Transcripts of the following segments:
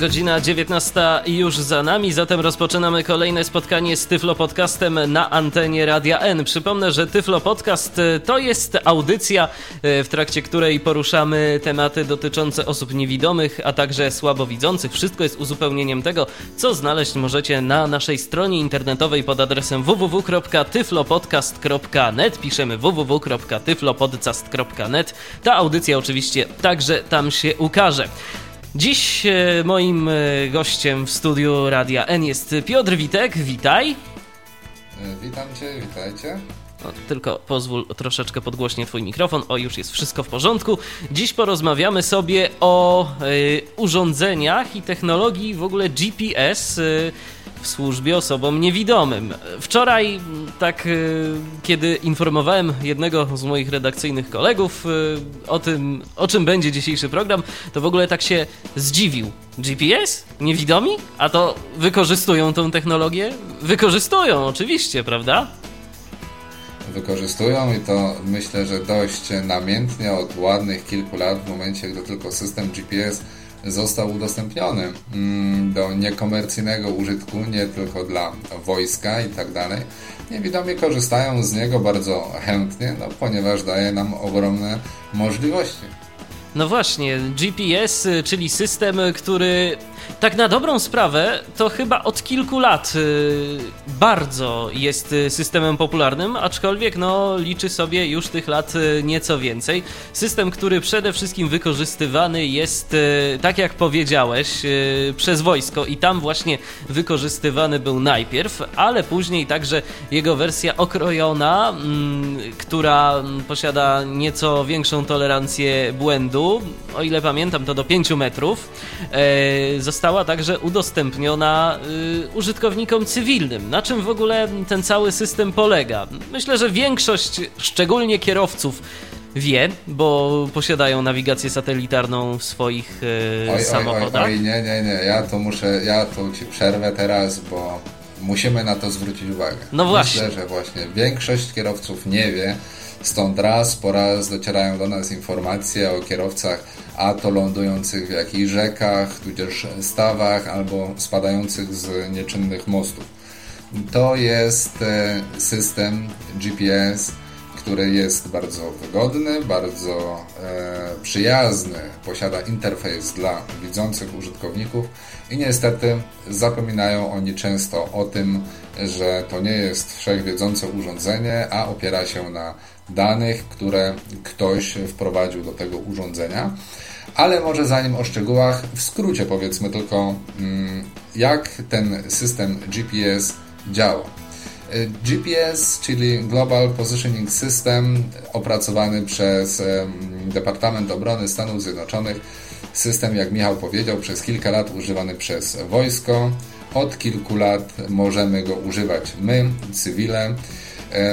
Godzina 19 już za nami, zatem rozpoczynamy kolejne spotkanie z Tyflo Podcastem na antenie Radia N. Przypomnę, że Tyflo Podcast e, to jest audycja, e, w trakcie której poruszamy tematy dotyczące osób niewidomych, a także słabowidzących. Wszystko jest uzupełnieniem tego, co znaleźć możecie na naszej stronie internetowej pod adresem www.tyflopodcast.net. Piszemy www.tyflopodcast.net. Ta audycja oczywiście także tam się ukaże. Dziś e, moim e, gościem w studiu Radia N jest Piotr Witek. Witaj. E, witam Cię, witajcie. Tylko pozwól troszeczkę podgłośnie Twój mikrofon. O, już jest wszystko w porządku. Dziś porozmawiamy sobie o y, urządzeniach i technologii w ogóle GPS. Y, w służbie osobom niewidomym. Wczoraj, tak y, kiedy informowałem jednego z moich redakcyjnych kolegów y, o tym, o czym będzie dzisiejszy program, to w ogóle tak się zdziwił. GPS? Niewidomi? A to wykorzystują tą technologię? Wykorzystują, oczywiście, prawda? Wykorzystują i to myślę, że dość namiętnie od ładnych kilku lat, w momencie, gdy tylko system GPS został udostępniony mm, do niekomercyjnego użytku, nie tylko dla wojska i tak dalej. Niewidomi korzystają z niego bardzo chętnie, no, ponieważ daje nam ogromne możliwości. No właśnie, GPS, czyli system, który tak na dobrą sprawę to chyba od kilku lat y, bardzo jest systemem popularnym, aczkolwiek no liczy sobie już tych lat y, nieco więcej. System, który przede wszystkim wykorzystywany jest, y, tak jak powiedziałeś, przez wojsko i tam właśnie wykorzystywany był najpierw, ale później także jego wersja okrojona, mm, która posiada nieco większą tolerancję błędu, o ile pamiętam to do 5 metrów, e, została także udostępniona y, użytkownikom cywilnym. Na czym w ogóle ten cały system polega? Myślę, że większość, szczególnie kierowców, wie, bo posiadają nawigację satelitarną w swoich y, oj, samochodach. Oj, oj, nie, nie, nie, ja to muszę, ja tu ci przerwę teraz, bo musimy na to zwrócić uwagę. No właśnie. Myślę, że właśnie większość kierowców nie wie, Stąd raz po raz docierają do nas informacje o kierowcach a to lądujących w jakichś rzekach, tudzież stawach albo spadających z nieczynnych mostów. To jest e, system GPS, który jest bardzo wygodny, bardzo e, przyjazny, posiada interfejs dla widzących użytkowników i niestety zapominają oni często o tym, że to nie jest wszechwiedzące urządzenie, a opiera się na danych, które ktoś wprowadził do tego urządzenia. Ale może zanim o szczegółach, w skrócie powiedzmy tylko, mm, jak ten system GPS działa. Y, GPS, czyli Global Positioning System, opracowany przez Departament Obrony Stanów Zjednoczonych. System, jak Michał powiedział, przez kilka lat używany przez wojsko. Od kilku lat możemy go używać my, cywile.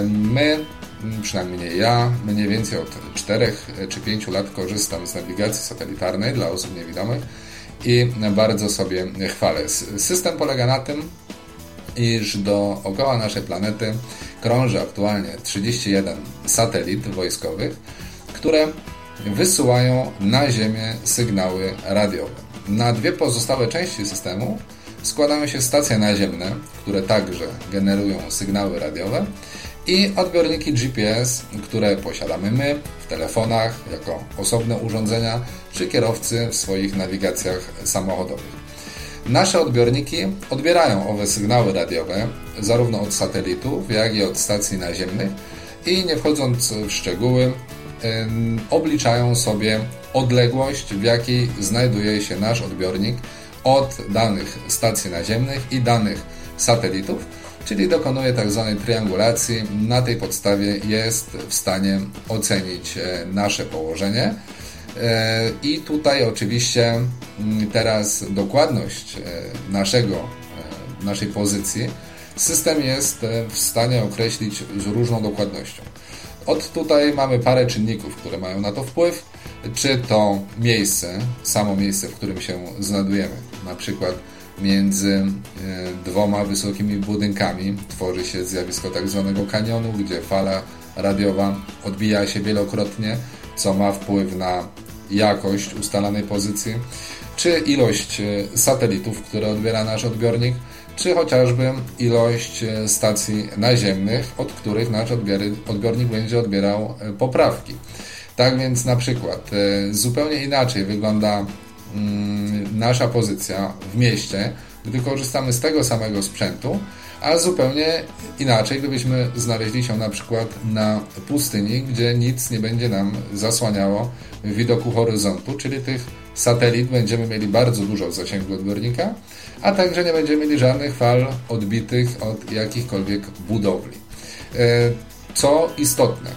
My przynajmniej nie ja, mniej więcej od 4 czy 5 lat korzystam z nawigacji satelitarnej dla osób niewidomych i bardzo sobie chwalę. System polega na tym, iż dookoła naszej planety krąży aktualnie 31 satelit wojskowych, które wysyłają na Ziemię sygnały radiowe. Na dwie pozostałe części systemu składają się stacje naziemne, które także generują sygnały radiowe i odbiorniki GPS, które posiadamy my w telefonach jako osobne urządzenia, czy kierowcy w swoich nawigacjach samochodowych. Nasze odbiorniki odbierają owe sygnały radiowe zarówno od satelitów, jak i od stacji naziemnych i nie wchodząc w szczegóły, obliczają sobie odległość, w jakiej znajduje się nasz odbiornik od danych stacji naziemnych i danych satelitów czyli dokonuje tak zwanej triangulacji. Na tej podstawie jest w stanie ocenić e, nasze położenie. E, I tutaj oczywiście mm, teraz dokładność e, naszego, naszej pozycji system jest w stanie określić z różną dokładnością. Od tutaj mamy parę czynników, które mają na to wpływ. czy to miejsce, samo miejsce, w którym się znajdujemy, na przykład między e, dwoma wysokimi budynkami tworzy się zjawisko tak zwanego kanionu, gdzie fala radiowa odbija się wielokrotnie, co ma wpływ na jakość ustalanej pozycji, czy ilość e, satelitów, które odbiera nasz odbiornik, czy chociażby ilość e, stacji naziemnych, od których nasz odbiornik będzie odbierał poprawki. Tak więc na przykład zupełnie inaczej wygląda nasza pozycja w mieście, gdy korzystamy z tego samego sprzętu, a zupełnie inaczej, gdybyśmy znaleźli się na przykład na pustyni, gdzie nic nie będzie nam zasłaniało widoku horyzontu, czyli tych satelit będziemy mieli bardzo dużo w zasięgu odbiornika, a także nie będziemy mieli żadnych fal odbitych od jakichkolwiek budowli. E, co istotne,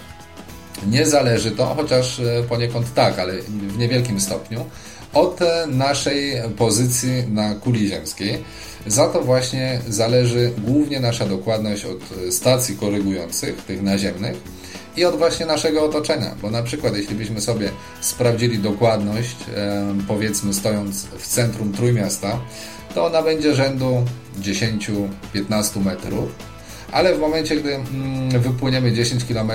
nie zależy to, chociaż e, poniekąd tak, ale w niewielkim stopniu, od naszej pozycji na kuli ziemskiej. Za to właśnie zależy głównie nasza dokładność od stacji korygujących, tych naziemnych, i od właśnie naszego otoczenia, bo na przykład jeśli byśmy sobie sprawdzili dokładność, powiedzmy stojąc w centrum Trójmiasta, to ona będzie rzędu 10-15 metrów, ale w momencie, gdy mm, wypłyniemy 10 km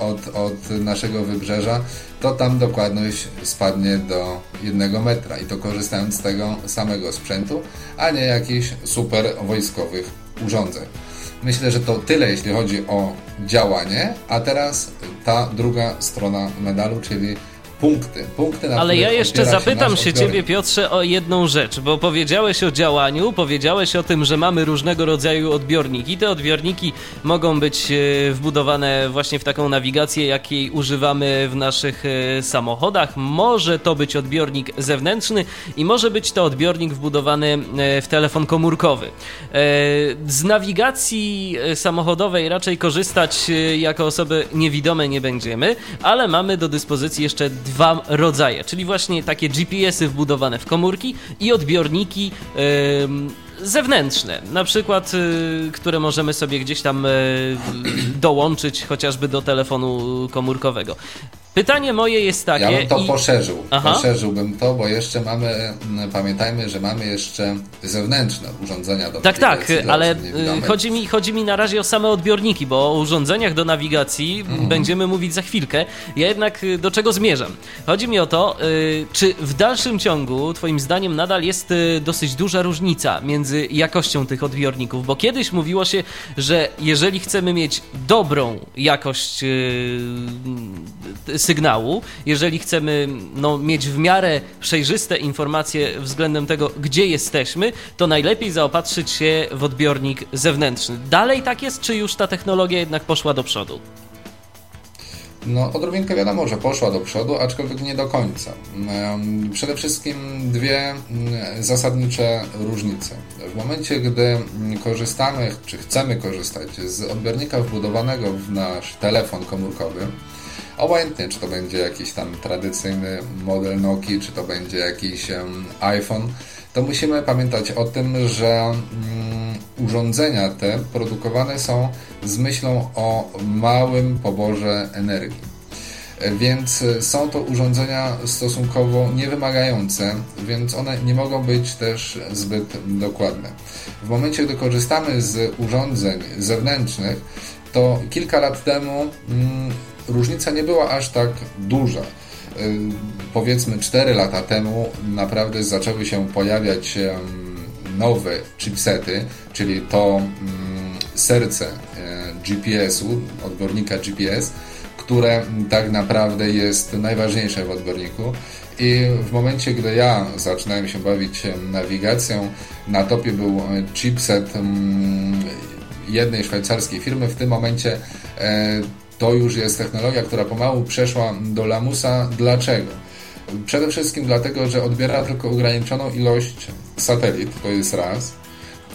od, od naszego wybrzeża, to tam dokładność spadnie do 1 metra i to korzystając z tego samego sprzętu, a nie jakichś super wojskowych urządzeń. Myślę, że to tyle, jeśli chodzi o działanie, a teraz ta druga strona medalu, czyli punkty. punkty na Ale ja jeszcze zapytam się, się Ciebie, Piotrze, o jedną rzecz, bo powiedziałeś o działaniu, powiedziałeś o tym, że mamy różnego rodzaju odbiorniki. Te odbiorniki mogą być e, wbudowane właśnie w taką nawigację, jakiej używamy w naszych e, samochodach. Może to być odbiornik zewnętrzny i może być to odbiornik wbudowany e, w telefon komórkowy. Z nawigacji samochodowej raczej korzystać jako osoby niewidome nie będziemy, ale mamy do dyspozycji jeszcze dwa rodzaje, czyli właśnie takie GPS-y wbudowane w komórki i odbiorniki. Yy, zewnętrzne, na przykład, y, które możemy sobie gdzieś tam y, dołączyć chociażby do telefonu komórkowego. Pytanie moje jest takie. Ja bym to i... poszerzył. Aha. Poszerzyłbym to, bo jeszcze mamy, pamiętajmy, że mamy jeszcze zewnętrzne urządzenia do tak. Tak, tak, ale y, chodzi mi, chodzi mi na razie o same odbiorniki, bo o urządzeniach do nawigacji mhm. będziemy mówić za chwilkę. Ja jednak do czego zmierzam? Chodzi mi o to, czy w dalszym ciągu, Twoim zdaniem, nadal jest dosyć duża różnica między jakością tych odbiorników, bo kiedyś mówiło się, że jeżeli chcemy mieć dobrą jakość sygnału, jeżeli chcemy no, mieć w miarę przejrzyste informacje względem tego, gdzie jesteśmy, to najlepiej zaopatrzyć się w odbiornik zewnętrzny. Dalej tak jest, czy już ta technologia jednak poszła do przodu? No, odrobinkę wiadomo, że poszła do przodu, aczkolwiek nie do końca. Przede wszystkim dwie mm, zasadnicze różnice. W momencie, gdy korzystamy, czy chcemy korzystać z odbiornika wbudowanego w nasz telefon komórkowy, obojętnie czy to będzie jakiś tam tradycyjny model Nokia, czy to będzie jakiś iPhone, to musimy pamiętać o tym, że mm, urządzenia te produkowane są z myślą o małym poborze energii. Więc są to urządzenia stosunkowo niewymagające, więc one nie mogą być też zbyt dokładne. W momencie, gdy korzystamy z urządzeń zewnętrznych, to kilka lat temu mm, różnica nie była aż tak duża. Y, powiedzmy 4 lata temu naprawdę zaczęły się pojawiać nowe chipsety, czyli to mm, serce e, GPS-u, odbiornika GPS, które tak naprawdę jest najważniejsze w odbiorniku. I w momencie, gdy ja zaczynałem się bawić nawigacją, na topie był chipset mm, jednej szwajcarskiej firmy. W tym momencie e, to już jest technologia, która pomału przeszła do lamusa. Dlaczego? Przede wszystkim dlatego, że odbiera tylko ograniczoną ilość satelit, to jest raz,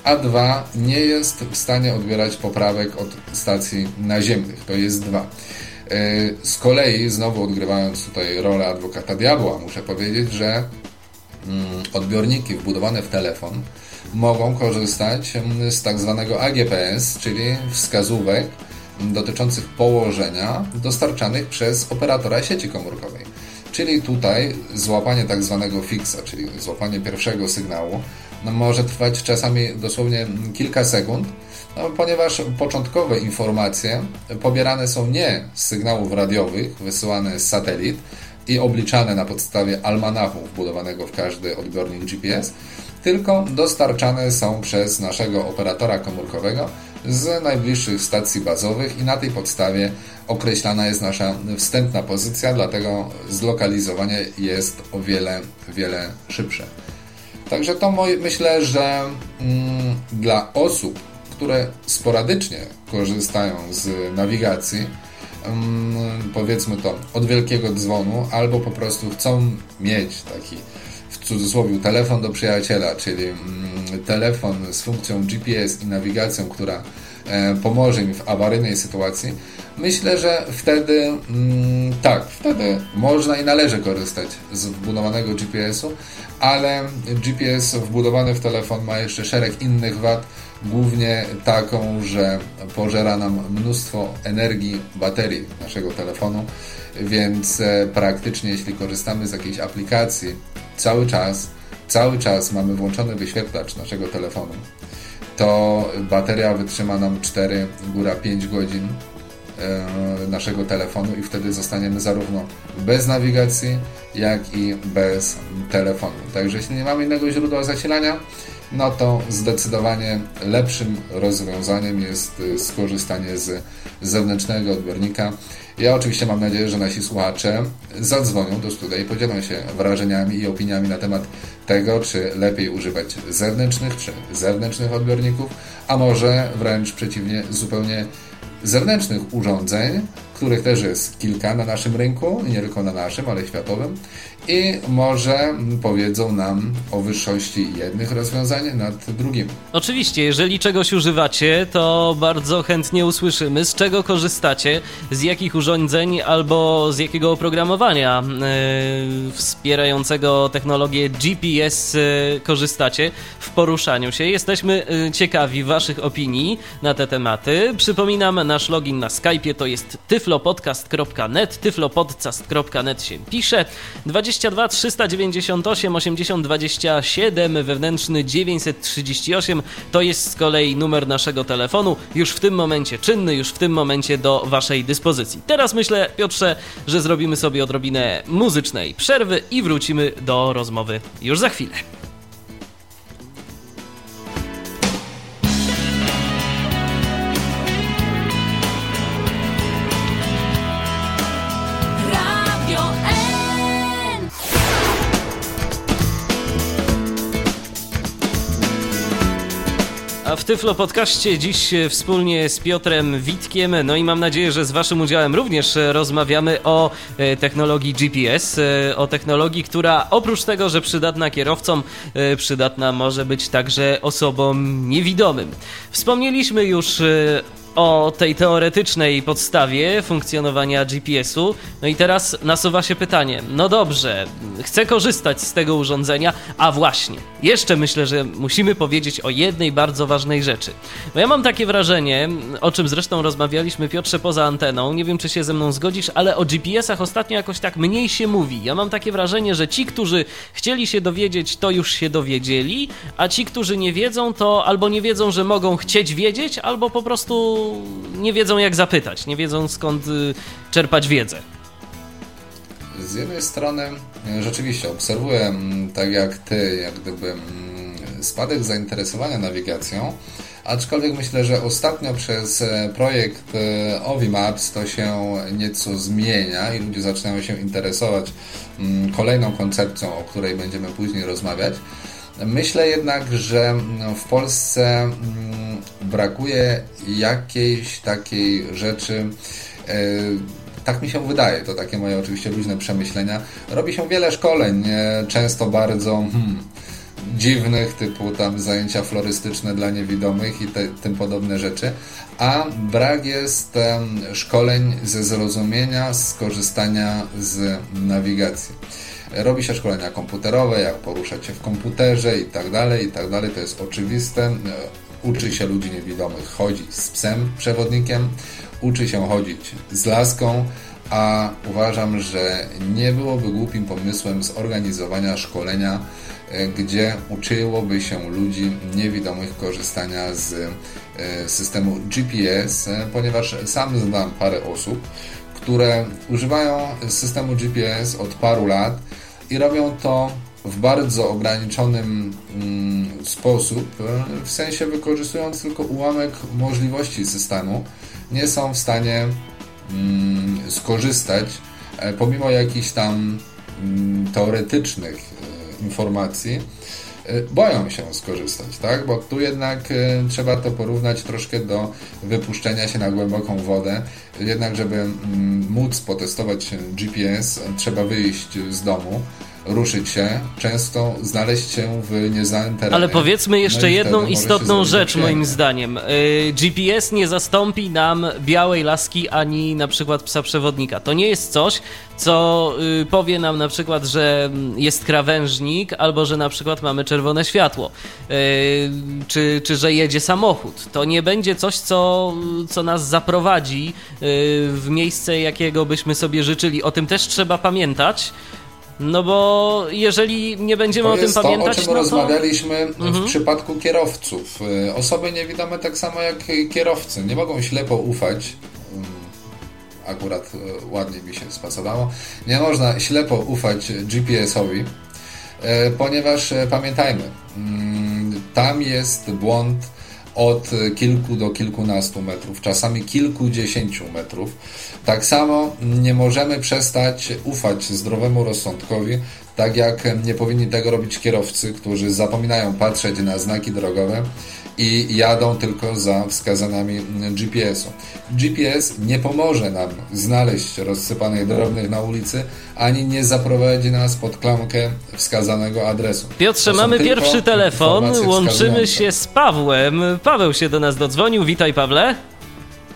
a dwa, nie jest w stanie odbierać poprawek od stacji naziemnych, to jest dwa. E, z kolei, znowu odgrywając tutaj rolę adwokata diabła, muszę powiedzieć, że mm, odbiorniki wbudowane w telefon mogą korzystać mm, z tak zwanego AGPS, czyli wskazówek dotyczących położenia dostarczanych przez operatora sieci komórkowej. Czyli tutaj złapanie tak zwanego fixa, czyli złapanie pierwszego sygnału, no może trwać czasami dosłownie kilka sekund, no, ponieważ początkowe informacje pobierane są nie z sygnałów radiowych wysyłane z satelit i obliczane na podstawie almanachu wbudowanego w każdy odbiornik GPS, tylko dostarczane są przez naszego operatora komórkowego z najbliższych stacji bazowych i na tej podstawie określana jest nasza wstępna pozycja, dlatego zlokalizowanie jest o wiele, wiele szybsze. Także to myślę, że mm, dla osób, które sporadycznie korzystają z nawigacji, mm, powiedzmy to od wielkiego dzwonu, albo po prostu chcą mieć taki w cudzysłowie telefon do przyjaciela, czyli mm, telefon z funkcją GPS i nawigacją, która pomoże mi w awaryjnej sytuacji, myślę, że wtedy mm, tak, wtedy można i należy korzystać z wbudowanego GPS-u, ale GPS wbudowany w telefon ma jeszcze szereg innych wad, głównie taką, że pożera nam mnóstwo energii baterii naszego telefonu, więc e, praktycznie jeśli korzystamy z jakiejś aplikacji cały czas, cały czas mamy włączony wyświetlacz naszego telefonu, to bateria wytrzyma nam 4, góra 5 godzin e, naszego telefonu i wtedy zostaniemy zarówno bez nawigacji, jak i bez telefonu. Także jeśli nie mamy innego źródła zasilania, no to zdecydowanie lepszym rozwiązaniem jest skorzystanie z zewnętrznego odbiornika. Ja oczywiście mam nadzieję, że nasi słuchacze zadzwonią do studia i podzielą się wrażeniami i opiniami na temat tego, czy lepiej używać zewnętrznych czy zewnętrznych odbiorników, a może wręcz przeciwnie, zupełnie zewnętrznych urządzeń, których też jest kilka na naszym rynku, nie tylko na naszym, ale światowym, i może powiedzą nam o wyższości jednych rozwiązań nad drugimi. Oczywiście, jeżeli czegoś używacie, to bardzo chętnie usłyszymy, z czego korzystacie, z jakich urządzeń albo z jakiego oprogramowania yy, wspierającego technologię GPS yy, korzystacie w poruszaniu się. Jesteśmy yy, ciekawi Waszych opinii na te tematy. Przypominam, nasz login na Skype'ie to jest tyflopodcast.net, tyflopodcast.net się pisze. 20 22 398 80 27 wewnętrzny 938 to jest z kolei numer naszego telefonu, już w tym momencie czynny, już w tym momencie do Waszej dyspozycji. Teraz myślę, Piotrze, że zrobimy sobie odrobinę muzycznej przerwy i wrócimy do rozmowy już za chwilę. W Tyflo Podcaście dziś wspólnie z Piotrem Witkiem, no i mam nadzieję, że z Waszym udziałem również rozmawiamy o e, technologii GPS, e, o technologii, która oprócz tego, że przydatna kierowcom, e, przydatna może być także osobom niewidomym. Wspomnieliśmy już o tej teoretycznej podstawie funkcjonowania GPS-u. No i teraz nasuwa się pytanie: no dobrze, chcę korzystać z tego urządzenia, a właśnie, jeszcze myślę, że musimy powiedzieć o jednej bardzo ważnej rzeczy. Bo ja mam takie wrażenie, o czym zresztą rozmawialiśmy Piotrze poza anteną, nie wiem czy się ze mną zgodzisz, ale o GPS-ach ostatnio jakoś tak mniej się mówi. Ja mam takie wrażenie, że ci, którzy chcieli się dowiedzieć, to już się dowiedzieli, a ci, którzy nie wiedzą, to albo nie wiedzą, że mogą chcieć wiedzieć, albo po prostu nie wiedzą jak zapytać, nie wiedzą skąd y, czerpać wiedzę. Z jednej strony e, rzeczywiście obserwuję, mm, tak jak ty, jak gdyby mm, spadek zainteresowania nawigacją, aczkolwiek myślę, że ostatnio przez e, projekt e, Ovi Maps to się nieco zmienia i ludzie zaczynają się interesować mm, kolejną koncepcją, o której będziemy później rozmawiać. Myślę jednak, że w Polsce brakuje jakiejś takiej rzeczy. E, tak mi się wydaje, to takie moje oczywiście luźne przemyślenia. Robi się wiele szkoleń, często bardzo hmm, dziwnych, typu tam zajęcia florystyczne dla niewidomych i te, tym podobne rzeczy, a brak jest szkoleń ze zrozumienia, skorzystania z nawigacji. Robi się szkolenia komputerowe, jak poruszać się w komputerze i tak dalej, i tak dalej. To jest oczywiste uczy się ludzi niewidomych chodzić z psem przewodnikiem, uczy się chodzić z laską, a uważam, że nie byłoby głupim pomysłem zorganizowania szkolenia, e, gdzie uczyłoby się ludzi niewidomych korzystania z e, systemu GPS, e, ponieważ sam znam parę osób, które używają systemu GPS od paru lat i robią to w bardzo ograniczonym mm, sposób, w sensie wykorzystując tylko ułamek możliwości systemu, nie są w stanie mm, skorzystać, e, pomimo jakichś tam mm, teoretycznych e, informacji, boją się skorzystać, tak? Bo tu jednak trzeba to porównać troszkę do wypuszczenia się na głęboką wodę. Jednak, żeby mm, móc potestować GPS, trzeba wyjść z domu ruszyć się, często znaleźć się w nieznanym terenie. Ale powiedzmy jeszcze no jedną istotną rzecz moim zdaniem. Y, GPS nie zastąpi nam białej laski ani na przykład psa przewodnika. To nie jest coś, co y, powie nam na przykład, że jest krawężnik albo że na przykład mamy czerwone światło, y, czy, czy że jedzie samochód. To nie będzie coś, co, co nas zaprowadzi w miejsce, jakiego byśmy sobie życzyli. O tym też trzeba pamiętać. No bo jeżeli nie będziemy to o tym pamiętać, to, o czym no to... rozmawialiśmy w mhm. przypadku kierowców. Y, osoby niewidome tak samo jak kierowcy nie mogą ślepo ufać mm, akurat y, ładnie mi się spasowało. Nie można ślepo ufać GPS-owi, ponieważ pamiętajmy, mm, tam jest błąd od kilku do kilkunastu metrów, czasami kilkudziesięciu metrów. Tak samo nie możemy przestać ufać zdrowemu rozsądkowi, tak jak nie powinni tego robić kierowcy, którzy zapominają patrzeć na znaki drogowe i jadą tylko za wskazaniami GPS-u. GPS nie pomoże nam znaleźć rozsypanych drobnych na ulicy, ani nie zaprowadzi nas pod klamkę wskazanego adresu. Piotrze, mamy pierwszy telefon, łączymy się z Pawłem. Paweł się do nas dodzwonił, witaj Pawle.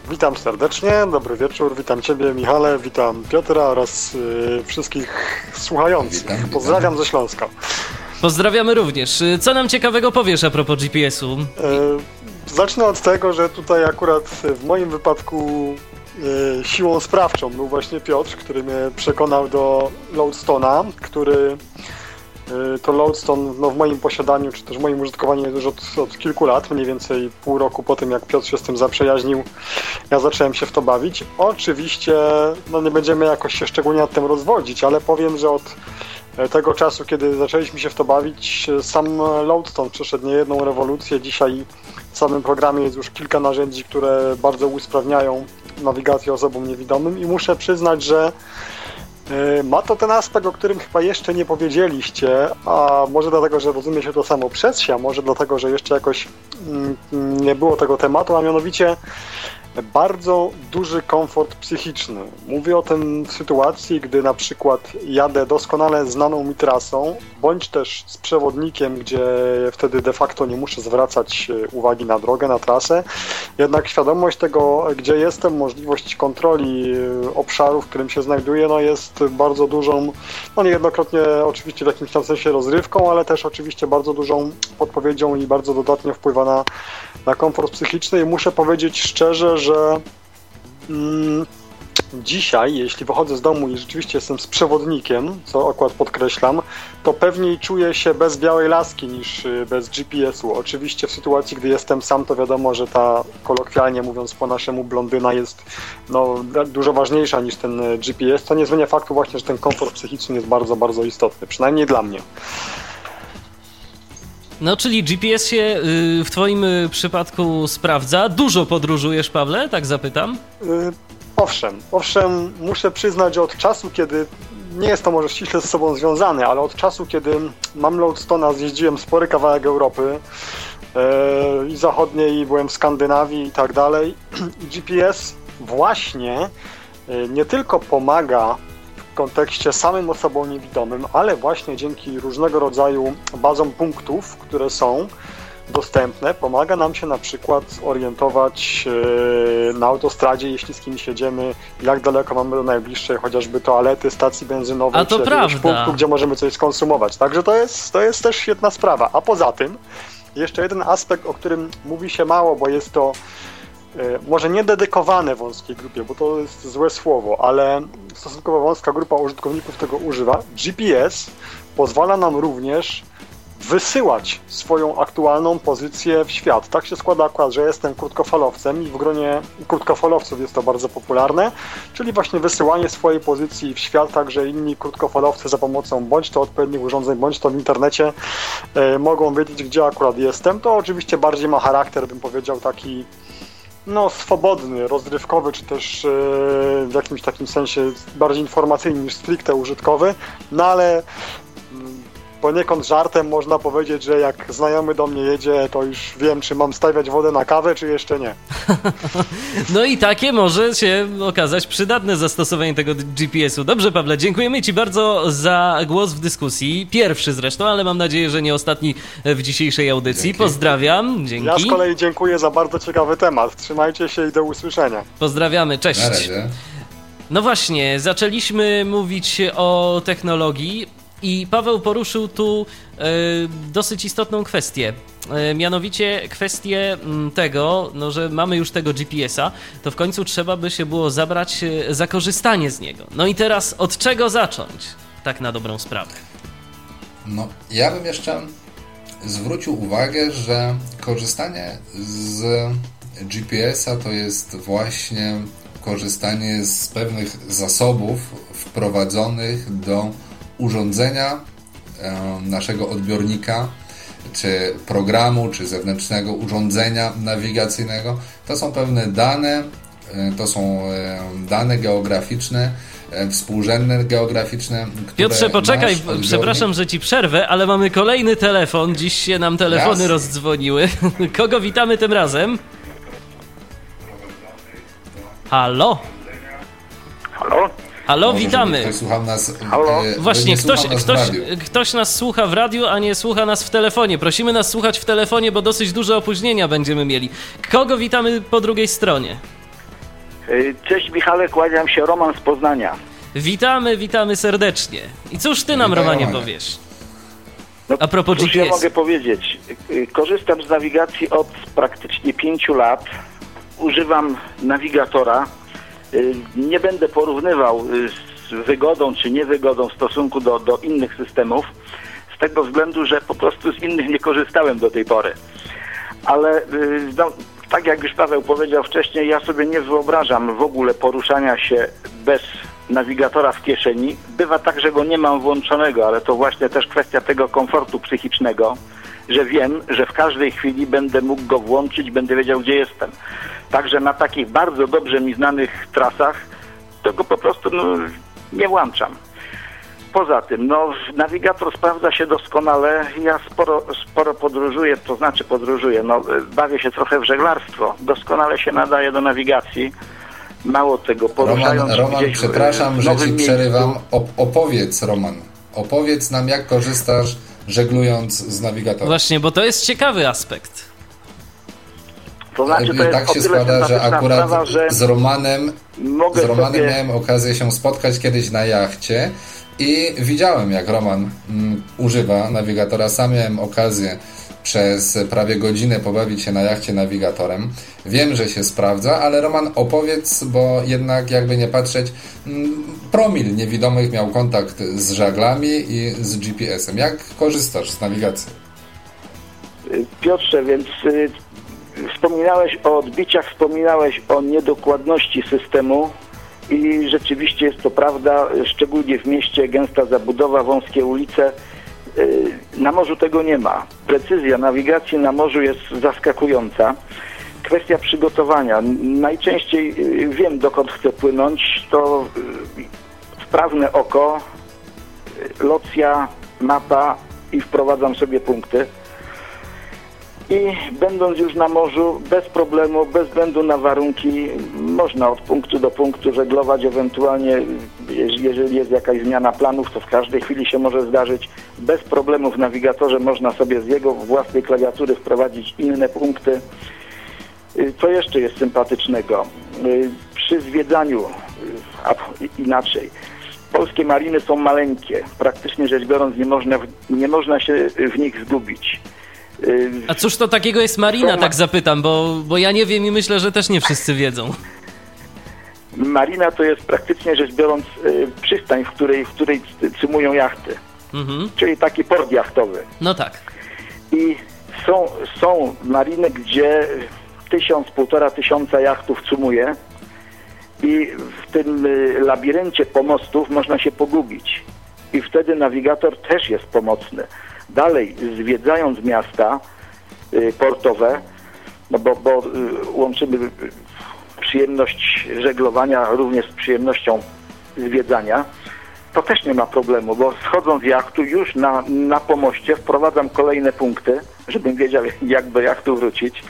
Witam serdecznie, dobry wieczór, witam Ciebie Michale, witam Piotra oraz y, wszystkich słuchających. Witam, witam. Pozdrawiam ze Śląska. Pozdrawiamy również. Co nam ciekawego powiesz a propos GPS-u? E, zacznę od tego, że tutaj akurat w moim wypadku e, siłą sprawczą był właśnie Piotr, który mnie przekonał do Loadstona, który e, to Loadstone no, w moim posiadaniu, czy też w moim użytkowaniu jest już od, od, kilku lat, mniej więcej pół roku po tym, jak Piotr się z tym zaprzyjaźnił, ja zacząłem się w to bawić. Oczywiście, no nie będziemy jakoś się szczególnie nad tym rozwodzić, ale powiem, że od tego czasu, kiedy zaczęliśmy się w to bawić, sam Loadstone przeszedł niejedną rewolucję. Dzisiaj w samym programie jest już kilka narzędzi, które bardzo usprawniają nawigację osobom niewidomym i muszę przyznać, że e, ma to ten aspekt, o którym chyba jeszcze nie powiedzieliście, a może dlatego, że rozumie się to samo przez się, a może dlatego, że jeszcze jakoś mm, nie było tego tematu, a mianowicie bardzo duży komfort psychiczny. Mówię o tym w sytuacji, gdy na przykład jadę doskonale znaną mi trasą, bądź też z przewodnikiem, gdzie wtedy de facto nie muszę zwracać e, uwagi na drogę, na trasę. Jednak świadomość tego, gdzie jestem, możliwość kontroli e, obszaru, w którym się znajduję, no jest bardzo dużą, no niejednokrotnie oczywiście w jakimś tam sensie rozrywką, ale też oczywiście bardzo dużą podpowiedzią i bardzo dodatnio wpływa na, na komfort psychiczny i muszę powiedzieć szczerze, że mm, dzisiaj, jeśli wychodzę z domu i rzeczywiście jestem z przewodnikiem, co akurat podkreślam, to pewniej czuję się bez białej laski niż y, bez GPS-u. Oczywiście w sytuacji, gdy jestem sam, to wiadomo, że ta kolokwialnie mówiąc po naszemu blondyna jest no, dużo ważniejsza niż ten y, GPS. To nie zmienia faktu właśnie, że ten komfort psychiczny jest bardzo, bardzo istotny, przynajmniej dla mnie. No, czyli GPS się y, w Twoim y, przypadku sprawdza. Dużo podróżujesz, Pawle? Tak zapytam. Y, owszem, owszem, muszę przyznać, od czasu, kiedy nie jest to może ściśle ze sobą związane, ale od czasu, kiedy mam Loadstona, zjeździłem spory kawałek Europy i zachodniej, i byłem w Skandynawii i tak dalej. GPS właśnie nie tylko pomaga kontekście samym osobom niewidomym, ale właśnie dzięki różnego rodzaju bazom punktów, które są dostępne, pomaga nam się na przykład orientować e, na autostradzie, jeśli z kimś jedziemy, jak daleko mamy do najbliższej chociażby toalety, stacji benzynowej, A to czy jakiegoś punktu, gdzie możemy coś skonsumować. Także to jest, to jest też jedna sprawa. A poza tym, jeszcze jeden aspekt, o którym mówi się mało, bo jest to może nie dedykowane wąskiej grupie, bo to jest złe słowo, ale stosunkowo wąska grupa użytkowników tego używa. GPS pozwala nam również wysyłać swoją aktualną pozycję w świat. Tak się składa akurat, że jestem krótkofalowcem i w gronie krótkofalowców jest to bardzo popularne, czyli właśnie wysyłanie swojej pozycji w świat, tak że inni krótkofalowcy za pomocą bądź to odpowiednich urządzeń, bądź to w internecie e, mogą wiedzieć, gdzie akurat jestem. To oczywiście bardziej ma charakter, bym powiedział, taki no, swobodny, rozrywkowy, czy też e, w jakimś takim sensie bardziej informacyjny niż stricte użytkowy, no ale poniekąd żartem można powiedzieć, że jak znajomy do mnie jedzie, to już wiem, czy mam stawiać wodę na kawę, czy jeszcze nie. no i takie może się okazać przydatne zastosowanie tego GPS-u. Dobrze, Pawle, dziękujemy Ci bardzo za głos w dyskusji. Pierwszy zresztą, ale mam nadzieję, że nie ostatni w dzisiejszej audycji. Dzięki. Pozdrawiam. Dzięki. Ja z kolei dziękuję za bardzo ciekawy temat. Trzymajcie się i do usłyszenia. Pozdrawiamy, cześć. No właśnie, zaczęliśmy mówić o technologii. I Paweł poruszył tu e, dosyć istotną kwestię. E, mianowicie kwestię mm, tego, no, że mamy już tego GPS-a, to w końcu trzeba by się było zabrać e, za korzystanie z niego. No i teraz od czego zacząć? Tak na dobrą sprawę. No, ja bym jeszcze zwrócił uwagę, że korzystanie z GPS-a to jest właśnie korzystanie z pewnych zasobów wprowadzonych do urządzenia naszego odbiornika, czy programu, czy zewnętrznego urządzenia nawigacyjnego. To są pewne dane, e, to są dane geograficzne, e, współrzędne geograficzne. Piotrze, poczekaj, przepraszam, że ci przerwę, ale mamy kolejny telefon. Dziś się nam telefony Jasne. rozdzwoniły. Kogo witamy tym razem? Halo? Halo? Halo, Może witamy. Ktoś słuchał nas. Halo? E, Właśnie, ktoś, nas ktoś, ktoś nas słucha w radiu, a nie słucha nas w telefonie. Prosimy nas słuchać w telefonie, bo dosyć duże opóźnienia będziemy mieli. Kogo witamy po drugiej stronie? E, cześć Michale, kłaniam się Roman z Poznania. Witamy, witamy serdecznie. I cóż ty nam, Witaj, Romanie, Romanie, powiesz? No, A propos GPS. ja mogę powiedzieć? E, korzystam z nawigacji od praktycznie pięciu lat. Używam nawigatora nie będę porównywał y, z wygodą czy niewygodą w stosunku do, do innych systemów, z tego względu, że po prostu z innych nie korzystałem do tej pory. Ale y, no, tak jak już Paweł powiedział wcześniej, ja sobie nie wyobrażam w ogóle poruszania się bez nawigatora w kieszeni. Bywa tak, że go nie mam włączonego, ale to właśnie też kwestia tego komfortu psychicznego, że wiem, że w każdej chwili będę mógł go włączyć, będę wiedział, gdzie jestem. Także na takich bardzo dobrze mi znanych trasach tego po prostu no, nie włączam. Poza tym, no, nawigator sprawdza się doskonale. Ja sporo, sporo podróżuję, to znaczy podróżuję, no, bawię się trochę w żeglarstwo. Doskonale się nadaje do nawigacji. Mało tego, poruszając Roman, Roman przepraszam, że ci przerywam. Opowiedz, Roman, opowiedz nam, jak korzystasz żeglując z nawigatorem. Właśnie, bo to jest ciekawy aspekt. To znaczy, to tak się składa, że akurat sprawa, że z Romanem, z Romanem sobie... miałem okazję się spotkać kiedyś na jachcie i widziałem, jak Roman mm, używa nawigatora. Sam miałem okazję przez prawie godzinę pobawić się na jachcie nawigatorem. Wiem, że się sprawdza, ale Roman opowiedz, bo jednak jakby nie patrzeć, mm, promil niewidomych miał kontakt z żaglami i z GPS-em. Jak korzystasz z nawigacji? Piotrze, więc y, Wspominałeś o odbiciach, wspominałeś o niedokładności systemu i rzeczywiście jest to prawda, szczególnie w mieście gęsta zabudowa, wąskie ulice. Y, na morzu tego nie ma. Precyzja nawigacji na morzu jest zaskakująca. Kwestia przygotowania. Najczęściej y, wiem, dokąd chcę płynąć. To y, wprawne oko, locja, mapa i wprowadzam sobie punkty i będąc już na morzu bez problemu, bez względu na warunki, można od punktu do punktu żeglować, ewentualnie jeżeli jest jakaś zmiana planów, to w każdej chwili się może zdarzyć. Bez problemu w nawigatorze można sobie z jego własnej klawiatury wprowadzić inne punkty. Y, co jeszcze jest sympatycznego? Y, przy zwiedzaniu, y, a inaczej, polskie mariny są maleńkie. Praktycznie rzecz biorąc nie można, nie można się w nich zgubić A cóż to takiego jest marina, tak zapytam, bo, bo ja nie wiem i myślę, że też nie wszyscy wiedzą. Marina to jest praktycznie rzecz biorąc przystań, w której, w której cymują jachty. Mhm. Czyli taki port jachtowy. No tak. I są, są mariny, gdzie tysiąc, półtora tysiąca jachtów cumuje i w tym y, labiryncie pomostów można się pogubić. I wtedy nawigator też jest pomocny. Dalej, zwiedzając miasta y, portowe, no bo, bo y, łączymy przyjemność żeglowania również z przyjemnością zwiedzania, to też nie ma problemu, bo schodząc z jachtu już na, na pomoście wprowadzam kolejne punkty, żebym wiedział jak do jachtu wrócić.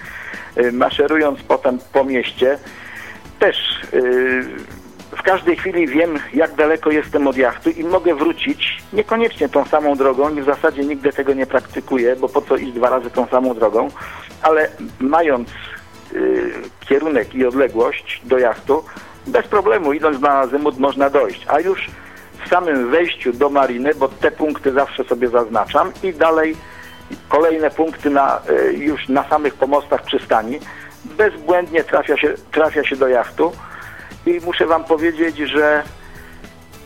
Maszerując potem po mieście, też w każdej chwili wiem, jak daleko jestem od jachtu i mogę wrócić niekoniecznie tą samą drogą i w zasadzie nigdy tego nie praktykuję, bo po co iść dwa razy tą samą drogą, ale mając y, kierunek i odległość do jachtu, bez problemu idąc na azymut można dojść, a już w samym wejściu do mariny, bo te punkty zawsze sobie zaznaczam i dalej kolejne punkty na, y, już na samych pomostach przystani, bezbłędnie trafia się, trafia się do jachtu i muszę Wam powiedzieć, że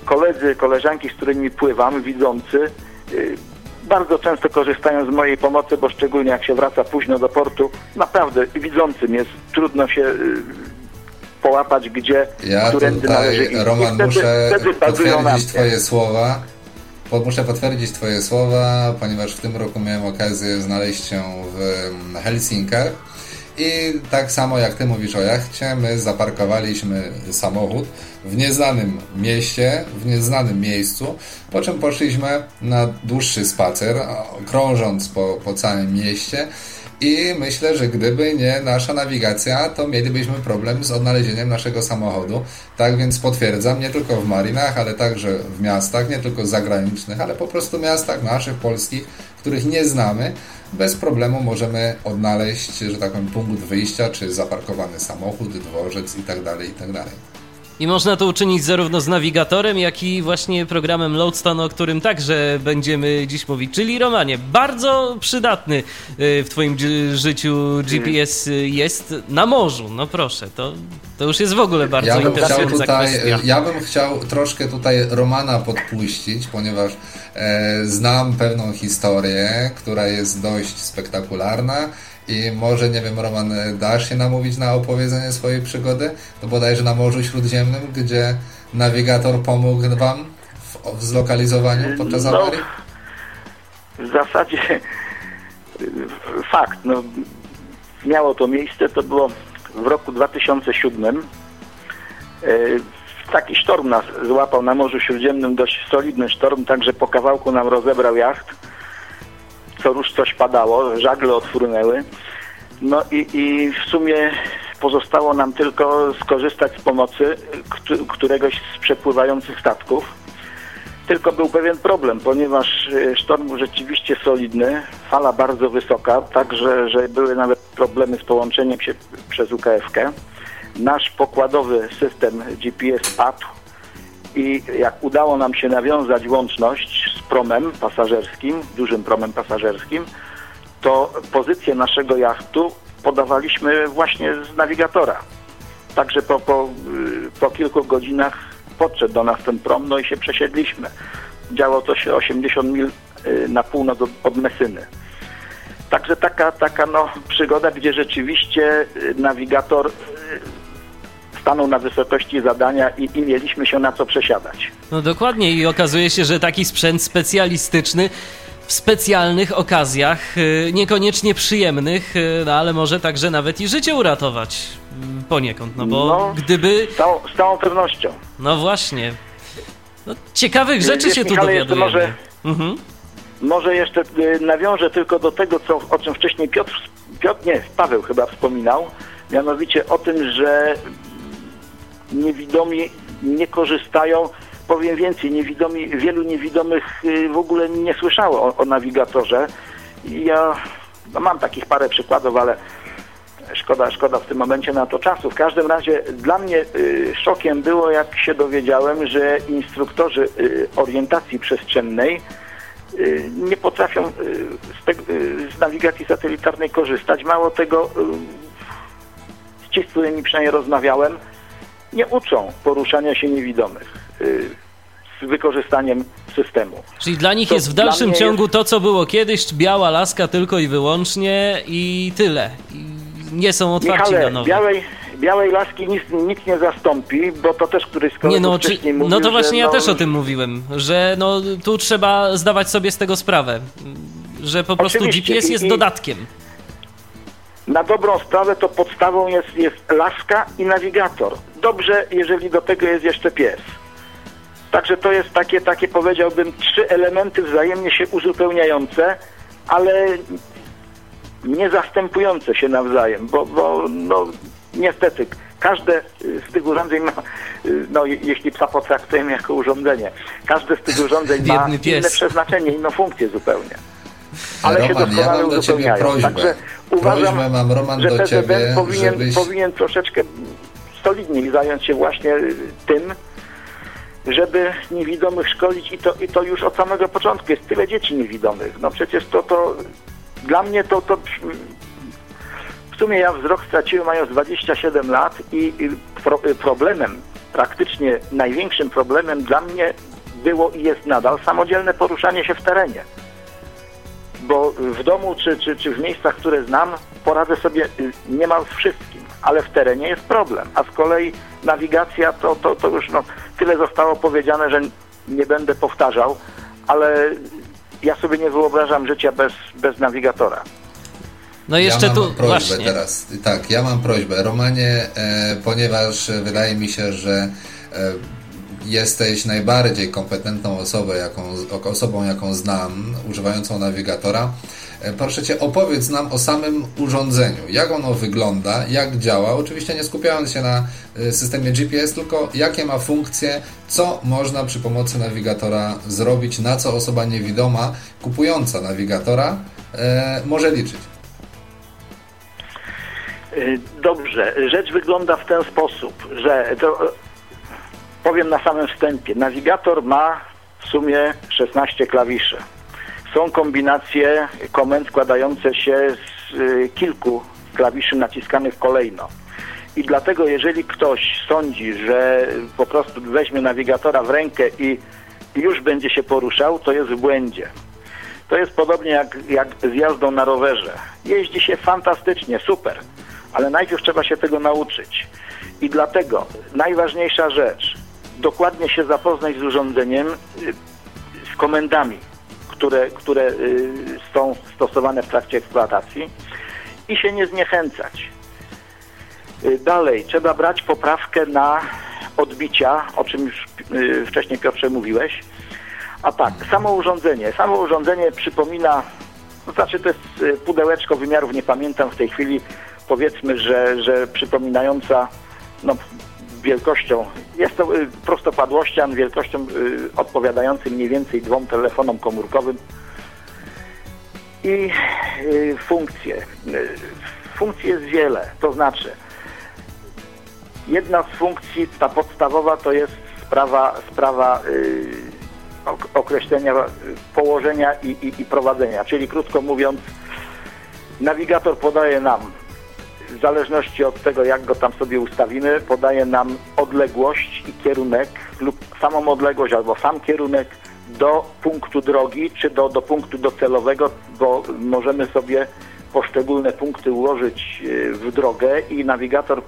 koledzy, koleżanki, z którymi pływam, widzący, y, bardzo często korzystają z mojej pomocy, bo szczególnie jak się wraca późno do portu, naprawdę widzącym jest trudno się y, połapać, gdzie, ja którędy należy iść. Roman, wtedy, muszę wtedy potwierdzić Twoje słowa. Muszę potwierdzić Twoje słowa, ponieważ w tym roku miałem okazję znaleźć się w Helsinkach i tak samo jak ty mówisz o jachcie, my zaparkowaliśmy samochód w nieznanym mieście, w nieznanym miejscu, po czym poszliśmy na dłuższy spacer, krążąc po, po całym mieście. I myślę, że gdyby nie nasza nawigacja, to mielibyśmy problem z odnalezieniem naszego samochodu. Tak więc potwierdzam, nie tylko w marinach, ale także w miastach, nie tylko zagranicznych, ale po prostu miastach naszych, polskich, których nie znamy, bez problemu możemy odnaleźć, że tak powiem, punkt wyjścia, czy zaparkowany samochód, dworzec itd., tak itd. Tak I można to uczynić zarówno z nawigatorem, jak i właśnie programem Loadstone, o którym także będziemy dziś mówić. Czyli Romanie, bardzo przydatny y, w Twoim życiu GPS jest na morzu. No proszę, to, to już jest w ogóle bardzo ja interesująca tutaj, kwestia. Ja bym chciał troszkę tutaj Romana podpuścić, ponieważ znam pewną historię, która jest dość spektakularna i może, nie wiem, Roman, dasz się namówić na opowiedzenie swojej przygody? To bodajże na Morzu Śródziemnym, gdzie nawigator pomógł Wam w, w zlokalizowaniu podczas no, awarii? W zasadzie fakt, no, miało to miejsce, to było w roku 2007 taki sztorm nas złapał na Morzu Śródziemnym, dość solidny sztorm, także po kawałku nam rozebrał jacht. Co rusz coś padało, żagle odfrunęły. No i, i w sumie pozostało nam tylko skorzystać z pomocy któregoś z przepływających statków. Tylko był pewien problem, ponieważ e, sztorm był rzeczywiście solidny, fala bardzo wysoka, także że były nawet problemy z połączeniem się przez UKF-kę nasz pokładowy system GPS padł i jak udało nam się nawiązać łączność z promem pasażerskim, dużym promem pasażerskim, to pozycję naszego jachtu podawaliśmy właśnie z nawigatora. Także po, po, po kilku godzinach podszedł do nas ten prom, no i się przesiedliśmy. Działo to się 80 mil y, na północ od Mesyny. Także taka, taka no, przygoda, gdzie rzeczywiście y, nawigator y, stanął na wysokości zadania i, i mieliśmy się na co przesiadać. No dokładnie i okazuje się, że taki sprzęt specjalistyczny w specjalnych okazjach, y, niekoniecznie przyjemnych, y, no ale może także nawet i życie uratować mm, poniekąd, no bo no, gdyby... Z całą, z całą pewnością. No właśnie. No, ciekawych rzeczy Wiesz, się tu dowiadujemy. Może, mhm. może jeszcze y, nawiążę tylko do tego, co, o czym wcześniej Piotr, Piotr, nie, Paweł chyba wspominał, mianowicie o tym, że niewidomi nie korzystają. Powiem więcej, niewidomi, wielu niewidomych y, w ogóle nie słyszało o, o nawigatorze. Ja no mam takich parę przykładów, ale szkoda, szkoda w tym momencie na to czasu. W każdym razie dla mnie y, szokiem było, jak się dowiedziałem, że instruktorzy y, orientacji przestrzennej y, nie potrafią y, z, te, z nawigacji satelitarnej korzystać. Mało tego, ci, z którymi przynajmniej rozmawiałem, nie uczą poruszania się niewidomych z wykorzystaniem systemu. Czyli dla nich to jest w dalszym ciągu jest... to, co było kiedyś, biała laska tylko i wyłącznie i tyle. I nie są otwarci Michale, na nowe. Białej, białej laski nic, nic nie zastąpi, bo to też któryś z kolegów nie, no, czy, mówił, No to właśnie ja no, też o tym mówiłem, że no, tu trzeba zdawać sobie z tego sprawę, że po prostu GPS jest i, dodatkiem. Na dobrą sprawę to podstawą jest, jest laska i nawigator. Dobrze, jeżeli do tego jest jeszcze pies. Także to jest takie, takie powiedziałbym, trzy elementy wzajemnie się uzupełniające, ale nie zastępujące się nawzajem, bo, bo no, niestety każde z tych urządzeń ma, no jeśli psa potraktujemy jako urządzenie, każde z tych urządzeń ma inne przeznaczenie, inną funkcję zupełnie. Ale Roman, się ja mam do Ciebie prośbę. Także uważam, prośbę mam, Roman, że do ciebie, powinien, żebyś... powinien troszeczkę solidniej zająć się właśnie tym, żeby niewidomych szkolić i to, i to już od samego początku. Jest tyle dzieci niewidomych. No przecież to, to dla mnie to, to w sumie ja wzrok straciłem mając 27 lat i pro, problemem, praktycznie największym problemem dla mnie było i jest nadal samodzielne poruszanie się w terenie. Bo w domu czy, czy, czy w miejscach, które znam, poradzę sobie niemal z wszystkim, ale w terenie jest problem. A z kolei nawigacja to, to, to już no, tyle zostało powiedziane, że nie będę powtarzał, ale ja sobie nie wyobrażam życia bez, bez nawigatora. No jeszcze ja tu prośbę właśnie. teraz. Tak, ja mam prośbę. Romanie, e, ponieważ wydaje mi się, że e, jesteś najbardziej kompetentną osobą jaką, osobą, jaką znam, używającą nawigatora. E, proszę Cię, opowiedz nam o samym urządzeniu. Jak ono wygląda, jak działa. Oczywiście nie skupiając się na e, systemie GPS, tylko jakie ma funkcje, co można przy pomocy nawigatora zrobić, na co osoba niewidoma kupująca nawigatora e, może liczyć. Dobrze. Rzecz wygląda w ten sposób, że to, powiem na samym wstępie. Nawigator ma w sumie 16 klawiszy są kombinacje komend składające się z y, kilku klawiszy naciskanych kolejno. I dlatego jeżeli ktoś sądzi, że po prostu weźmie nawigatora w rękę i już będzie się poruszał, to jest w błędzie. To jest podobnie jak, jak z jazdą na rowerze. Jeździ się fantastycznie, super, ale najpierw trzeba się tego nauczyć. I dlatego najważniejsza rzecz, dokładnie się zapoznać z urządzeniem, y, z komendami, które, które y, są stosowane w trakcie eksploatacji i się nie zniechęcać. Y, dalej, trzeba brać poprawkę na odbicia, o czym już wcześniej Piotrze mówiłeś. A tak, samo urządzenie. Samo urządzenie przypomina, to znaczy to jest pudełeczko wymiarów, nie pamiętam w tej chwili, powiedzmy, że, że przypominająca no, wielkością, jest to y, prostopadłościan wielkością y, odpowiadającym mniej więcej dwom telefonom komórkowym i y, funkcje. Funkcji jest wiele, to znaczy jedna z funkcji, ta podstawowa to jest sprawa, sprawa określenia położenia i, i, i prowadzenia, czyli krótko mówiąc nawigator podaje nam w zależności od tego, jak go tam sobie ustawimy, podaje nam odległość i kierunek lub samą odległość albo sam kierunek do punktu drogi czy do, do punktu docelowego, bo możemy sobie poszczególne punkty ułożyć y, w drogę i nawigator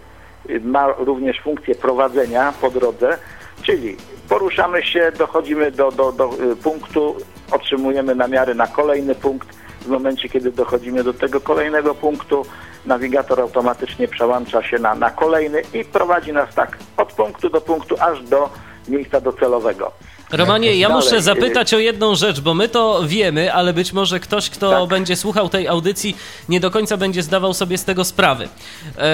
y, ma również funkcję prowadzenia po drodze, czyli poruszamy się, dochodzimy do, do, do y, punktu, otrzymujemy namiary na kolejny punkt. W momencie, kiedy dochodzimy do tego kolejnego punktu, nawigator automatycznie przełącza się na, na kolejny i prowadzi nas tak od punktu do punktu aż do miejsca docelowego. Romanie, ja Dalej. muszę zapytać o jedną rzecz, bo my to wiemy, ale być może ktoś, kto tak. będzie słuchał tej audycji, nie do końca będzie zdawał sobie z tego sprawy. E,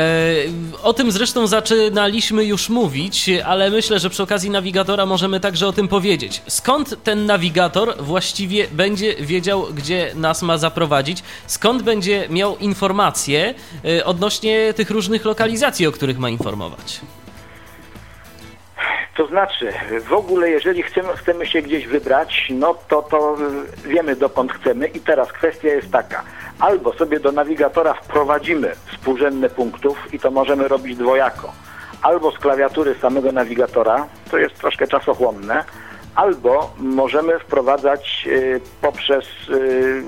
o tym zresztą zaczynaliśmy już mówić, ale myślę, że przy okazji nawigatora możemy także o tym powiedzieć. Skąd ten nawigator właściwie będzie wiedział, gdzie nas ma zaprowadzić? Skąd będzie miał informacje e, odnośnie tych różnych lokalizacji, o których ma informować? To znaczy, w ogóle jeżeli chcemy, chcemy się gdzieś wybrać, no to, to wiemy dokąd chcemy i teraz kwestia jest taka. Albo sobie do nawigatora wprowadzimy współrzędne punktów i to możemy robić dwojako. Albo z klawiatury samego nawigatora, to jest troszkę czasochłonne, albo możemy wprowadzać y, poprzez y,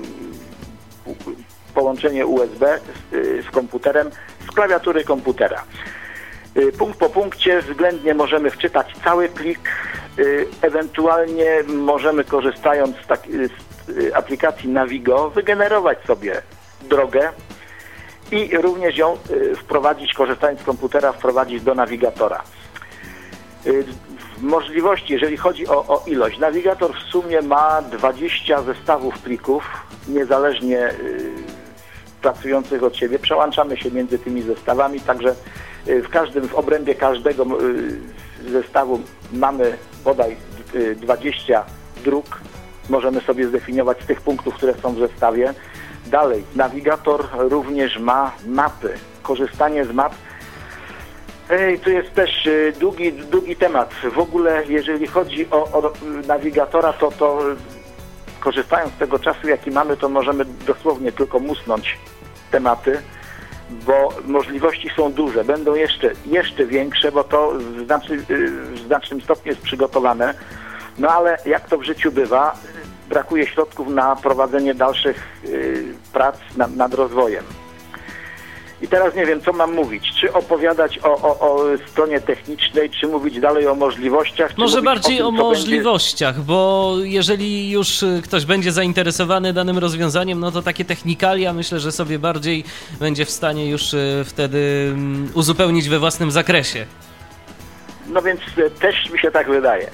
połączenie USB z, y, z komputerem z klawiatury komputera. Y, punkt po punkcie względnie możemy wczytać cały plik, y, ewentualnie możemy korzystając z, tak, z aplikacji Navigo wygenerować sobie drogę i również ją wprowadzić, korzystając z komputera, wprowadzić do nawigatora. Możliwości, jeżeli chodzi o, o ilość, nawigator w sumie ma 20 zestawów plików, niezależnie pracujących od siebie. Przełączamy się między tymi zestawami, także y, w każdym, w obrębie każdego y, zestawu mamy bodaj 20 y, dróg. Możemy sobie zdefiniować z tych punktów, które są w zestawie. Dalej, nawigator również ma mapy. Korzystanie z map Ej, tu jest też długi, długi temat. W ogóle, jeżeli chodzi o, o nawigatora, to, to korzystając z tego czasu, jaki mamy, to możemy dosłownie tylko musnąć tematy, bo możliwości są duże, będą jeszcze, jeszcze większe, bo to w, znaczy, w znacznym stopniu jest przygotowane. No ale jak to w życiu bywa, brakuje środków na prowadzenie dalszych y, prac nad, nad rozwojem. I teraz nie wiem, co mam mówić. Czy opowiadać o, o, o stronie technicznej, czy mówić dalej o możliwościach? Może bardziej o, tym, o możliwościach, będzie... bo jeżeli już y, ktoś będzie zainteresowany danym rozwiązaniem, no to takie technikalia myślę, że sobie bardziej będzie w stanie już y, wtedy mm, uzupełnić we własnym zakresie. No więc y, też mi się tak wydaje.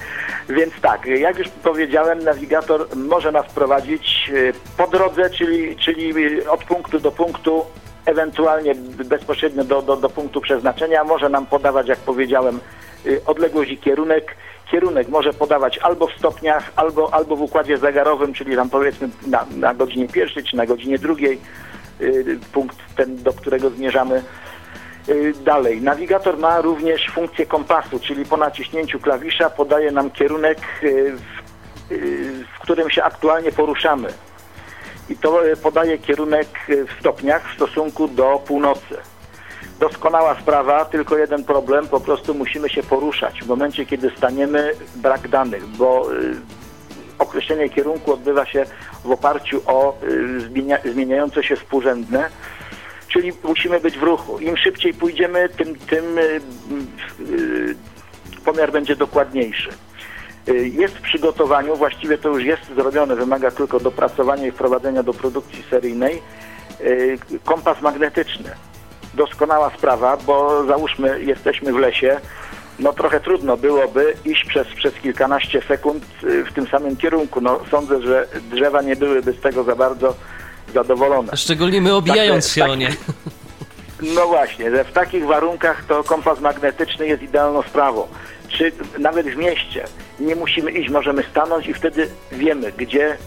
Więc tak, jak już powiedziałem, nawigator może nas prowadzić po drodze, czyli, czyli od punktu do punktu ewentualnie bezpośrednio do, do, do punktu przeznaczenia. Może nam podawać, jak powiedziałem, y, odległość i kierunek. Kierunek może podawać albo w stopniach, albo, albo w układzie zegarowym, czyli tam powiedzmy na, na godzinie pierwszej czy na godzinie drugiej, y, punkt ten, do którego zmierzamy. Y, dalej, nawigator ma również funkcję kompasu, czyli po naciśnięciu klawisza podaje nam kierunek, w, w którym się aktualnie poruszamy i to e, podaje kierunek e, w stopniach w stosunku do północy. Doskonała sprawa, tylko jeden problem, po prostu musimy się poruszać. W momencie, kiedy staniemy, brak danych, bo e, określenie kierunku odbywa się w oparciu o zmieniające się współrzędne, czyli musimy być w ruchu. Im szybciej pójdziemy, tym, tym pomiar będzie dokładniejszy. Y, jest w przygotowaniu, właściwie to już jest zrobione, wymaga tylko dopracowania i wprowadzenia do produkcji seryjnej, y, kompas magnetyczny. Doskonała sprawa, bo załóżmy jesteśmy w lesie, no trochę trudno byłoby iść przez, przez kilkanaście sekund y, w tym samym kierunku. No sądzę, że drzewa nie byłyby z tego za bardzo zadowolone. Szczególnie my obijając się tak, o nie. No właśnie, że w takich warunkach to kompas magnetyczny jest idealną sprawą czy nawet w mieście nie musimy iść, możemy stanąć i wtedy wiemy, gdzie,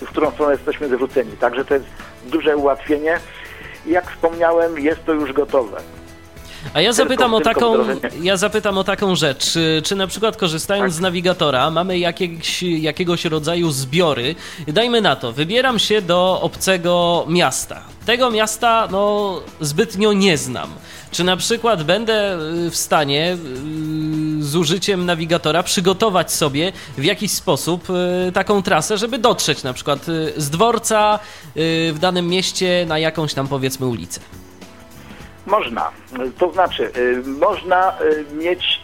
w którą stronę jesteśmy zwróceni. Także to jest duże ułatwienie. Jak wspomniałem, jest to już gotowe. A ja zapytam, o taką, ja zapytam o taką rzecz. Czy, czy na przykład korzystając tak. z nawigatora mamy jakieś, jakiegoś rodzaju zbiory? Dajmy na to, wybieram się do obcego miasta. Tego miasta no, zbytnio nie znam. Czy na przykład będę y, w stanie y, z użyciem nawigatora przygotować sobie w jakiś sposób y, taką trasę, żeby dotrzeć na przykład z dworca w danym mieście na jakąś tam powiedzmy ulicę? Można. To znaczy, można mieć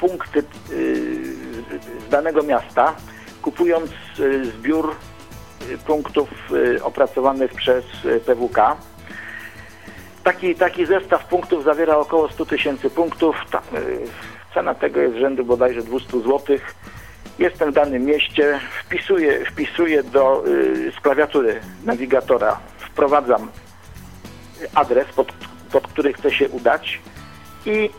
punkty z danego miasta, kupując zbiór punktów opracowanych przez PWK Taki, taki zestaw punktów zawiera około 100 tysięcy punktów. Ta, y, cena tego jest rzędu bodajże 200 zł. Jestem w danym mieście, wpisuję, wpisuję do, y, z klawiatury nawigatora, wprowadzam adres, pod, pod który chcę się udać i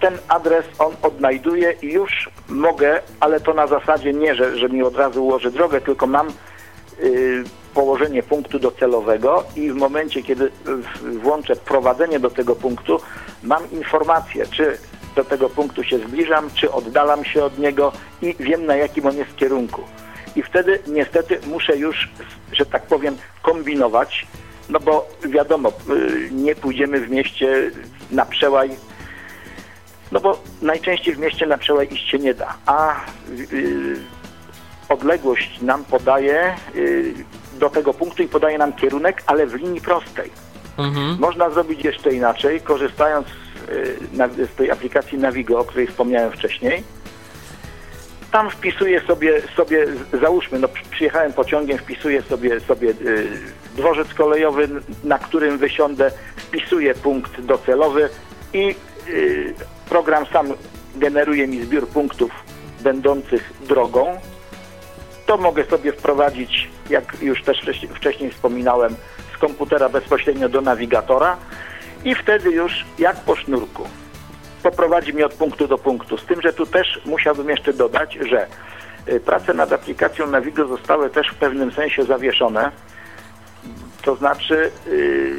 ten adres on odnajduje i już mogę, ale to na zasadzie nie, że, że mi od razu ułoży drogę, tylko mam y, położenie punktu docelowego i w momencie, kiedy włączę prowadzenie do tego punktu, mam informację, czy do tego punktu się zbliżam, czy oddalam się od niego i wiem na jakim on jest kierunku. I wtedy niestety muszę już, że tak powiem, kombinować, no bo wiadomo, y, nie pójdziemy w mieście na przełaj, no bo najczęściej w mieście na przełaj iść się nie da, a yy, odległość nam podaje yy, do tego punktu i podaje nam kierunek, ale w linii prostej. Mhm. Można zrobić jeszcze inaczej, korzystając yy, z tej aplikacji Navigo, o której wspomniałem wcześniej. Tam wpisuję sobie, sobie załóżmy, no przyjechałem pociągiem, wpisuję sobie, sobie yy, dworzec kolejowy, na którym wysiądę, wpisuję punkt docelowy i yy, program sam generuje mi zbiór punktów będących drogą. To mogę sobie wprowadzić, jak już też wcześniej wspominałem, z komputera bezpośrednio do nawigatora i wtedy już jak po sznurku poprowadzi mnie od punktu do punktu. Z tym, że tu też musiałbym jeszcze dodać, że y, prace nad aplikacją Navigo zostały też w pewnym sensie zawieszone. To znaczy y,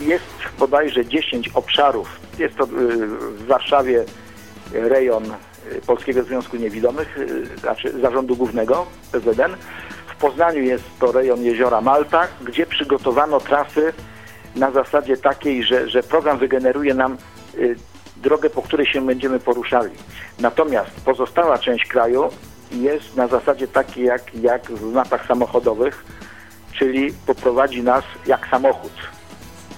jest bodajże 10 obszarów. Jest to y, w Warszawie rejon Polskiego Związku Niewidomych, znaczy Zarządu Głównego PZN. W Poznaniu jest to rejon Jeziora Malta, gdzie przygotowano trasy na zasadzie takiej, że, że program wygeneruje nam Y, drogę, po której się będziemy poruszali. Natomiast pozostała część kraju jest na zasadzie takiej jak, jak w mapach samochodowych, czyli poprowadzi nas jak samochód.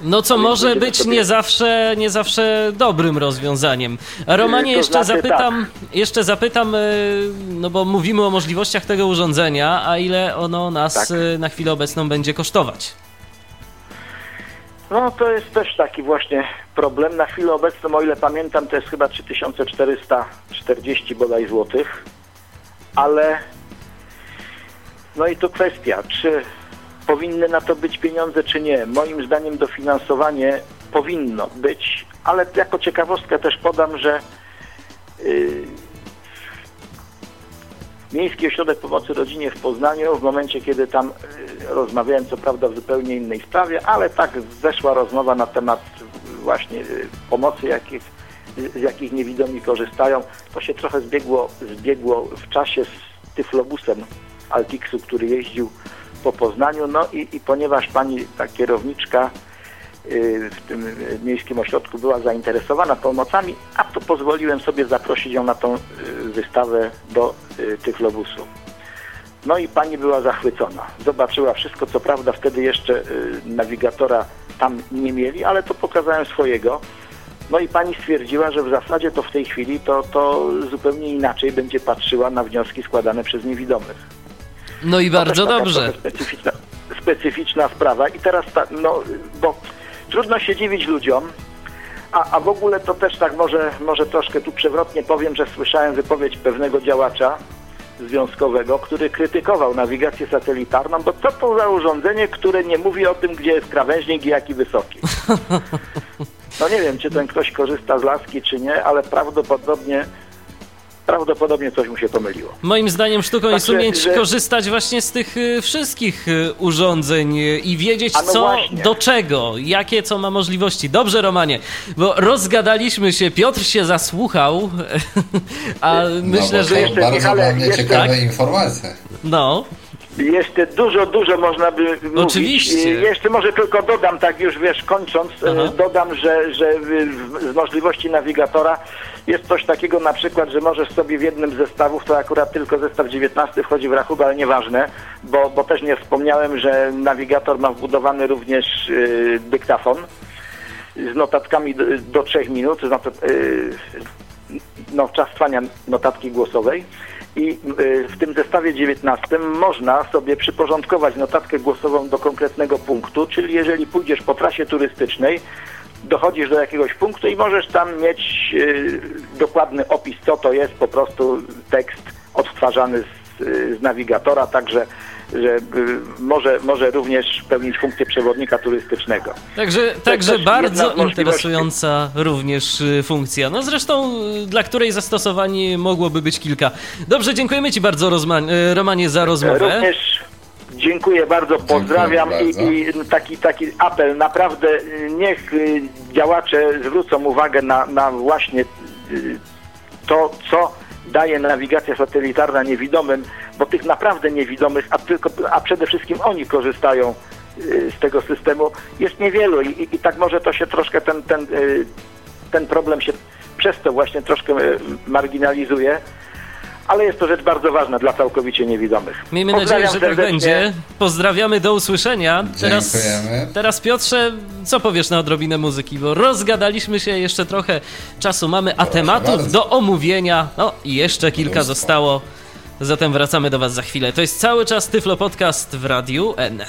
No co może być sobie... nie, zawsze, nie zawsze dobrym rozwiązaniem. Romanie, jeszcze znaczy, zapytam, tak. jeszcze zapytam, y, no bo mówimy o możliwościach tego urządzenia, a ile ono nas tak. Y, na chwilę obecną będzie kosztować? No to jest też taki właśnie problem. Na chwilę obecną, o ile pamiętam, to jest chyba 3440 bodaj złotych, ale no i to kwestia, czy powinny na to być pieniądze, czy nie. Moim zdaniem dofinansowanie powinno być, ale jako ciekawostkę też podam, że yy, Miejski Ośrodek Pomocy Rodzinie w Poznaniu, w momencie kiedy tam y, rozmawiałem, co prawda w zupełnie innej sprawie, ale tak zeszła rozmowa na temat właśnie y, pomocy, jakich, z jakich niewidomi korzystają, to się trochę zbiegło, zbiegło w czasie z tyflobusem Altixu, który jeździł po Poznaniu, no i, i ponieważ pani ta kierowniczka Y, w tym miejskim ośrodku była zainteresowana pomocami, a to pozwoliłem sobie zaprosić ją na tą y, wystawę do y, tych lobusów. No i pani była zachwycona. Zobaczyła wszystko, co prawda wtedy jeszcze nawigatora tam nie mieli, ale to pokazałem swojego. No i pani stwierdziła, że w zasadzie to w tej chwili to, to zupełnie inaczej będzie patrzyła na wnioski składane przez niewidomych. No i bardzo dobrze. Specyficzna, specyficzna sprawa. I teraz, ta, no, bo Trudno się dziwić ludziom, a, a w ogóle to też tak może, może troszkę tu przewrotnie powiem, że słyszałem wypowiedź pewnego działacza związkowego, który krytykował nawigację satelitarną, bo co to za urządzenie, które nie mówi o tym, gdzie jest krawężnik i jaki wysoki. No nie wiem, czy ten ktoś korzysta z laski, czy nie, ale prawdopodobnie prawdopodobnie coś mu się pomyliło. Moim zdaniem sztuką jest umieć że... korzystać właśnie z tych y, wszystkich y, urządzeń y, i wiedzieć no co właśnie. do czego, jakie co ma możliwości. Dobrze, Romanie, bo rozgadaliśmy się, Piotr się zasłuchał, a no myślę, że... Jeszcze, bardzo dla mnie ciekawe tak? informacje. No. Jeszcze dużo, dużo można by mówić. Oczywiście. Jeszcze może tylko dodam, tak już wiesz, kończąc, Aha. dodam, że, że z możliwości nawigatora jest coś takiego na przykład, że możesz sobie w jednym z zestawów, to akurat tylko zestaw 19 wchodzi w rachubę, ale nieważne, bo, bo też nie wspomniałem, że nawigator ma wbudowany również yy, dyktafon z notatkami do, do 3 minut, yy, no, czas trwania notatki głosowej i y, w tym zestawie 19 można sobie przyporządkować notatkę głosową do konkretnego punktu, czyli jeżeli pójdziesz po trasie turystycznej, dochodzisz do jakiegoś punktu i możesz tam mieć y, dokładny opis, co to jest, po prostu tekst odtwarzany z, y, z nawigatora, także że y, może, może również pełnić funkcję przewodnika turystycznego. Także, także bardzo interesująca również y, funkcja. No zresztą y, dla której zastosowań mogłoby być kilka. Dobrze, dziękujemy Ci bardzo Romanie za rozmowę. Również Dziękuję bardzo, pozdrawiam bardzo. I, i taki, taki apel, naprawdę niech działacze zwrócą uwagę na, na właśnie to, co daje nawigacja satelitarna niewidomym, bo tych naprawdę niewidomych, a, tylko, a przede wszystkim oni korzystają y, z tego systemu, jest niewielu i, i, i tak może to się troszkę ten, ten, y, ten problem się przez to właśnie troszkę y, marginalizuje. Ale jest to rzecz bardzo ważna dla całkowicie niewidomych. Miejmy nadzieję, Pozdrawiam że tak będzie. Pozdrawiamy, do usłyszenia. Teraz, Dziękujemy. teraz Piotrze, co powiesz na odrobinę muzyki? Bo rozgadaliśmy się, jeszcze trochę czasu mamy, a Proszę tematów bardzo. do omówienia, no i jeszcze kilka zostało. Zatem wracamy do Was za chwilę. To jest cały czas Tyflo Podcast w Radiu N.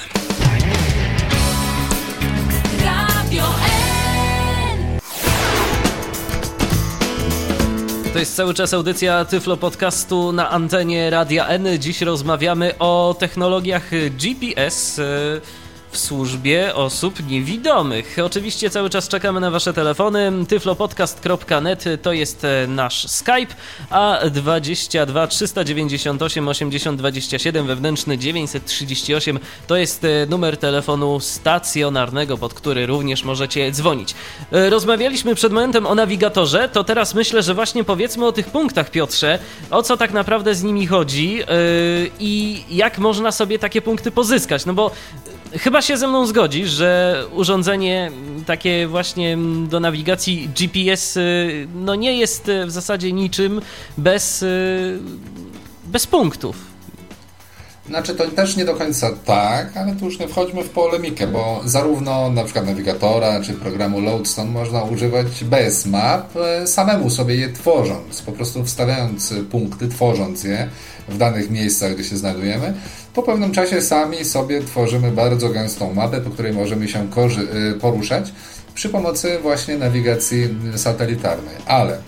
To jest cały czas audycja Tyflo Podcastu na antenie Radia N. Dziś rozmawiamy o technologiach GPS w służbie osób niewidomych. Oczywiście cały czas czekamy na Wasze telefony. tyflopodcast.net to jest e, nasz Skype, a 22 398 80 27 wewnętrzny 938 to jest e, numer telefonu stacjonarnego, pod który również możecie dzwonić. E, Rozmawialiśmy przed momentem o nawigatorze, to teraz myślę, że właśnie powiedzmy o tych punktach, Piotrze, o co tak naprawdę z nimi chodzi yy, i jak można sobie takie punkty pozyskać. No bo chyba się ze mną zgodzisz, że urządzenie takie właśnie do nawigacji GPS yy, no nie jest yy, w zasadzie niczym bez, yy, bez punktów. Znaczy to też nie do końca tak, ale tu już nie wchodźmy w polemikę, bo zarówno na przykład nawigatora czy programu Loadstone można używać bez map, e, samemu sobie je tworząc, po prostu wstawiając punkty, tworząc je w danych miejscach, gdzie się znajdujemy. Po pewnym czasie sami sobie tworzymy bardzo gęstą mapę, po której możemy się e, poruszać przy pomocy właśnie nawigacji satelitarnej. Ale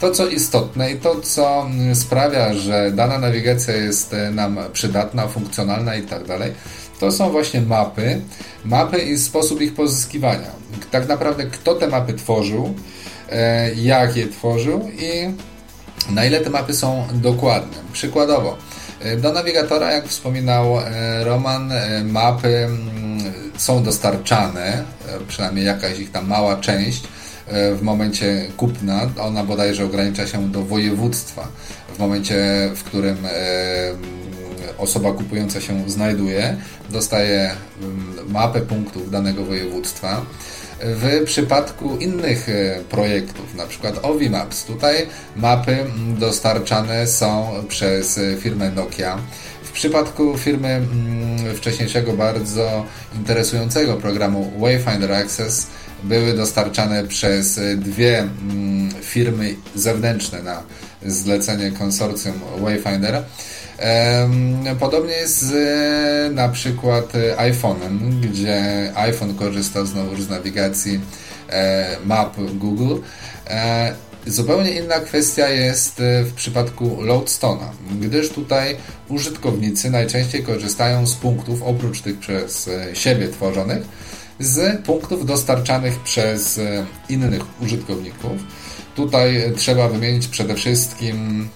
to, co istotne i to, co sprawia, że dana nawigacja jest e, nam przydatna, funkcjonalna i tak dalej, to są właśnie mapy, mapy i sposób ich pozyskiwania. Tak naprawdę kto te mapy tworzył, e, jak je tworzył i na ile te mapy są dokładne. Przykładowo, e, do nawigatora, jak wspominał Roman, mapy mm, są dostarczane, przynajmniej jakaś ich tam mała część w momencie kupna. Ona bodajże ogranicza się do województwa. W momencie, w którym e, osoba kupująca się znajduje, dostaje mm, mapę punktów danego województwa. W przypadku innych e, projektów, na przykład Ovi Maps, tutaj mapy mm, dostarczane są przez e, firmę Nokia. Przypadku firmy mm, wcześniejszego, bardzo interesującego programu Wayfinder Access były dostarczane przez e, dwie mm, firmy zewnętrzne na zlecenie konsorcjum Wayfinder. Podobnie jest z e, na przykład e, iPhone'em, gdzie iPhone korzysta znowu z nawigacji e, map Google. Zupełnie inna kwestia jest e, w przypadku Loadstone'a, gdyż tutaj użytkownicy najczęściej korzystają z punktów, oprócz tych przez e, siebie tworzonych, z punktów dostarczanych przez e, innych użytkowników. Tutaj trzeba wymienić przede wszystkim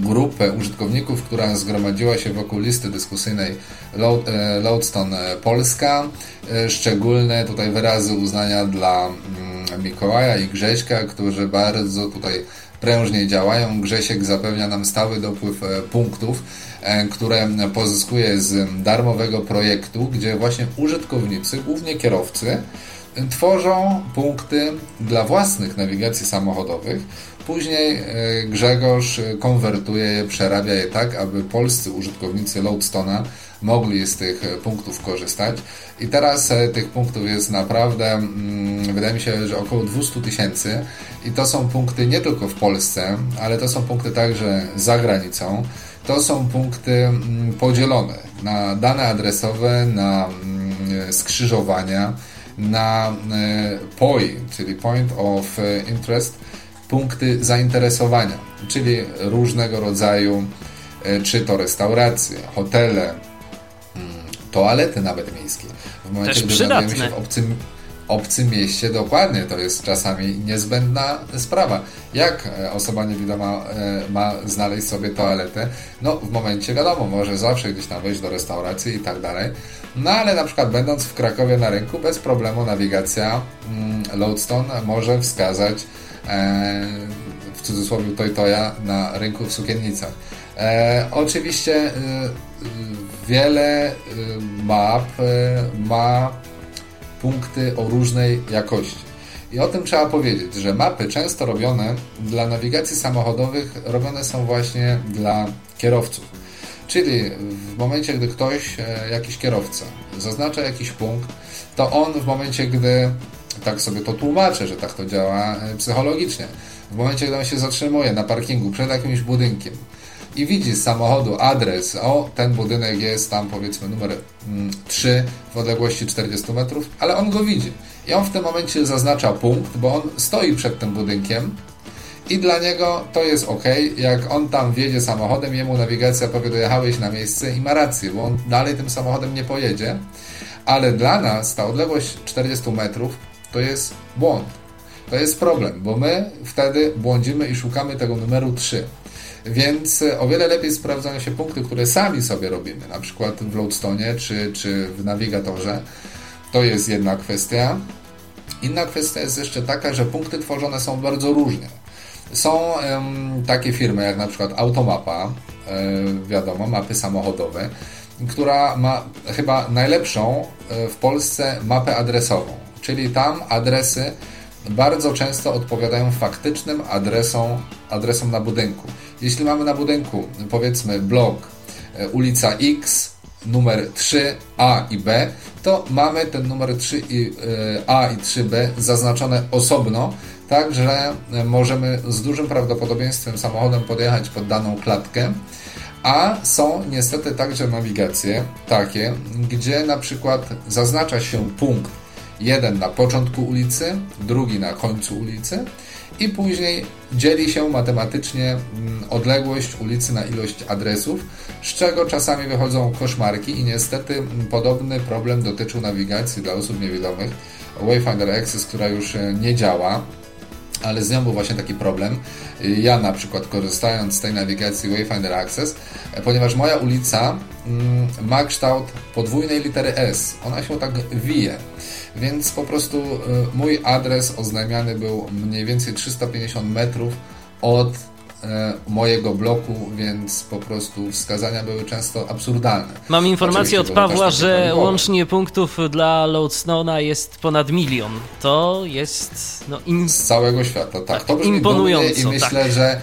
grupę użytkowników, która zgromadziła się wokół listy dyskusyjnej e, Loadstone Polska. E, Szczególne tutaj wyrazy uznania dla mm, Mikołaja i Grześka, którzy bardzo tutaj prężnie działają. Grzesiek zapewnia nam stały dopływ e, punktów, które pozyskuje z darmowego projektu, gdzie właśnie użytkownicy, głównie kierowcy, tworzą punkty dla własnych nawigacji samochodowych. Później e, Grzegorz e, konwertuje je, przerabia je tak, aby polscy użytkownicy Loadstona mogli z tych e, punktów korzystać. I teraz tych punktów jest naprawdę, mm, wydaje mi się, że około 200 tysięcy. I to są punkty nie tylko w Polsce, ale to są punkty także za granicą. To są punkty mm, podzielone na dane adresowe, na mm, skrzyżowania, na POI, czyli Point of Interest, punkty zainteresowania, czyli różnego rodzaju, e, czy to restauracje, hotele, mm, toalety nawet miejskie. W momencie, Też gdy znajdujemy się w obcym obcym mieście dokładnie to jest czasami niezbędna sprawa. Jak e, osoba niewidoma e, ma znaleźć sobie toaletę? No, w momencie wiadomo, może zawsze gdzieś tam wejść do restauracji i tak dalej. No, ale na przykład będąc w Krakowie na rynku, bez problemu nawigacja mm, Lodestone może wskazać w cudzysłowie Toytoja na rynku w Sukiennicach. E, oczywiście e, wiele e, map e, ma punkty o różnej jakości. I o tym trzeba powiedzieć, że mapy często robione dla nawigacji samochodowych robione są właśnie dla kierowców. Czyli w momencie, gdy ktoś, e, jakiś kierowca, zaznacza jakiś punkt, to on w momencie, gdy, tak sobie to tłumaczę, że tak to działa e, psychologicznie, w momencie, gdy on się zatrzymuje na parkingu przed jakimś budynkiem i widzi z samochodu adres, o, ten budynek jest tam powiedzmy numer mm, 3 w odległości 40 metrów, ale on go widzi. I on w tym momencie zaznacza punkt, bo on stoi przed tym budynkiem i dla niego to jest ok, jak on tam wjedzie samochodem, jemu nawigacja powie, dojechałeś na miejsce i ma rację, bo on dalej tym samochodem nie pojedzie, ale dla nas ta odległość 40 metrów to jest błąd. To jest problem, bo my wtedy błądzimy i szukamy tego numeru 3. Więc o wiele lepiej sprawdzają się punkty, które sami sobie robimy, na przykład w Lodestone czy, czy w nawigatorze. To jest jedna kwestia. Inna kwestia jest jeszcze taka, że punkty tworzone są bardzo różnie. Są em, takie firmy jak na przykład Automapa, e, wiadomo, mapy samochodowe, która ma chyba najlepszą e, w Polsce mapę adresową, czyli tam adresy bardzo często odpowiadają faktycznym adresom, adresom na budynku. Jeśli mamy na budynku powiedzmy blok e, ulica X, numer 3 A i B, to mamy ten numer 3 i, e, A i 3B zaznaczone osobno, tak że e, możemy z dużym prawdopodobieństwem samochodem podjechać pod daną klatkę. A są niestety także nawigacje takie, gdzie na przykład zaznacza się punkt jeden na początku ulicy, drugi na końcu ulicy i później dzieli się matematycznie mm, odległość ulicy na ilość adresów, z czego czasami wychodzą koszmarki i niestety mm, podobny problem dotyczył nawigacji dla osób niewidomych Wayfinder Access, która już e, nie działa ale z nią był właśnie taki problem. Ja na przykład korzystając z tej nawigacji Wayfinder Access, e, ponieważ moja ulica mm, ma kształt podwójnej litery S, ona się tak wije, więc po prostu e, mój adres oznajmiany był mniej więcej 350 metrów od e, mojego bloku, więc po prostu wskazania były często absurdalne. Mam informację Oczywiście od Pawła, że łącznie punktów dla Loadstone'a jest ponad milion. To jest no, in... z całego świata. Tak, Tak, to brzmi imponująco, i myślę, tak. że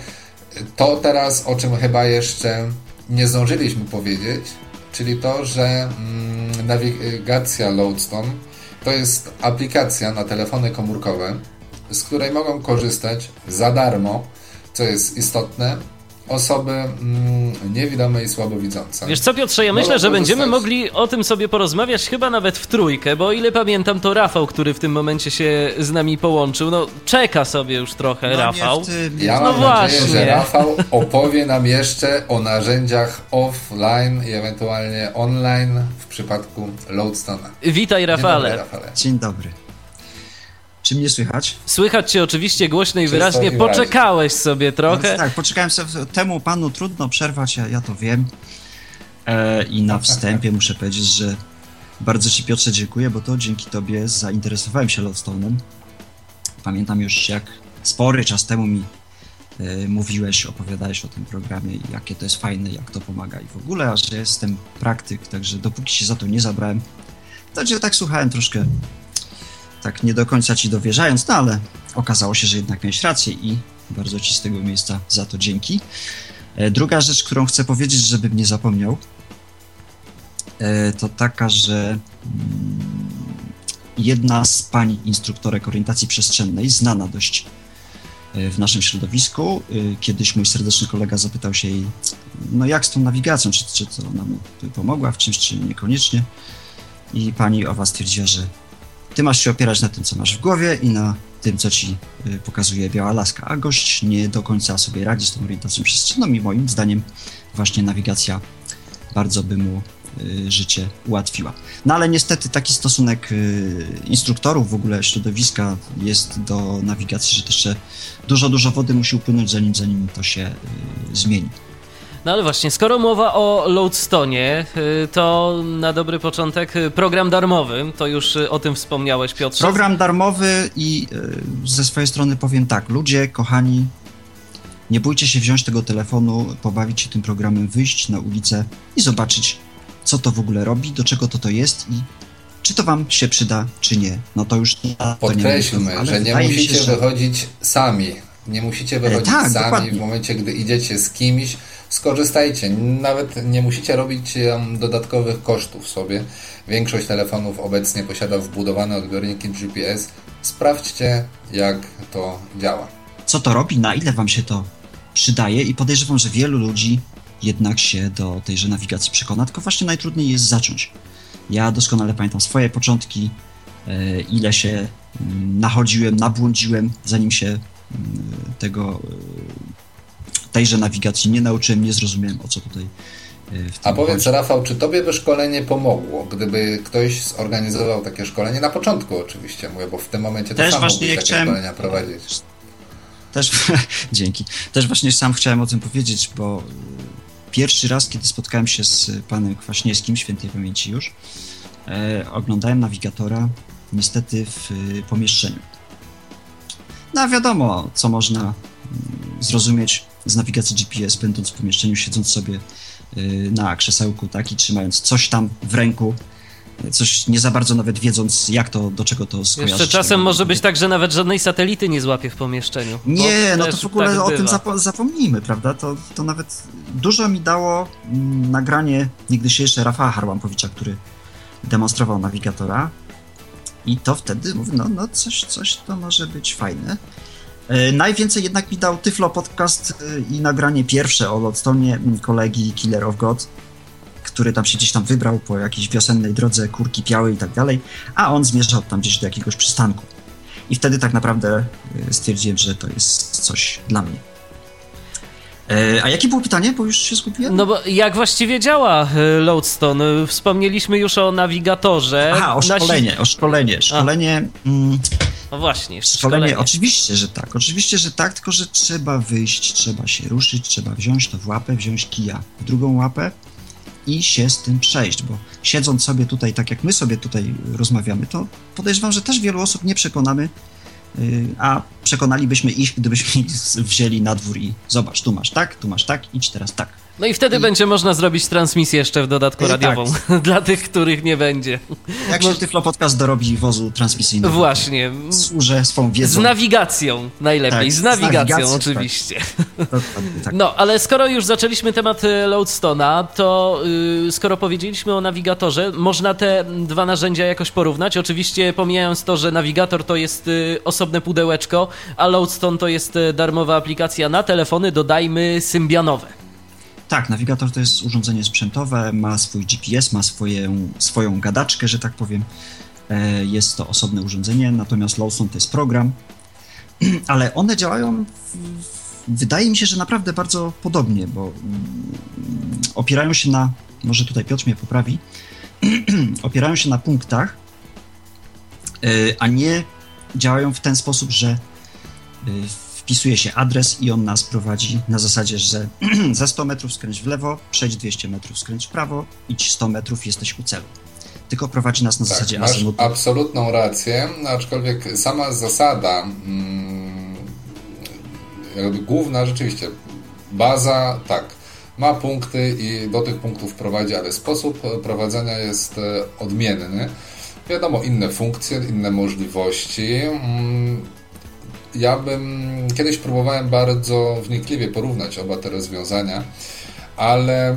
to teraz, o czym chyba jeszcze nie zdążyliśmy powiedzieć, czyli to, że mm, nawigacja Lodestone to jest aplikacja na telefony komórkowe, z której mogą korzystać za darmo, co jest istotne, osoby mm, niewidome i słabowidzące. Wiesz co, Piotrze, ja myślę, że będziemy korzystać. mogli o tym sobie porozmawiać chyba nawet w trójkę, bo o ile pamiętam, to Rafał, który w tym momencie się z nami połączył, no czeka sobie już trochę No, Rafał. Tym, Ja No mam nadzieję, właśnie. że Rafał opowie nam jeszcze o narzędziach offline i ewentualnie online w przypadku Loadstone'a. Witaj, Dzień Rafale. dobry, Rafale. Dzień dobry. Czy mnie słychać? Słychać cię oczywiście głośno i wyraźnie. Poczekałeś sobie trochę. No, tak, poczekałem sobie. Temu panu trudno przerwać, ja, ja to wiem. E, I na wstępie muszę powiedzieć, że bardzo Ci Piotrze dziękuję, bo to dzięki Tobie zainteresowałem się Lodestone'em. Pamiętam już jak spory czas temu mi e, mówiłeś, opowiadałeś o tym programie i jakie to jest fajne, jak to pomaga i w ogóle, a że jestem praktyk, także dopóki się za to nie zabrałem, to cię tak słuchałem troszkę tak nie do końca ci dowierzając, no ale okazało się, że jednak miałeś rację i bardzo ci z tego miejsca za to dzięki. E, Druga rzecz, którą chcę powiedzieć, żebym nie zapomniał, e, to taka, że mm, jedna z pań instruktorek orientacji przestrzennej, znana dość e, w naszym środowisku, kiedyś mój serdeczny kolega zapytał się jej, no jak z tą nawigacją, czy, czy to ona mu pomogła w czymś, czy niekoniecznie. I pani owa stwierdziła, że ty masz się opierać na tym, co masz w głowie i na tym, co ci y, pokazuje biała laska, a gość nie do końca sobie radzi z tą orientacją przestrzenną i moim zdaniem właśnie nawigacja bardzo by mu y, życie ułatwiła. No ale niestety taki stosunek y, instruktorów, w ogóle środowiska jest do nawigacji, że jeszcze dużo, dużo wody musi upłynąć, zanim, zanim to się zmieni. No ale właśnie, skoro mowa o Loadstone, y, to na dobry początek y, program darmowy, to już y, o tym wspomniałeś Piotrze. Program darmowy i ze swojej strony powiem tak, ludzie, kochani, nie bójcie się wziąć tego telefonu, pobawić się tym programem, wyjść na ulicę i zobaczyć, co to w ogóle robi, do czego to to jest i czy to wam się przyda, czy nie. No to już to nie Podkreślmy, mówię, ale że nie musicie się, że- wychodzić sami. Nie musicie wychodzić tak, sami dokładnie. w momencie, gdy idziecie z kimś. Skorzystajcie. Nawet nie musicie robić dodatkowych kosztów sobie. Większość telefonów obecnie posiada wbudowane odbiorniki GPS. Sprawdźcie, jak to działa. co to robi, na ile wam się to przydaje i podejrzewam, że wielu ludzi jednak się do tejże nawigacji przekona, tylko właśnie najtrudniej jest zacząć. Ja doskonale pamiętam swoje początki, e, ile się mm, nachodziłem, nabłądziłem, zanim się mm, tego, e, tejże nawigacji nie nauczyłem, nie zrozumiałem o co tutaj e, A powiedz chodzi. Rafał, czy tobie by szkolenie pomogło, gdyby ktoś zorganizował takie szkolenie? Na początku oczywiście mówię, bo w tym momencie to Też sam właśnie takie chciałem- szkolenia prowadzić. Też, dzięki. Też właśnie sam chciałem o tym powiedzieć, bo y, pierwszy raz, kiedy spotkałem się z panem Kwaśniewskim, świętej pamięci już, e, oglądałem nawigatora niestety w y, pomieszczeniu. No wiadomo, co można mm, zrozumieć z nawigacji GPS, będąc w pomieszczeniu, siedząc sobie y, na krzesełku, tak, i trzymając coś tam w ręku, coś nie za bardzo nawet wiedząc, jak to, do czego to skojarzyć. Jeszcze czasem może być tak, że nawet żadnej satelity nie złapie w pomieszczeniu. Nie, no to w ogóle tak o tym zapo- zapomnijmy, prawda? To, to nawet dużo mi dało mm, nagranie niegdysiejsze Rafała Harłampowicza, który demonstrował nawigatora. I to wtedy mówię, no, no coś, coś to może być fajne. E, najwięcej jednak mi dał Tyflo Podcast e, i nagranie pierwsze o Lodstonie kolegi Killer of God, który tam się gdzieś tam wybrał po jakiejś wiosennej drodze, kurki piały i tak dalej, a on zmierzał tam gdzieś do jakiegoś przystanku. I wtedy tak naprawdę y, stwierdziłem, że to jest coś dla mnie. E, a jakie było pytanie? Bo już się zgubiłem. No bo jak właściwie działa Lodestone? Wspomnieliśmy już o nawigatorze. Aha, o Nasi- szkolenie, o szkolenie. Szkolenie, mm, No właśnie, szkolenie, szkolenie. oczywiście, że tak. Oczywiście, że tak, tylko że trzeba wyjść, trzeba się ruszyć, trzeba wziąć to w łapę, wziąć kija w drugą łapę i się z tym przejść, bo siedząc sobie tutaj, tak jak my sobie tutaj rozmawiamy, to podejrzewam, że też wielu osób nie przekonamy, y, a przekonalibyśmy ich, gdybyśmy ich wzięli na dwór i zobacz, tu masz tak, tu masz tak, idź teraz tak. No i wtedy I- będzie można zrobić transmisję jeszcze w dodatku E, radiową. Dla tych, których nie będzie. Jak No- się Tyflo Podcast dorobi wozu transmisyjnego. Właśnie. Służę swą Z wiedzą. nawigacją najlepiej, Tak, z z nawigacją nawigacją, oczywiście. Dokładnie tak. No, ale skoro już zaczęliśmy temat y, Loadstona, to y, skoro powiedzieliśmy o nawigatorze, można te dwa narzędzia jakoś porównać. Oczywiście pomijając to, że nawigator to jest y, osobne pudełeczko, a Loadstone to jest y, darmowa aplikacja na telefony, dodajmy symbianowe. Tak, nawigator to jest urządzenie sprzętowe, ma swój GPS, ma swoją, swoją gadaczkę, że tak powiem. E, Jest to osobne urządzenie, natomiast Lawson to jest program, ale one działają, wydaje mi się, że naprawdę bardzo podobnie, bo mm, opierają się na, może tutaj Piotr mnie poprawi, opierają się na punktach, e, a nie działają w ten sposób, że y, wpisuje się adres i on nas prowadzi na zasadzie, że za 100 metrów skręć w lewo, przejdź 200 metrów skręć w prawo, idź 100 metrów, jesteś u celu. Tylko prowadzi nas na Tak, zasadzie masz azymutu. absolutną rację, aczkolwiek sama zasada, mm, główna rzeczywiście, baza, tak, ma punkty i do tych punktów prowadzi, ale sposób prowadzenia jest e, odmienny. Wiadomo, inne funkcje, inne możliwości. Mm, Ja bym kiedyś próbowałem bardzo wnikliwie porównać oba te rozwiązania, ale e,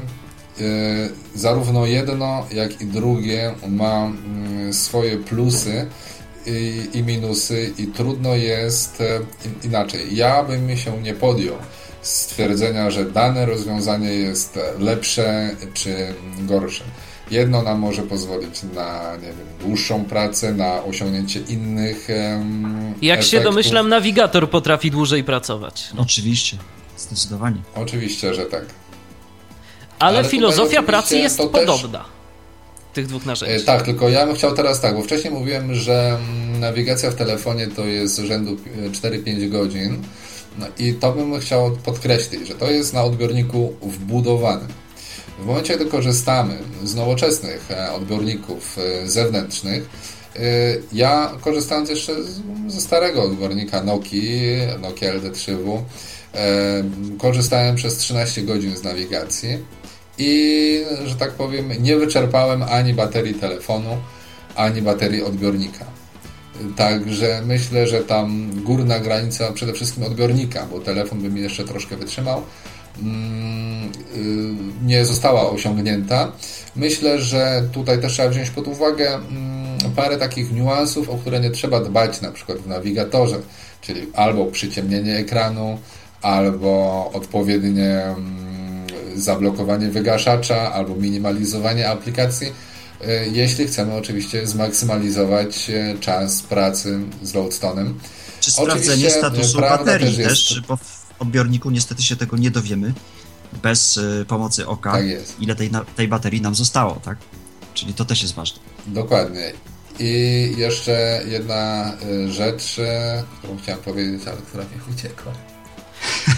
zarówno jedno, jak i drugie ma mm, swoje plusy i, i minusy i trudno jest e, in- inaczej. Ja bym się nie podjął stwierdzenia, że dane rozwiązanie jest lepsze czy gorsze. Jedno nam może pozwolić na nie wiem, dłuższą pracę, na osiągnięcie innych. em, Jak się efektów. domyślam, nawigator potrafi dłużej pracować. Oczywiście, zdecydowanie. Oczywiście, że tak. Ale, Ale filozofia pracy jest to też- podobna. tych dwóch E, narzędzi. Tak, tylko ja bym chciał teraz tak, bo wcześniej mówiłem, że mm, nawigacja w telefonie to jest rzędu e, 4-5 godzin. No i to bym chciał podkreślić, że to jest na odbiorniku wbudowanym. W momencie, gdy korzystamy z nowoczesnych e, odbiorników e, zewnętrznych, e, ja korzystając jeszcze ze starego odbiornika Nokii, Nokia LD3W, e, korzystałem przez 13 godzin z nawigacji i, że tak powiem, nie wyczerpałem ani baterii telefonu, ani baterii odbiornika. Także myślę, że tam górna granica przede wszystkim odbiornika, bo telefon by mi jeszcze troszkę wytrzymał, nie została osiągnięta. Myślę, że tutaj też trzeba wziąć pod uwagę mm, parę takich niuansów, o które nie trzeba dbać na przykład w nawigatorze, czyli albo przyciemnienie ekranu, albo odpowiednie mm, zablokowanie wygaszacza, albo minimalizowanie aplikacji, y, jeśli chcemy oczywiście zmaksymalizować y, czas pracy z Loadstone'em. Czy Oczywiście, sprawdzenie statusu prawda baterii też jest- bo odbiorniku niestety się tego nie dowiemy bez y, pomocy oka, Tak ile tej, na, tej baterii nam zostało, tak? Czyli to też jest ważne. Dokładnie. I jeszcze jedna y, rzecz, y, którą chciałem powiedzieć, ale która mi uciekła.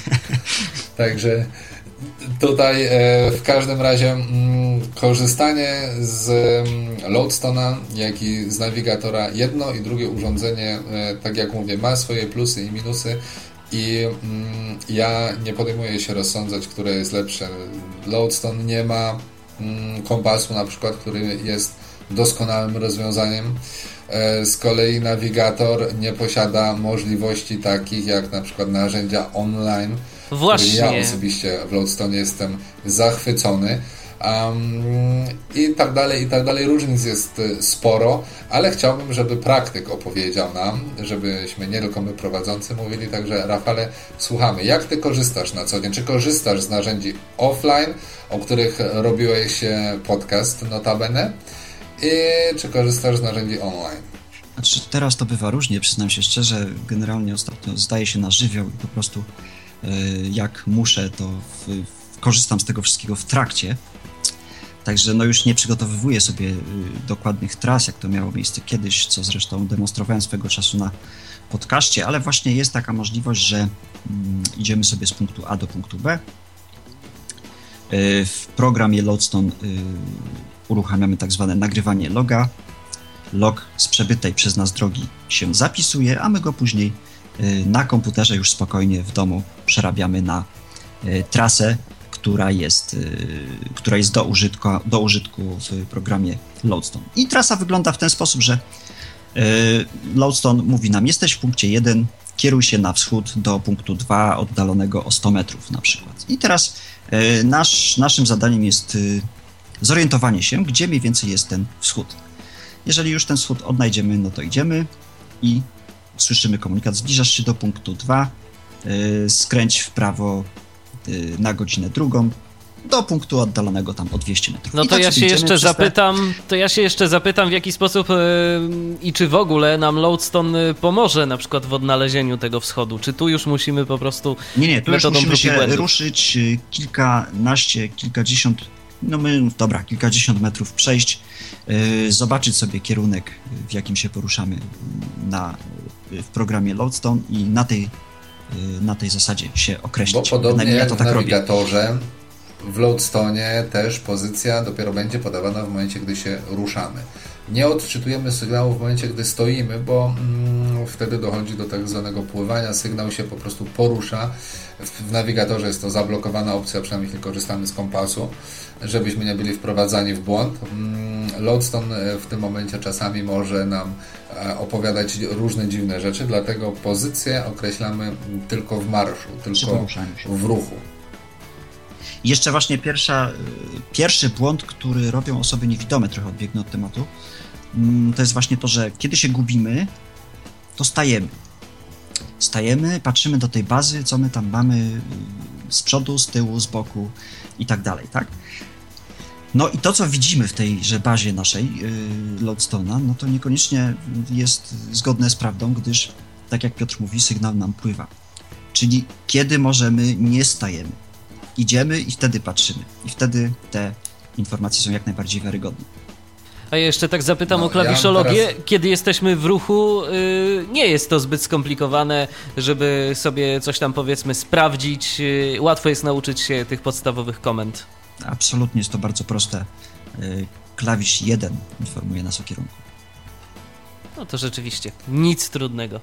Także tutaj w każdym razie mm, korzystanie z mm, Loadstone'a, jak i z nawigatora, jedno i drugie urządzenie, tak jak mówię, ma swoje plusy i minusy. I mm, ja nie podejmuję się rozsądzać, które jest lepsze. Loadstone nie ma mm, kompasu, na przykład, który jest doskonałym rozwiązaniem. E, Z kolei nawigator nie posiada możliwości takich jak na przykład narzędzia online, którymi ja Właśnie. osobiście w Loadstone jestem zachwycony. Um, I tak dalej, i tak dalej. Różnic jest y, sporo, ale chciałbym, żeby praktyk opowiedział nam, żebyśmy nie tylko my prowadzący mówili. Także, Rafale, słuchamy. Jak ty korzystasz na co dzień? Czy korzystasz z narzędzi offline, o których robiłeś e, podcast notabene? I czy korzystasz z narzędzi online? Znaczy, teraz to bywa różnie, przyznam się szczerze. Generalnie ostatnio zdaje się na żywioł i po prostu y, jak muszę, to w, w, korzystam z tego wszystkiego w trakcie. Także no już nie przygotowywuję sobie y, dokładnych tras, jak to miało miejsce kiedyś, co zresztą demonstrowałem swego czasu na podcaście, ale właśnie jest taka możliwość, że mm, idziemy sobie z punktu A do punktu B. Y, W programie Loadstone y, uruchamiamy tak zwane nagrywanie loga. Log z przebytej przez nas drogi się zapisuje, a my go później na komputerze już spokojnie w domu przerabiamy na trasę, która jest, y, która jest do, użytku, do użytku w programie Loadstone. I trasa wygląda w ten sposób, że y, Loadstone mówi nam, jesteś w punkcie 1, kieruj się na wschód do punktu 2, oddalonego o 100 metrów na przykład. I teraz y, nasz, naszym zadaniem jest zorientowanie się, gdzie mniej więcej jest ten wschód. Jeżeli już ten wschód odnajdziemy, no to idziemy i słyszymy komunikat, zbliżasz się do punktu 2, y, skręć w prawo na godzinę drugą, do punktu oddalonego tam o 200 metrów. No to tak ja się jeszcze te- zapytam, to ja się jeszcze zapytam, w jaki sposób e, i czy w ogóle nam Loadstone e, pomoże na przykład w odnalezieniu tego wschodu. Czy tu już musimy po prostu Nie, nie, tu już musimy się błędów? ruszyć y, kilkanaście, kilkadziesiąt, no my, dobra, kilkadziesiąt metrów przejść, y, zobaczyć sobie kierunek, y, w jakim się poruszamy na, y, w programie Loadstone i na tej, y, na tej zasadzie się Bo określić. podobnie Przynajmniej jak ja to w tak robię. nawigatorze, w Loadstone też pozycja dopiero będzie podawana w momencie, gdy się ruszamy. Nie odczytujemy sygnału w momencie, gdy stoimy, bo mm, wtedy dochodzi do tak zwanego pływania. Sygnał się po prostu porusza. W, w nawigatorze jest to zablokowana opcja, przynajmniej jeśli korzystamy z kompasu, żebyśmy nie byli wprowadzani w błąd. Mm, Loadstone e, w tym momencie czasami może nam e, opowiadać różne dziwne rzeczy, dlatego pozycję określamy tylko w marszu, tylko w ruchu. I jeszcze właśnie pierwsza, y, pierwszy błąd, który robią osoby niewidome, trochę odbiegnę od tematu, mm, to jest właśnie to, że kiedy się gubimy, to stajemy. Stajemy, patrzymy do tej bazy, co my tam mamy z przodu, z tyłu, z boku i tak dalej, tak? No i to, co widzimy w tejże bazie naszej yy, Loadstone'a, no to niekoniecznie jest zgodne z prawdą, gdyż, tak jak Piotr mówi, sygnał nam pływa. Czyli kiedy możemy, nie stajemy idziemy i wtedy patrzymy. I wtedy te informacje są jak najbardziej wiarygodne. A jeszcze tak zapytam No, o klawiszologię. ja teraz- Kiedy jesteśmy w ruchu, y, nie jest to zbyt skomplikowane, żeby sobie coś tam powiedzmy sprawdzić. Y, łatwo jest nauczyć się tych podstawowych komend. Absolutnie jest to bardzo proste. Y, Klawisz 1 informuje nas o kierunku. No to rzeczywiście nic trudnego.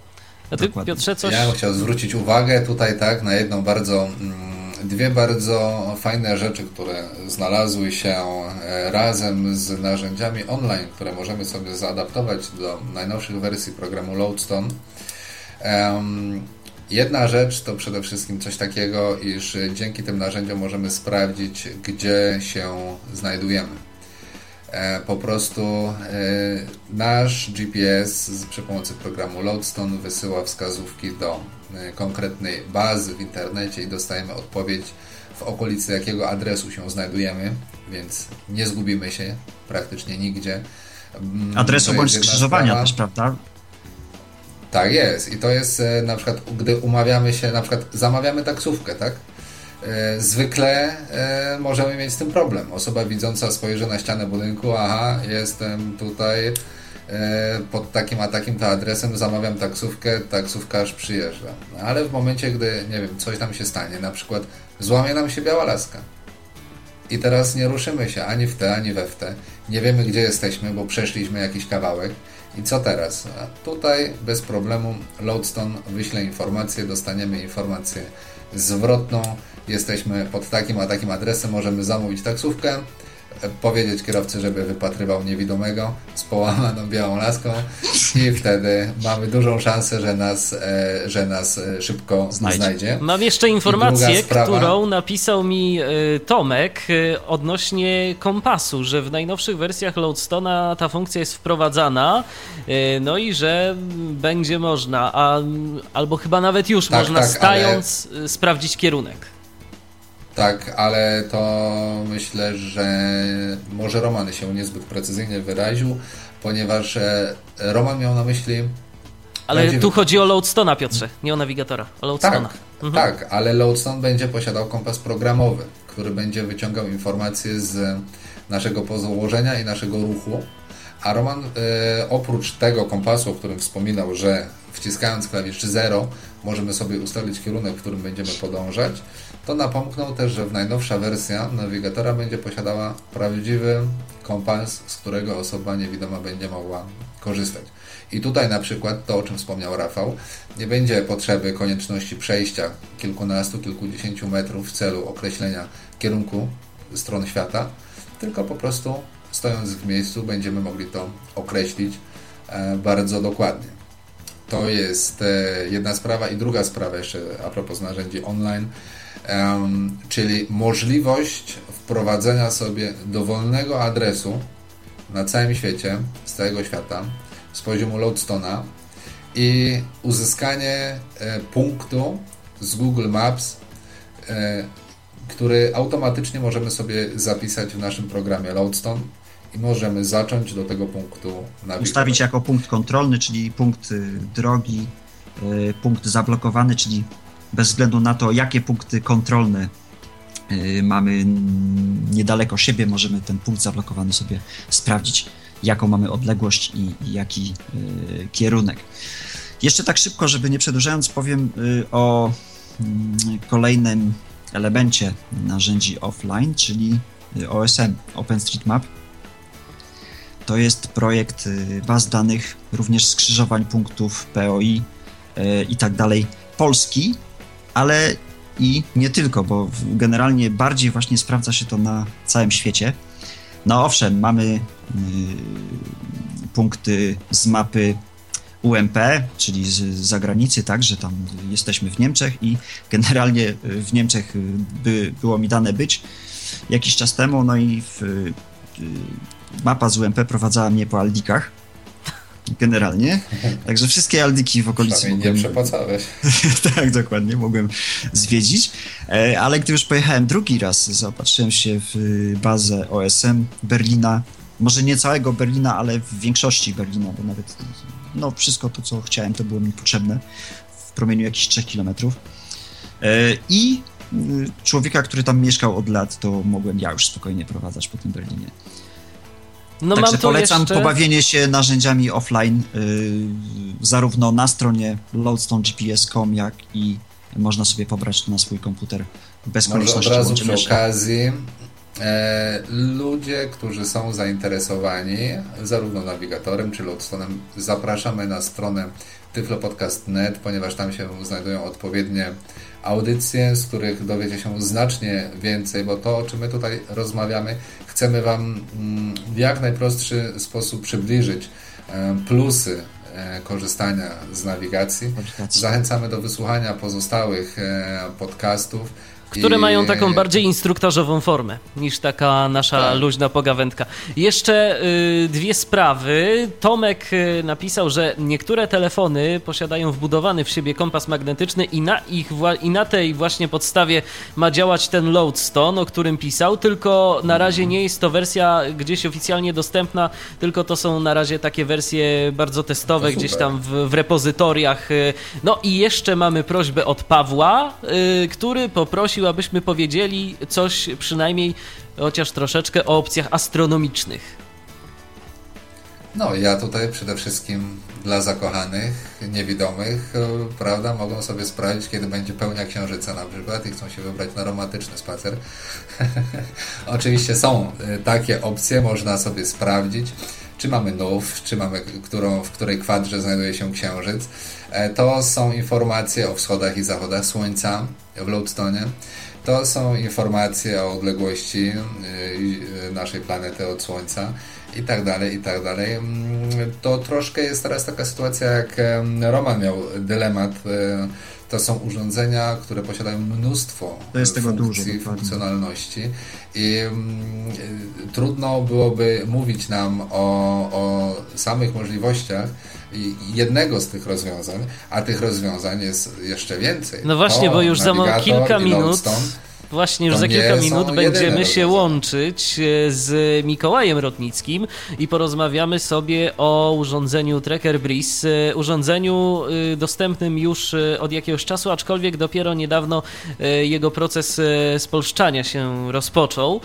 A ty, Dokładnie. Piotrze, coś? Ja bym chciał zwrócić uwagę tutaj tak na jedną bardzo, mm, dwie bardzo fajne rzeczy, które znalazły się e, razem z narzędziami online, które możemy sobie zaadaptować do najnowszych wersji programu Loadstone. Jedna rzecz to przede wszystkim coś takiego, iż dzięki tym narzędziom możemy sprawdzić, gdzie się znajdujemy. E, Po prostu e, nasz GPS z- przy pomocy programu Loadstone wysyła wskazówki do e, konkretnej bazy w internecie i dostajemy odpowiedź w okolicy jakiego adresu się znajdujemy, więc nie zgubimy się praktycznie nigdzie. Mm, Adresu bądź skrzyżowania też, prawda? Tak jest. I to jest na przykład, gdy umawiamy się, na przykład zamawiamy taksówkę, tak? E, Zwykle e, możemy mieć z tym problem. Osoba widząca spojrzy na ścianę budynku, aha, jestem tutaj e, pod takim a takim to adresem, zamawiam taksówkę, taksówkarz przyjeżdża. No, ale w momencie, gdy, nie wiem, coś tam się stanie, na przykład złamie nam się biała laska. I teraz nie ruszymy się ani w te, ani we w te. Nie wiemy, gdzie jesteśmy, bo przeszliśmy jakiś kawałek. I co teraz? A tutaj bez problemu Loadstone wyśle informację, dostaniemy informację zwrotną. Jesteśmy pod takim a takim adresem, możemy zamówić taksówkę, e, powiedzieć kierowcy, żeby wypatrywał niewidomego z połamaną białą laską i wtedy mamy dużą szansę, że nas, e, że nas e, szybko Znajdzie. znajdzie. Mam jeszcze informację, którą napisał mi y, Tomek odnośnie kompasu, że w najnowszych wersjach Loadstona ta funkcja jest wprowadzana, no i że będzie można, a, albo chyba nawet już Tak, można tak, stając y, sprawdzić kierunek. Tak, ale to myślę, że może Roman się niezbyt precyzyjnie wyraził, ponieważ e, Roman miał na myśli. Ale Będzie- tu chodzi o Loadstona, Piotrze, nie o nawigatora, o Loadstona. Tak, tak, ale Loadstone będzie posiadał kompas programowy, który będzie wyciągał informacje z naszego pozałożenia i naszego ruchu. A Roman e, oprócz tego kompasu, o którym wspominał, że wciskając klawisz 0 możemy sobie ustalić kierunek, w którym będziemy podążać, to napomknął też, że w najnowsza wersja nawigatora będzie posiadała prawdziwy kompas, z którego osoba niewidoma będzie mogła korzystać. I tutaj na przykład to, o czym wspomniał Rafał, nie będzie potrzeby konieczności przejścia kilkunastu, kilkudziesięciu metrów w celu określenia kierunku stron świata, tylko po prostu stojąc w miejscu będziemy mogli to określić e, bardzo dokładnie. To jest e, jedna sprawa i druga sprawa jeszcze a propos narzędzi online, czyli możliwość wprowadzenia sobie dowolnego adresu na całym świecie, z całego świata, z poziomu Loadstona i uzyskanie e, punktu z Google Maps, e, który automatycznie możemy sobie zapisać w naszym programie Loadstone i możemy zacząć do tego punktu nawigować. Ustawić jako punkt kontrolny, czyli punkt y, drogi, y, punkt zablokowany, czyli bez względu na to, jakie punkty kontrolne y, mamy niedaleko siebie, możemy ten punkt zablokowany sobie sprawdzić, jaką mamy odległość i, jaki y, kierunek. Jeszcze tak szybko, żeby nie przedłużając, powiem y, o mm, kolejnym elemencie narzędzi offline, czyli OSM, OpenStreetMap. To jest projekt baz danych, również skrzyżowań punktów POI i tak dalej, Polski, ale i nie tylko, bo generalnie bardziej właśnie sprawdza się to na całym świecie. No owszem, mamy y, punkty z mapy UMP, czyli z z zagranicy, tak, że tam jesteśmy w Niemczech i generalnie y, w Niemczech y, by, było mi dane być jakiś czas temu, no i w, y, mapa z UMP prowadzała mnie po Aldikach. Generalnie. Także wszystkie Aldiki w okolicy Przynajmniej nie mogłem, przepłacałeś. tak, dokładnie, mogłem zwiedzić. E, Ale gdy już pojechałem drugi raz, zaopatrzyłem się w y, bazę OSM Berlina. Może nie całego Berlina, ale w większości Berlina, bo nawet no, wszystko to, co chciałem, to było mi potrzebne w promieniu jakichś 3 kilometrów. E, I y, człowieka, który tam mieszkał od lat, to mogłem ja już spokojnie prowadzać po tym Berlinie. No Także mam tu polecam jeszcze... pobawienie się narzędziami offline, yy, zarówno na stronie loadstonegps.com, jak i można sobie pobrać to na swój komputer bez Może od konieczności razu przy okazji e, ludzie, którzy są zainteresowani zarówno nawigatorem czy Loadstone'em, zapraszamy na stronę tyflopodcast.net, ponieważ tam się znajdują odpowiednie audycje, z których dowiecie się znacznie więcej, bo to, o czym my tutaj rozmawiamy, chcemy Wam mm, w jak najprostszy sposób przybliżyć e, plusy e, korzystania z nawigacji. Zachęcamy do wysłuchania pozostałych e, podcastów. Które I- mają taką bardziej instruktażową formę niż taka nasza Tak. luźna pogawędka. Jeszcze y, dwie sprawy. Tomek y, napisał, że niektóre telefony posiadają wbudowany w siebie kompas magnetyczny i na, ich i na tej właśnie podstawie ma działać ten Loadstone, o którym pisał, tylko na razie nie jest to wersja gdzieś oficjalnie dostępna, tylko to są na razie takie wersje bardzo testowe, To super. gdzieś tam w, w repozytoriach. y. No i jeszcze mamy prośbę od Pawła, y, który poprosił, abyśmy powiedzieli coś przynajmniej chociaż troszeczkę o opcjach astronomicznych. No, ja tutaj przede wszystkim dla zakochanych, niewidomych, e, prawda, mogą sobie sprawdzić, kiedy będzie pełnia księżyca na przykład i chcą się wybrać na romantyczny spacer. Oczywiście są e, takie opcje, można sobie sprawdzić, czy mamy nów, czy mamy, którą, w której kwadrze znajduje się księżyc. E, To są informacje o wschodach i zachodach Słońca w Loadstone. To są informacje o odległości y, y, naszej planety od Słońca i tak dalej, i tak dalej. Mm, To troszkę jest teraz taka sytuacja, jak Roman miał dylemat. y, To są urządzenia, które posiadają mnóstwo To jest tego dużo, funkcji, dokładnie. funkcjonalności i mm, y, trudno byłoby mówić nam o, o samych możliwościach jednego z tych rozwiązań, a tych rozwiązań jest jeszcze więcej. No właśnie, To bo już za kilka minut Właśnie już To za kilka minut jedyne będziemy się łączyć e, z Mikołajem Rotnickim i porozmawiamy sobie o urządzeniu Tracker Breeze. e, Urządzeniu e, dostępnym już od jakiegoś czasu, aczkolwiek dopiero niedawno jego proces spolszczania się rozpoczął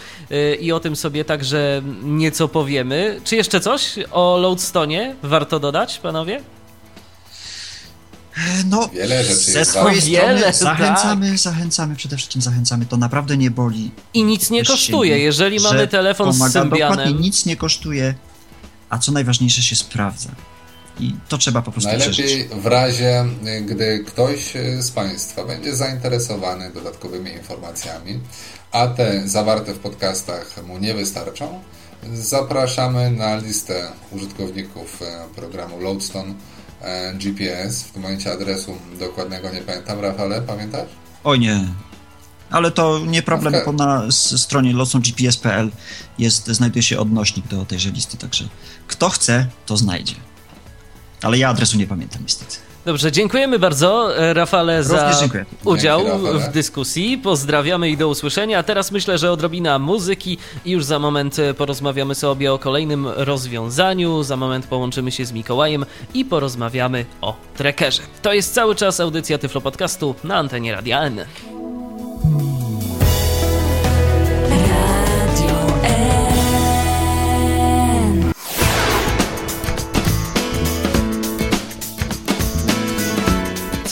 i o tym sobie także nieco powiemy. Czy jeszcze coś o Loadstone warto dodać, panowie? E, No, Wiele rzeczy ze jest swojej ważnych. Wiele, strony tak. zachęcamy, zachęcamy, przede wszystkim zachęcamy. To naprawdę nie boli. I nic nie kosztuje. Jeżeli że mamy telefon z pomaga. Dokładnie Symbianem, nic nie kosztuje, a co najważniejsze się sprawdza. I to trzeba po prostu przeżyć. Najlepiej w razie, gdy ktoś y, z Państwa będzie zainteresowany dodatkowymi informacjami, a te zawarte w podcastach mu nie wystarczą, zapraszamy na listę użytkowników e, programu Loadstone e, GPS. W tym momencie adresu dokładnego nie pamiętam. Rafale, pamiętasz? O nie. Ale to nie problem, bo na stronie losongps.pl jest, znajduje się odnośnik do tejże listy, także kto chce, to znajdzie. Ale ja adresu nie pamiętam niestety. Dobrze, dziękujemy bardzo e, Rafale za dziękuję. udział Dzięki, Rafale. w dyskusji. Pozdrawiamy i do usłyszenia. A teraz myślę, że odrobina muzyki i już za moment e, porozmawiamy sobie o kolejnym rozwiązaniu. Za moment połączymy się z Mikołajem i porozmawiamy o trekerze. To jest cały czas audycja Tyflo Podcastu na antenie Radia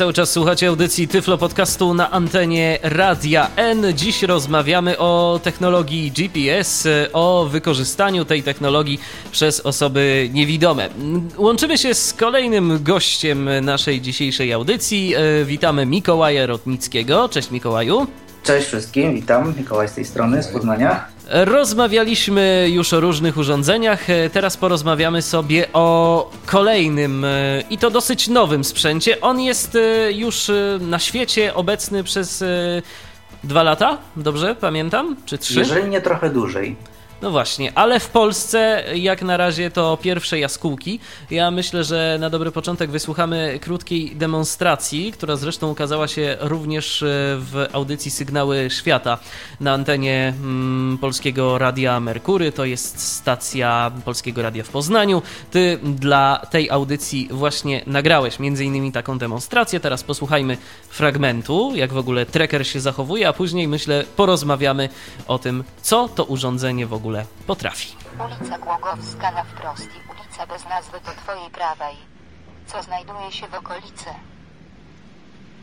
Cały czas słuchacie audycji Tyflo Podcastu na antenie Radia N. Dziś rozmawiamy o technologii GPS, o wykorzystaniu tej technologii przez osoby niewidome. Łączymy się z kolejnym gościem naszej dzisiejszej audycji. E, Witamy Mikołaja Rotnickiego. Cześć Mikołaju. Cześć wszystkim, witam. Mikołaj z tej strony, z Poznania. Rozmawialiśmy już o różnych urządzeniach, e, teraz porozmawiamy sobie o kolejnym e, i to dosyć nowym sprzęcie. On jest e, już na świecie obecny przez dwa lata, dobrze pamiętam? Czy trzy? Jeżeli nie trochę dłużej. No właśnie, ale w Polsce jak na razie to pierwsze jaskółki. Ja myślę, że na dobry początek wysłuchamy krótkiej demonstracji, która zresztą ukazała się również e, w audycji Sygnały Świata na antenie mm, Polskiego Radia Merkury. To jest stacja Polskiego Radia w Poznaniu. Ty dla tej audycji właśnie nagrałeś między innymi taką demonstrację. Teraz posłuchajmy fragmentu, jak w ogóle tracker się zachowuje, a później myślę porozmawiamy o tym, co to urządzenie w ogóle ogóle potrafi. Ulica Głogowska na wprost i ulica bez nazwy po twojej prawej. Co znajduje się w okolicy?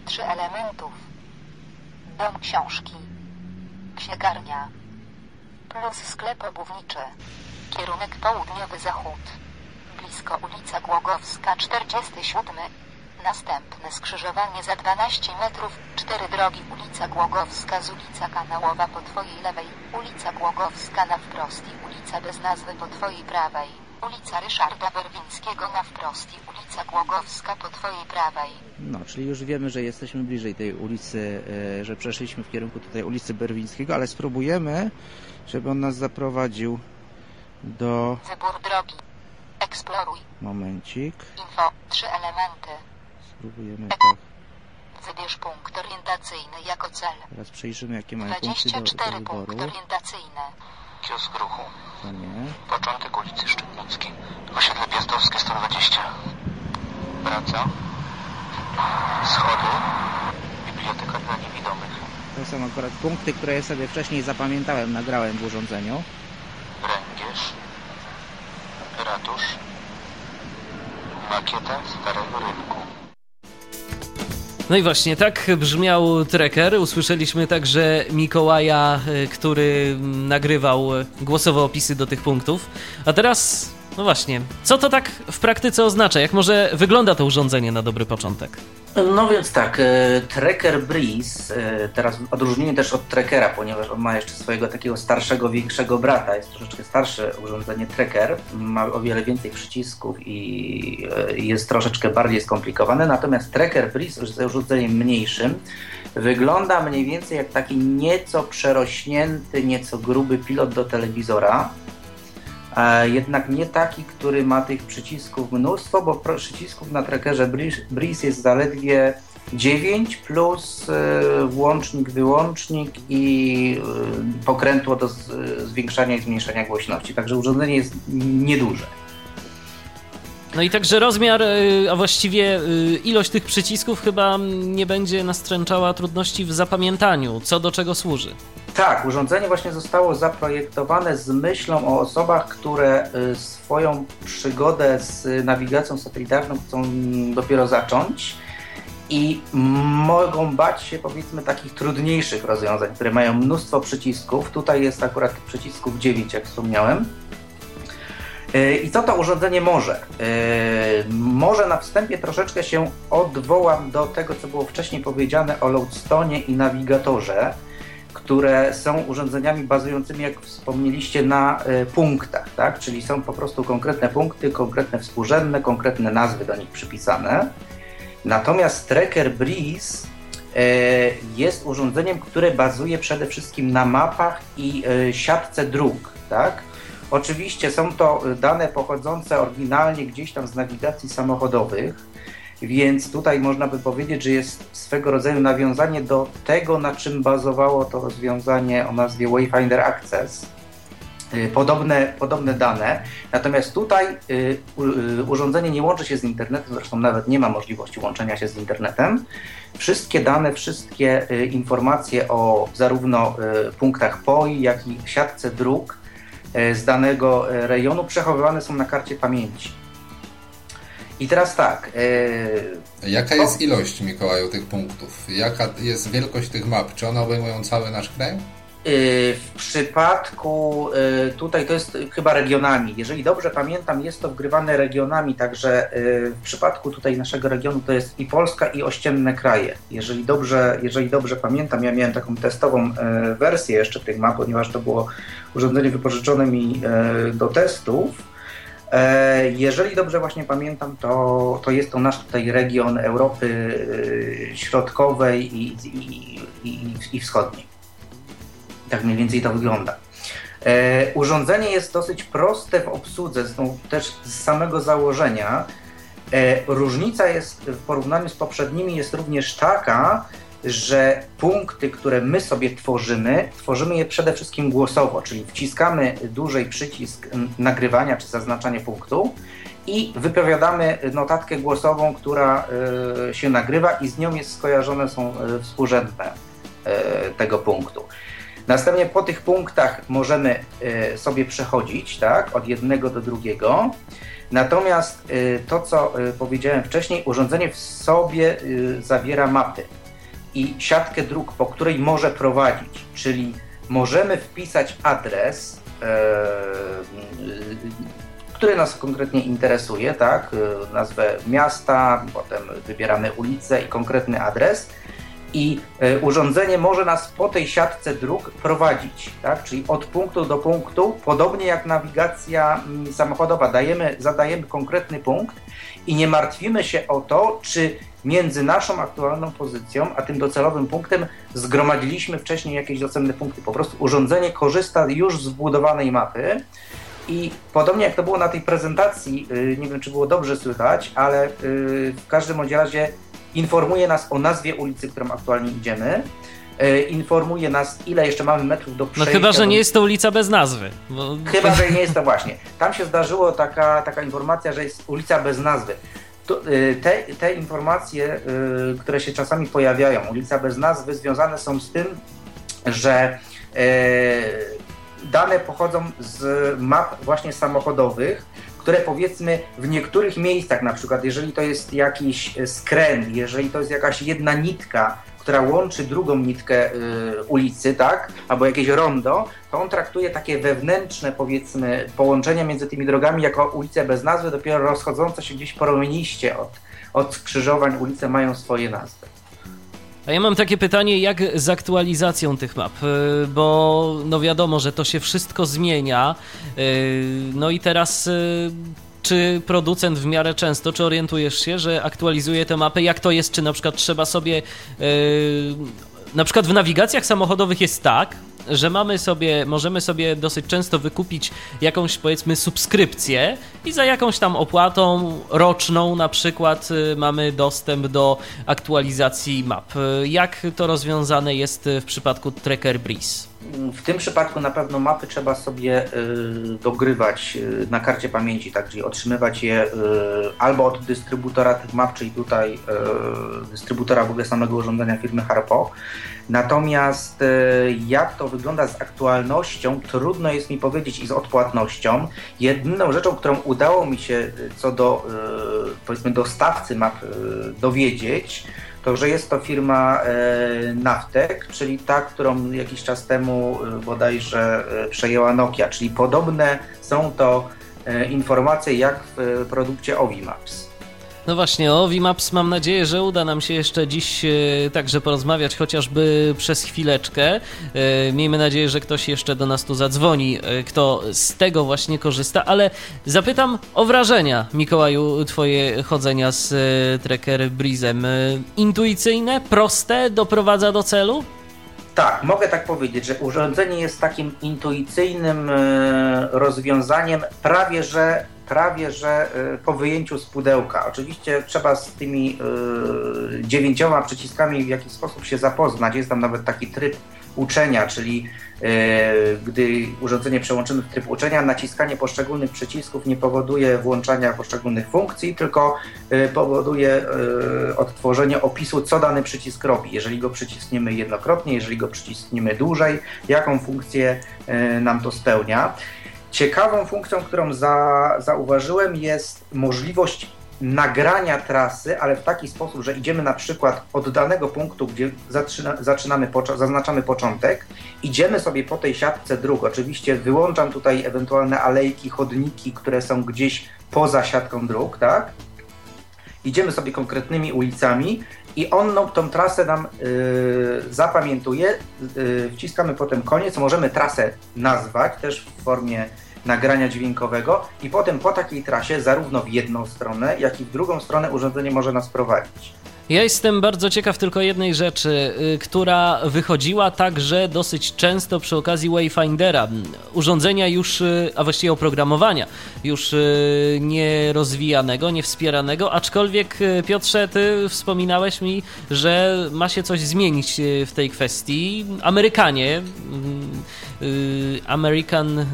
Trzy elementów. Dom książki. Księgarnia. Plus sklep obuwniczy. Kierunek południowy zachód. Blisko ulica Głogowska 47. Następne skrzyżowanie za 12 metrów, cztery drogi ulica Głogowska z ulica Kanałowa po twojej lewej, ulica Głogowska na wprost i ulica bez nazwy po twojej prawej, ulica Ryszarda Berwińskiego na wprost i ulica Głogowska po twojej prawej. No, czyli już wiemy, że jesteśmy bliżej tej ulicy, e, że przeszliśmy w kierunku tutaj ulicy Berwińskiego, ale spróbujemy, żeby on nas zaprowadził do... Wybór drogi. Eksploruj. Momencik. Info. Trzy elementy. Spróbujemy tak. Wybierz punkt orientacyjny jako cel. Teraz przejrzymy, jakie mają punkty do, do 24 wyboru. punkt orientacyjny. Kiosk ruchu. To nie. Początek ulicy Szczytnickiej. Osiedle Piastowskie 120. Praca. Schody. Biblioteka dla niewidomych. To są akurat punkty, które ja sobie wcześniej zapamiętałem, nagrałem w urządzeniu. Ręgierz. Ratusz. Makieta Starego Rynku. No i właśnie, tak brzmiał tracker. Usłyszeliśmy także Mikołaja, y, który mm, nagrywał głosowe opisy do tych punktów. A teraz, no właśnie, co to tak w praktyce oznacza? Jak może wygląda to urządzenie na dobry początek? No więc tak, e, Tracker Breeze, e, teraz odróżnienie też od Trackera, ponieważ on ma jeszcze swojego takiego starszego, większego brata, jest troszeczkę starsze urządzenie Tracker, ma o wiele więcej przycisków i e, jest troszeczkę bardziej skomplikowane, natomiast Tracker Breeze z urządzeniem mniejszym wygląda mniej więcej jak taki nieco przerośnięty, nieco gruby pilot do telewizora, jednak nie taki, który ma tych przycisków mnóstwo, bo przycisków na trackerze Breeze jest zaledwie 9 plus e, włącznik, wyłącznik i e, pokrętło do z- zwiększania i zmniejszania głośności. Także urządzenie jest nieduże. No i także rozmiar, y, a właściwie y, ilość tych przycisków chyba nie będzie nastręczała trudności w zapamiętaniu, co do czego służy. Tak, urządzenie właśnie zostało zaprojektowane z myślą o osobach, które y, swoją przygodę z nawigacją satelitarną chcą dopiero zacząć i mogą bać się powiedzmy takich trudniejszych rozwiązań, które mają mnóstwo przycisków. Tutaj jest akurat przycisków 9, jak wspomniałem. Y, I co to urządzenie może? Y, Może na wstępie troszeczkę się odwołam do tego, co było wcześniej powiedziane o Loadstone i nawigatorze, które są urządzeniami bazującymi, jak wspomnieliście, na y, punktach, tak? czyli są po prostu konkretne punkty, konkretne współrzędne, konkretne nazwy do nich przypisane. Natomiast Tracker Breeze e, jest urządzeniem, które bazuje przede wszystkim na mapach i e, siatce dróg, tak? Oczywiście są to dane pochodzące oryginalnie gdzieś tam z nawigacji samochodowych, więc tutaj można by powiedzieć, że jest swego rodzaju nawiązanie do tego, na czym bazowało to rozwiązanie o nazwie Wayfinder Access. Y, Podobne, podobne dane, natomiast tutaj y, y, urządzenie nie łączy się z internetem, zresztą nawet nie ma możliwości łączenia się z internetem. Wszystkie dane, wszystkie y, informacje o zarówno y, punktach POI, jak i siatce dróg y, z danego y, rejonu przechowywane są na karcie pamięci. I teraz tak. y, Jaka jest ilość, Mikołaju, tych punktów? Jaka jest wielkość tych map? Czy one obejmują cały nasz kraj? Y, W przypadku y, tutaj to jest chyba regionami. Jeżeli dobrze pamiętam, jest to wgrywane regionami, także y, w przypadku tutaj naszego regionu to jest i Polska, i ościenne kraje. Jeżeli dobrze, jeżeli dobrze pamiętam, ja miałem taką testową wersję jeszcze tych map, ponieważ to było urządzenie wypożyczone mi do testów. E, Jeżeli dobrze właśnie pamiętam, to, to jest to nasz tutaj region Europy Środkowej i, i, i, i Wschodniej. Tak mniej więcej to wygląda. E, urządzenie jest dosyć proste w obsłudze, zresztą też z samego założenia. E, różnica jest w porównaniu z poprzednimi jest również taka, że punkty, które my sobie tworzymy, tworzymy je przede wszystkim głosowo, czyli wciskamy dłużej przycisk nagrywania czy zaznaczania punktu i wypowiadamy notatkę głosową, która e, się nagrywa i z nią jest skojarzone są współrzędne tego punktu. Następnie po tych punktach możemy e, sobie przechodzić, tak, od jednego do drugiego. Natomiast e, to, co e, powiedziałem wcześniej, urządzenie w sobie zawiera mapy i siatkę dróg, po której może prowadzić, czyli możemy wpisać adres, który nas konkretnie interesuje, tak, nazwę miasta, potem wybieramy ulicę i konkretny adres i e, urządzenie może nas po tej siatce dróg prowadzić, tak? czyli od punktu do punktu, podobnie jak nawigacja mm, samochodowa. Dajemy, zadajemy konkretny punkt i nie martwimy się o to, czy między naszą aktualną pozycją a tym docelowym punktem zgromadziliśmy wcześniej jakieś docenne punkty. Po prostu urządzenie korzysta już z wbudowanej mapy. I podobnie jak to było na tej prezentacji, y, nie wiem czy było dobrze słychać, ale y, w każdym razie informuje nas o nazwie ulicy, którą aktualnie idziemy, y, informuje nas ile jeszcze mamy metrów do No przejścia. chyba, że nie jest to ulica bez nazwy. Bo... Chyba, że nie jest to właśnie. Tam się zdarzyło taka, taka informacja, że jest ulica bez nazwy. Y, te, te informacje, y, które się czasami pojawiają, ulica bez nazwy, związane są z tym, że dane pochodzą z map właśnie samochodowych, które powiedzmy w niektórych miejscach, na przykład jeżeli to jest jakiś e, skręt, jeżeli to jest jakaś jedna nitka, która łączy drugą nitkę y, ulicy, tak, albo jakieś rondo, to on traktuje takie wewnętrzne, powiedzmy, połączenia między tymi drogami jako ulice bez nazwy, dopiero rozchodzące się gdzieś promieniście od, od skrzyżowań ulice mają swoje nazwy. A ja mam takie pytanie, jak z aktualizacją tych map? Y, Bo no wiadomo, że to się wszystko zmienia. y, No i teraz y, czy producent w miarę często, czy orientujesz się, że aktualizuje te mapy? Jak to jest? Czy na przykład trzeba sobie. Na przykład w nawigacjach samochodowych jest tak, że mamy sobie, możemy sobie dosyć często wykupić jakąś powiedzmy subskrypcję i za jakąś tam opłatą roczną na przykład y, mamy dostęp do aktualizacji map. Y, Jak to rozwiązane jest y, w przypadku Tracker Breeze? W tym przypadku na pewno mapy trzeba sobie y, dogrywać y, na karcie pamięci, tak, czyli otrzymywać je y, albo od dystrybutora tych map, czyli tutaj dystrybutora w ogóle samego urządzenia firmy Harpo. Natomiast jak to wygląda z aktualnością, trudno jest mi powiedzieć i z odpłatnością. Jedyną rzeczą, którą udało mi się co do powiedzmy dostawcy map dowiedzieć, to że jest to firma e, Naftek, czyli ta, którą jakiś czas temu e, bodajże e, przejęła Nokia, czyli podobne są to informacje jak w produkcie Ovi Maps. No właśnie, o VMAPS mam nadzieję, że uda nam się jeszcze dziś e, także porozmawiać, chociażby przez chwileczkę. E, Miejmy nadzieję, że ktoś jeszcze do nas tu zadzwoni, e, kto z tego właśnie korzysta, ale zapytam o wrażenia, Mikołaju, twoje chodzenia z Tracker Breezem. Intuicyjne, proste, doprowadza do celu? Tak, mogę tak powiedzieć, że urządzenie jest takim intuicyjnym rozwiązaniem prawie że, prawie że e, po wyjęciu z pudełka. Oczywiście trzeba z tymi e, dziewięcioma przyciskami w jakiś sposób się zapoznać. Jest tam nawet taki tryb uczenia, czyli e, gdy urządzenie przełączymy w tryb uczenia, naciskanie poszczególnych przycisków nie powoduje włączania poszczególnych funkcji, tylko powoduje odtworzenie opisu, co dany przycisk robi. Jeżeli go przyciskniemy jednokrotnie, jeżeli go przyciskniemy dłużej, jaką funkcję nam to spełnia. Ciekawą funkcją, którą za, zauważyłem, jest możliwość nagrania trasy, ale w taki sposób, że idziemy na przykład od danego punktu, gdzie zaczyna, zaczynamy, zaznaczamy początek, idziemy sobie po tej siatce dróg. Oczywiście wyłączam tutaj ewentualne alejki, chodniki, które są gdzieś poza siatką dróg, tak? Idziemy sobie konkretnymi ulicami i on no, tą trasę nam y, zapamiętuje. Y, wciskamy potem koniec, możemy trasę nazwać też w formie nagrania dźwiękowego i potem po takiej trasie zarówno w jedną stronę, jak i w drugą stronę urządzenie może nas prowadzić. Ja jestem bardzo ciekaw tylko jednej rzeczy, y, która wychodziła także dosyć często przy okazji Wayfindera. Urządzenia już, y, a właściwie oprogramowania już y, nie rozwijanego, nie wspieranego, aczkolwiek Piotrze, ty wspominałeś mi, że ma się coś zmienić w tej kwestii. Amerykanie, American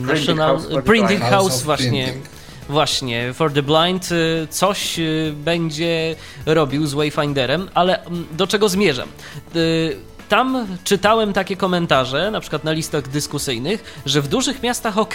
National House Printing. House House of właśnie. Printing. Właśnie, For the Blind y, coś y, będzie robił z Wayfinderem, ale mm, do czego zmierzam? Y, tam czytałem takie komentarze, na przykład na listach dyskusyjnych, że w dużych miastach ok,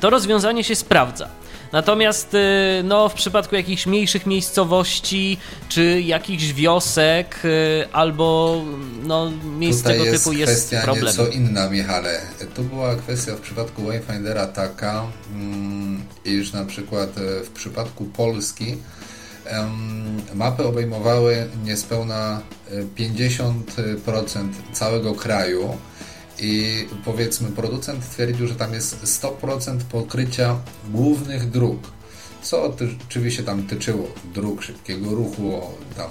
to rozwiązanie się sprawdza. Natomiast y, no, w przypadku jakichś mniejszych miejscowości, czy jakichś wiosek, y, albo no, miejsc Tutaj tego jest typu jest kwestia problem. nieco inna, Michale. Tu była kwestia w przypadku Wayfindera taka, mm, iż na przykład e, w przypadku Polski mapy obejmowały niespełna e, 50% całego kraju i powiedzmy producent twierdził, że tam jest 100% pokrycia głównych dróg. Co oczywiście tam tyczyło dróg szybkiego ruchu, tam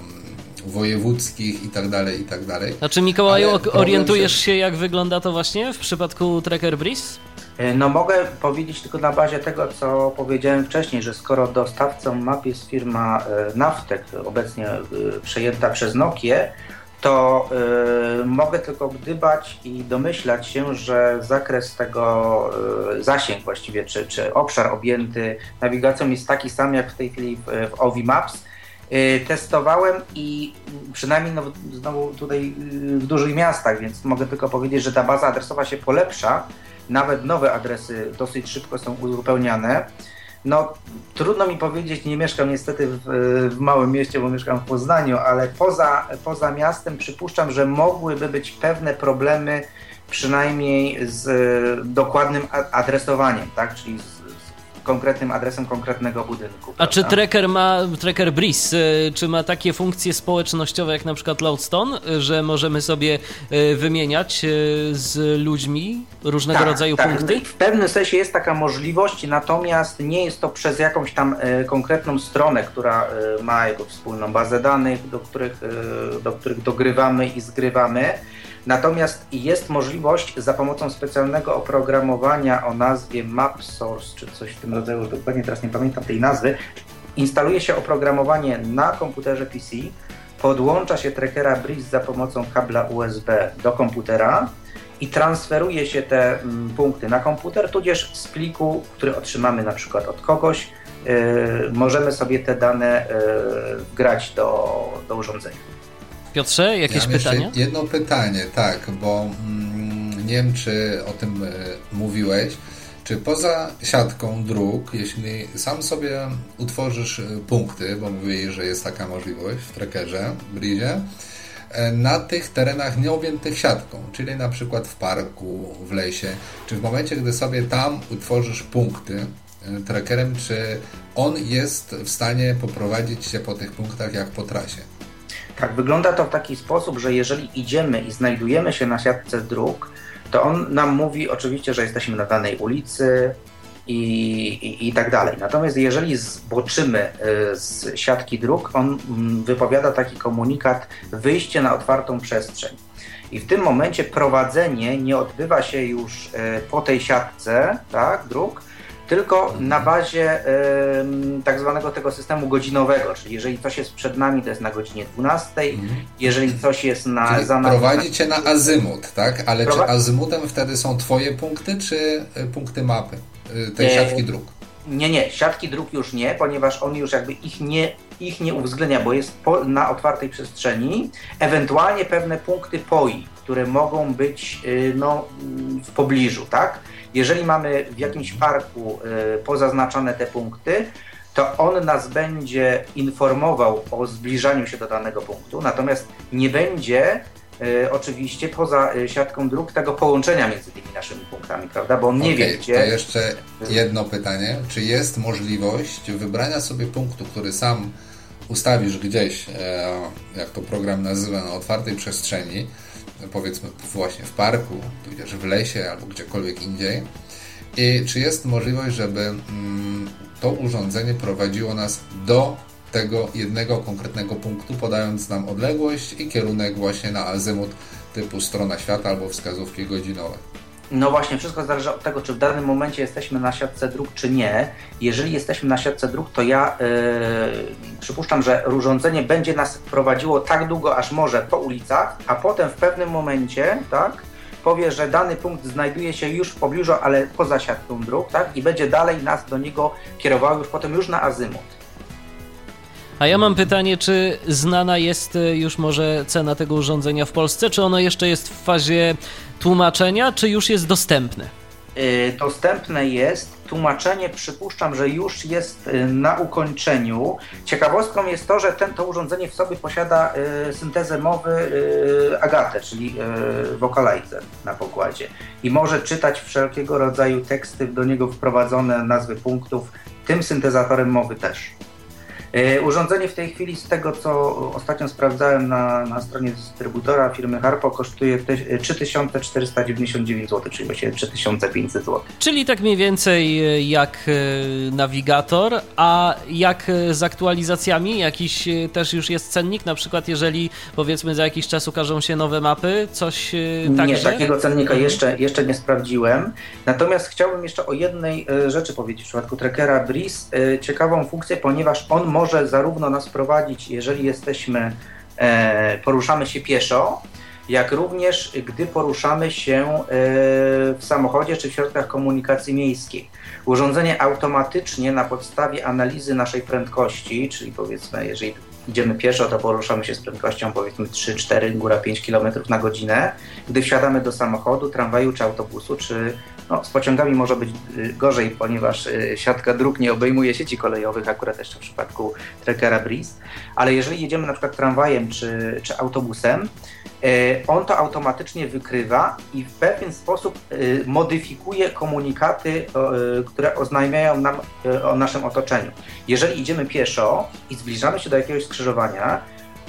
wojewódzkich i tak dalej, i tak dalej. Znaczy, Mikołaju, Ale ok- problem orientujesz się- się, jak wygląda to właśnie w przypadku Tracker Breeze? No mogę powiedzieć tylko na bazie tego, co powiedziałem wcześniej, że skoro dostawcą map jest firma e, Naftek, obecnie e, przejęta przez Nokię, to e, mogę tylko gdybać i domyślać się, że zakres tego, e, zasięg właściwie, czy, czy obszar objęty nawigacją jest taki sam jak w tej chwili w, w Ovi Maps. E, Testowałem i przynajmniej no, znowu tutaj y, w dużych miastach, więc mogę tylko powiedzieć, że ta baza adresowa się polepsza. Nawet nowe adresy dosyć szybko są uzupełniane. No, trudno mi powiedzieć, nie mieszkam niestety w, w małym mieście, bo mieszkam w Poznaniu, ale poza, poza miastem przypuszczam, że mogłyby być pewne problemy, przynajmniej z dokładnym adresowaniem, tak? Czyli z konkretnym adresem konkretnego budynku. A czy prawda? Tracker ma, Tracker Breeze, y, czy ma takie funkcje społecznościowe jak na przykład Loadstone, y, że możemy sobie y, wymieniać y, z ludźmi różnego rodzaju punkty? W pewnym sensie jest taka możliwość, natomiast nie jest to przez jakąś tam e, konkretną stronę, która e, ma jego wspólną bazę danych, do których, e, do których dogrywamy i zgrywamy. Natomiast jest możliwość za pomocą specjalnego oprogramowania o nazwie MapSource, czy coś w tym rodzaju, dokładnie teraz nie pamiętam tej nazwy, instaluje się oprogramowanie na komputerze PC, podłącza się trackera Breeze za pomocą kabla USB do komputera i transferuje się te mm, punkty na komputer, tudzież z pliku, który otrzymamy na przykład od kogoś, yy, możemy sobie te dane yy, wgrać do, do urządzenia. Piotrze, jakieś ja pytania? Jedno pytanie, tak, bo mm, nie wiem, czy o tym e, mówiłeś. Czy poza siatką dróg, jeśli sam sobie utworzysz e, punkty, bo mówili, że jest taka możliwość w trackerze, w Breezie, e, na tych terenach nieobjętych siatką, czyli na przykład w parku, w lesie, czy w momencie, gdy sobie tam utworzysz punkty trackerem, czy on jest w stanie poprowadzić się po tych punktach jak po trasie? Tak, wygląda to w taki sposób, że jeżeli idziemy i znajdujemy się na siatce dróg, to on nam mówi oczywiście, że jesteśmy na danej ulicy i, i, i tak dalej. Natomiast jeżeli zboczymy y, z siatki dróg, on mm, wypowiada taki komunikat wyjście na otwartą przestrzeń. I w tym momencie prowadzenie nie odbywa się już y, po tej siatce tak, dróg, tylko na bazie ym, tak zwanego tego systemu godzinowego, czyli jeżeli coś jest przed nami, to jest na godzinie 12, jeżeli coś jest na, Czyli za nami... prowadzi cię na azymut, tak? Ale czy azymutem wtedy są twoje punkty, czy y, punkty mapy y, tej Nie. siatki dróg? Nie, nie, siatki dróg już nie, ponieważ on już jakby ich nie, ich nie uwzględnia, bo jest po, na otwartej przestrzeni. Ewentualnie pewne punkty POI, które mogą być y, no, mm, w pobliżu, tak? Jeżeli mamy w jakimś parku y, pozaznaczone te punkty, to on nas będzie informował o zbliżaniu się do danego punktu, natomiast nie będzie y, oczywiście poza y, siatką dróg tego połączenia między tymi naszymi punktami, prawda? Bo on nie Okej, wie, To gdzie. jeszcze jedno pytanie. Czy jest możliwość wybrania sobie punktu, który sam ustawisz gdzieś, e, jak to program nazywa, na otwartej przestrzeni, powiedzmy właśnie w parku, tudzież w lesie albo gdziekolwiek indziej. I czy jest możliwość, żeby mm, to urządzenie prowadziło nas do tego jednego konkretnego punktu, podając nam odległość i kierunek właśnie na azymut typu strona świata albo wskazówki godzinowe. No właśnie, wszystko zależy od tego, czy w danym momencie jesteśmy na siatce dróg, czy nie. Jeżeli jesteśmy na siatce dróg, to ja yy, przypuszczam, że urządzenie będzie nas prowadziło tak długo, aż może po ulicach, a potem w pewnym momencie, tak, powie, że dany punkt znajduje się już w pobliżu, ale poza siatką dróg, tak, i będzie dalej nas do niego kierowało już potem już na azymut. A ja mam pytanie, czy znana jest y, już może cena tego urządzenia w Polsce? Czy ono jeszcze jest w fazie tłumaczenia, czy już jest dostępne? Y, Dostępne jest. Tłumaczenie przypuszczam, że już jest y, na ukończeniu. Ciekawostką jest to, że ten, to urządzenie w sobie posiada syntezę mowy Agatę, czyli vocalizer na pokładzie. I może czytać wszelkiego rodzaju teksty do niego wprowadzone, nazwy punktów, tym syntezatorem mowy też. Y, Urządzenie w tej chwili, z tego co ostatnio sprawdzałem na, na stronie dystrybutora firmy Harpo, kosztuje te, 3499 zł, czyli właściwie 3500 zł. Czyli tak mniej więcej y, jak nawigator, a jak z aktualizacjami? Jakiś też już jest cennik? Na przykład jeżeli powiedzmy za jakiś czas ukażą się nowe mapy, coś y, Nie, takiego cennika Mhm. jeszcze, jeszcze nie sprawdziłem. Natomiast chciałbym jeszcze o jednej e, rzeczy powiedzieć w przypadku trackera Breeze. E, Ciekawą funkcję, ponieważ on może zarówno nas prowadzić, jeżeli jesteśmy, e, poruszamy się pieszo, jak również gdy poruszamy się e, w samochodzie czy w środkach komunikacji miejskiej. Urządzenie automatycznie na podstawie analizy naszej prędkości, czyli powiedzmy, jeżeli idziemy pieszo, to poruszamy się z prędkością powiedzmy 3-4, góra 5 km na godzinę. Gdy wsiadamy do samochodu, tramwaju czy autobusu, czy no, z pociągami może być y, gorzej, ponieważ y, siatka dróg nie obejmuje sieci kolejowych, akurat jeszcze w przypadku Trekkera Breeze, ale jeżeli jedziemy na przykład tramwajem czy, czy autobusem, y, on to automatycznie wykrywa i w pewien sposób modyfikuje komunikaty, które oznajmiają nam o naszym otoczeniu. Jeżeli idziemy pieszo i zbliżamy się do jakiegoś skrzyżowania,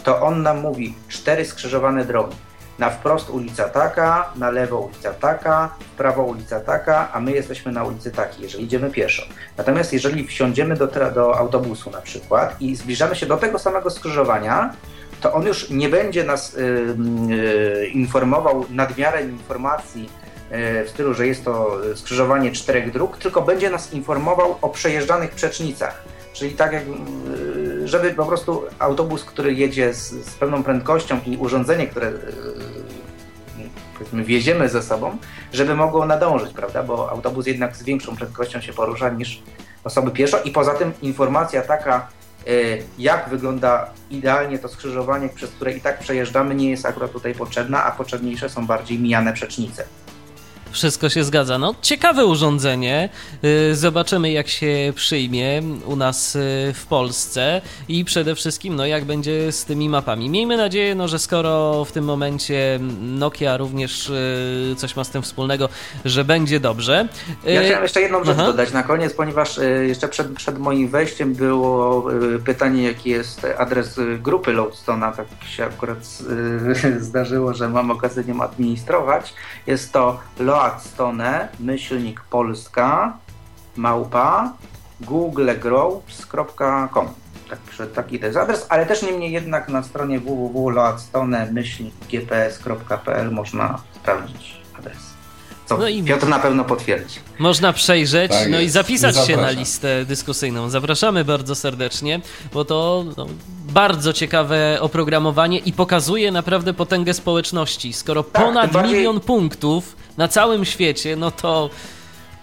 to on nam mówi cztery skrzyżowane drogi. Na wprost ulica taka, na lewo ulica taka, w prawo ulica taka, a my jesteśmy na ulicy takiej, jeżeli idziemy pieszo. Natomiast jeżeli wsiądziemy do, do autobusu na przykład i zbliżamy się do tego samego skrzyżowania, to on już nie będzie nas y, y, informował nadmiarem informacji y, w stylu, że jest to skrzyżowanie czterech dróg, tylko będzie nas informował o przejeżdżanych przecznicach. Czyli tak jak, y, żeby po prostu autobus, który jedzie z, z pewną prędkością i urządzenie, które y, powiedzmy wieziemy ze sobą, żeby mogło nadążyć, prawda? Bo autobus jednak z większą prędkością się porusza niż osoby pieszo i poza tym informacja taka, y, jak wygląda idealnie to skrzyżowanie, przez które i tak przejeżdżamy, nie jest akurat tutaj potrzebna, a potrzebniejsze są bardziej mijane przecznice. Wszystko się zgadza. No, ciekawe urządzenie. Y, Zobaczymy, jak się przyjmie u nas y, w Polsce i przede wszystkim, no, jak będzie z tymi mapami. Miejmy nadzieję, no, że skoro w tym momencie Nokia również y, coś ma z tym wspólnego, że będzie dobrze. Ja chciałem jeszcze jedną rzecz aha. dodać na koniec, ponieważ jeszcze przed, przed moim wejściem było pytanie, jaki jest adres grupy Loadstone'a. Tak się akurat zdarzyło, że mam okazję nią administrować. Jest to loadstone, myślnik polska, małpa, googlegroups.com. Tak, piszę, taki to jest adres, ale też niemniej jednak na stronie www.loadstone-gps.pl można sprawdzić adres. Co No i- Piotr na pewno potwierdzi. Można przejrzeć, Tak no i zapisać się na Zapraszam. listę dyskusyjną. Zapraszamy bardzo serdecznie, bo to no, bardzo ciekawe oprogramowanie i pokazuje naprawdę potęgę społeczności. Skoro ponad Tak, tym bardziej- milion punktów na całym świecie, no to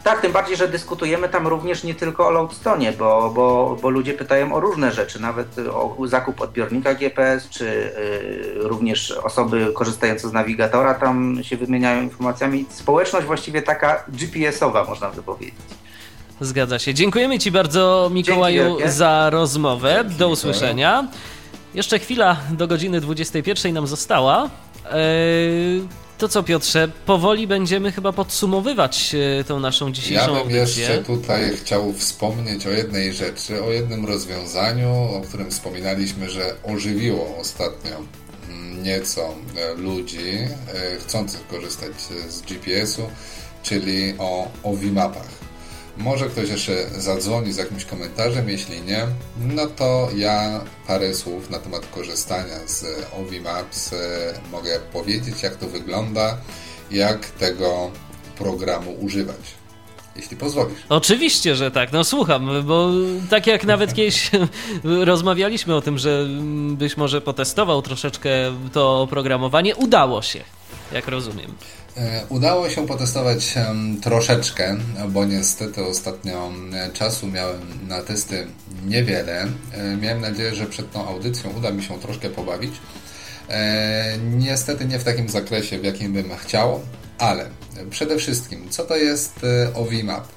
Tak, tym bardziej, że dyskutujemy tam również nie tylko o Loadstone, bo, bo, bo ludzie pytają o różne rzeczy, nawet o zakup odbiornika GPS, czy y, również osoby korzystające z nawigatora tam się wymieniają informacjami. Społeczność właściwie taka GPS-owa, można by powiedzieć. Zgadza się. Dziękujemy Ci bardzo, Mikołaju, za rozmowę. Dzięki, Do Mikołaj. usłyszenia. Jeszcze chwila do godziny 21 nam została. Eee, To co, Piotrze, powoli będziemy chyba podsumowywać e, tą naszą Ja dzisiejszą bym audycję. jeszcze tutaj chciał wspomnieć o jednej rzeczy, o jednym rozwiązaniu, o którym wspominaliśmy, że ożywiło ostatnio nieco e, ludzi e, chcących korzystać e, z GPS-u, czyli o OVMapach. Może ktoś jeszcze zadzwoni z jakimś komentarzem, jeśli nie, no to ja parę słów na temat korzystania z OVMaps e, mogę powiedzieć, jak to wygląda, jak tego programu używać. Jeśli pozwolisz. Oczywiście, że tak. No słucham, bo tak jak nawet kiedyś rozmawialiśmy o tym, że byś może potestował troszeczkę to oprogramowanie, udało się. jak rozumiem. E, Udało się potestować troszeczkę, bo niestety ostatnio e, czasu miałem na testy niewiele. E, Miałem nadzieję, że przed tą audycją uda mi się troszkę pobawić. Niestety nie w takim zakresie, w jakim bym chciał, ale przede wszystkim, co to jest OVMap?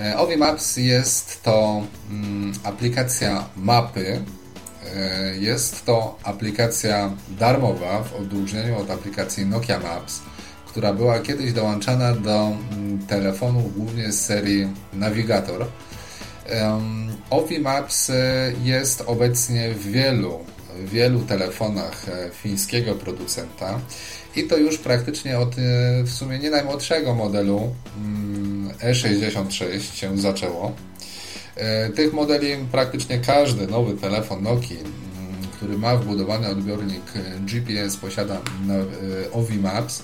E, OV Maps jest to mm, aplikacja mapy. Jest to aplikacja darmowa w odróżnieniu od aplikacji Nokia Maps, która była kiedyś dołączana do mm, telefonów głównie z serii Navigator. Em, OV Maps e, jest obecnie w wielu, wielu telefonach e, fińskiego producenta i to już praktycznie od e, w sumie nie najmłodszego modelu mm, E66 się zaczęło. Tych modeli praktycznie każdy nowy telefon Nokii, mm, który ma wbudowany odbiornik GPS, posiada OVI Maps.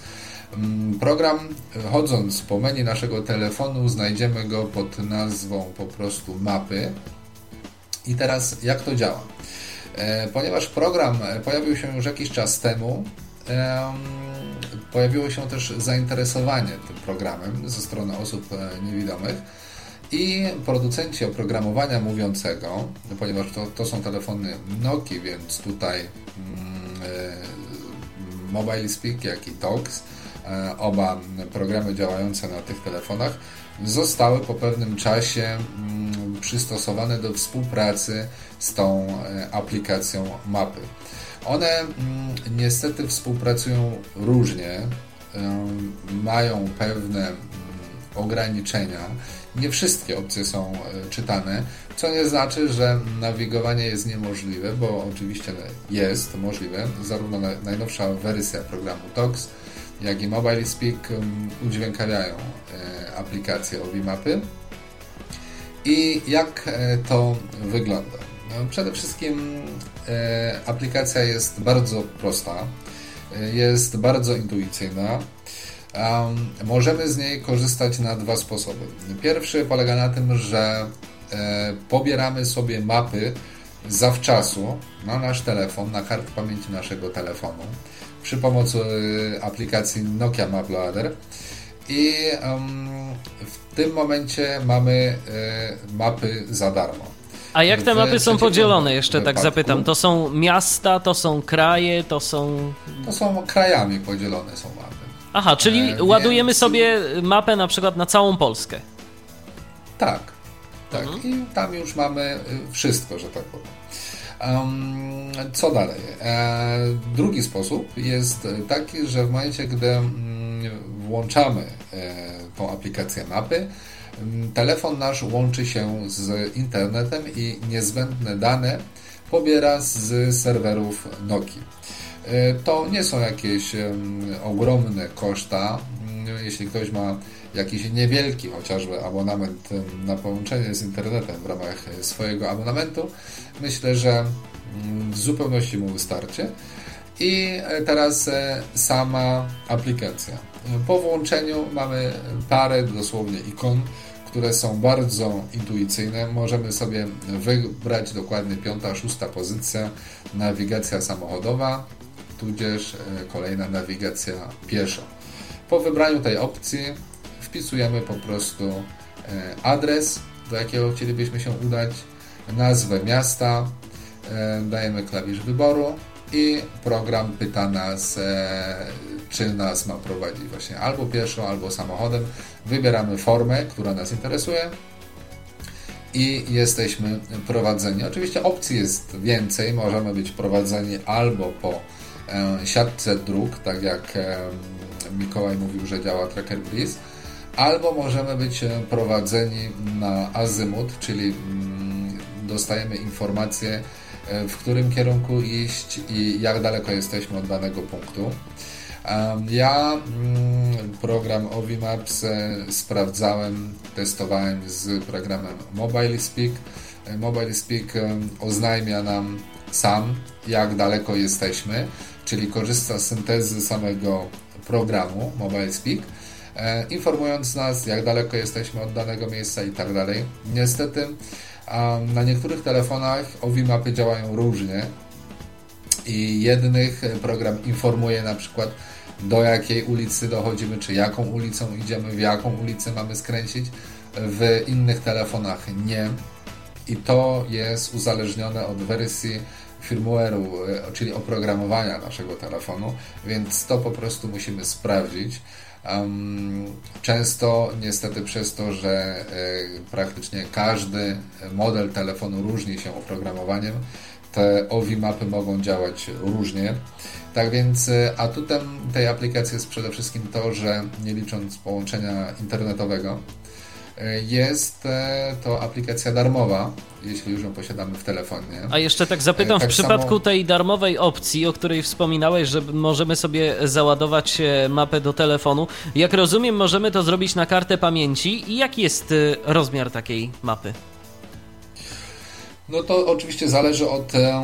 Mm, Program, e, chodząc po menu naszego telefonu, znajdziemy go pod nazwą po prostu mapy. I teraz jak to działa? E, Ponieważ program e, pojawił się już jakiś czas temu, em, pojawiło się też zainteresowanie tym programem ze strony osób niewidomych i producenci oprogramowania mówiącego, ponieważ to, to są telefony Nokia, więc tutaj mm, Mobile Speak, jak i Talks, oba programy działające na tych telefonach, zostały po pewnym czasie mm, przystosowane do współpracy z tą e, aplikacją mapy. One mm, niestety współpracują różnie, em, mają pewne mm, ograniczenia. Nie wszystkie opcje są e, czytane, co nie znaczy, że nawigowanie jest niemożliwe, bo oczywiście jest możliwe. Zarówno na- najnowsza wersja programu TOX, jak i Mobile Speak em, udźwiękawiają e, aplikację OVI Mapy. I jak e, to wygląda? No, przede wszystkim e, aplikacja jest bardzo prosta, e, jest bardzo intuicyjna. Um, możemy z niej korzystać na dwa sposoby. Pierwszy polega na tym, że pobieramy sobie mapy zawczasu na nasz telefon, na kartę pamięci naszego telefonu przy pomocy e, aplikacji Nokia Map Loader i w tym momencie mamy e, mapy za darmo. A jak te mapy są podzielone, jeszcze tak wypadku- zapytam? To są miasta, to są kraje, to są. To są krajami podzielone są mapy. Aha, czyli E, ładujemy więc- sobie mapę na przykład na całą Polskę. Tak, tak. I tam już mamy y, wszystko, że tak powiem. Co dalej? E, drugi sposób jest taki, że w momencie, gdy mm, włączamy e, tą aplikację mapy, mm, telefon nasz łączy się z internetem i niezbędne dane pobiera z serwerów Nokii. E, To nie są jakieś ogromne koszta. Mm, Jeśli ktoś ma jakiś niewielki chociażby abonament na połączenie z internetem w ramach e, swojego abonamentu, myślę, że mm, w zupełności mu wystarczy. I e, teraz e, sama aplikacja. Po włączeniu mamy parę dosłownie ikon, które są bardzo intuicyjne. Możemy sobie wybrać dokładnie piąta, szósta pozycja, nawigacja samochodowa, tudzież kolejna nawigacja pieszo. Po wybraniu tej opcji wpisujemy po prostu e, adres, do jakiego chcielibyśmy się udać, nazwę miasta, e, dajemy klawisz wyboru i program pyta nas, e, czy nas ma prowadzić właśnie albo pieszo, albo samochodem. Wybieramy formę, która nas interesuje i jesteśmy prowadzeni. Oczywiście opcji jest więcej. Możemy być prowadzeni albo po siatce dróg, tak jak Mikołaj mówił, że działa Tracker Breeze, albo możemy być e, prowadzeni na azymut, czyli mm, dostajemy informację, e, w którym kierunku iść i jak daleko jesteśmy od danego punktu. Ja mm, program Ovi Maps e, sprawdzałem, testowałem z programem Mobile Speak. Mobile Speak oznajmia nam sam, jak daleko jesteśmy, czyli korzysta z syntezy samego programu Mobile Speak, informując nas, jak daleko jesteśmy od danego miejsca i tak dalej. Niestety na niektórych telefonach Ovi mapy działają różnie i jednych program informuje na przykład do jakiej ulicy dochodzimy, czy jaką ulicą idziemy, w jaką ulicę mamy skręcić. W innych telefonach nie. I to jest uzależnione od wersji firmware'u, e, czyli oprogramowania naszego telefonu, więc to po prostu musimy sprawdzić. Często niestety przez to, że y, praktycznie każdy model telefonu różni się oprogramowaniem, te OVI mapy mogą działać różnie. Tak więc y, atutem tej aplikacji jest przede wszystkim to, że nie licząc połączenia internetowego, jest to aplikacja darmowa, jeśli już ją posiadamy w telefonie. A jeszcze tak zapytam, tak w przypadku samo... tej darmowej opcji, o której wspominałeś, że możemy sobie załadować e, mapę do telefonu, jak rozumiem, możemy to zrobić na kartę pamięci. I jaki jest e, rozmiar takiej mapy? No to oczywiście zależy od e,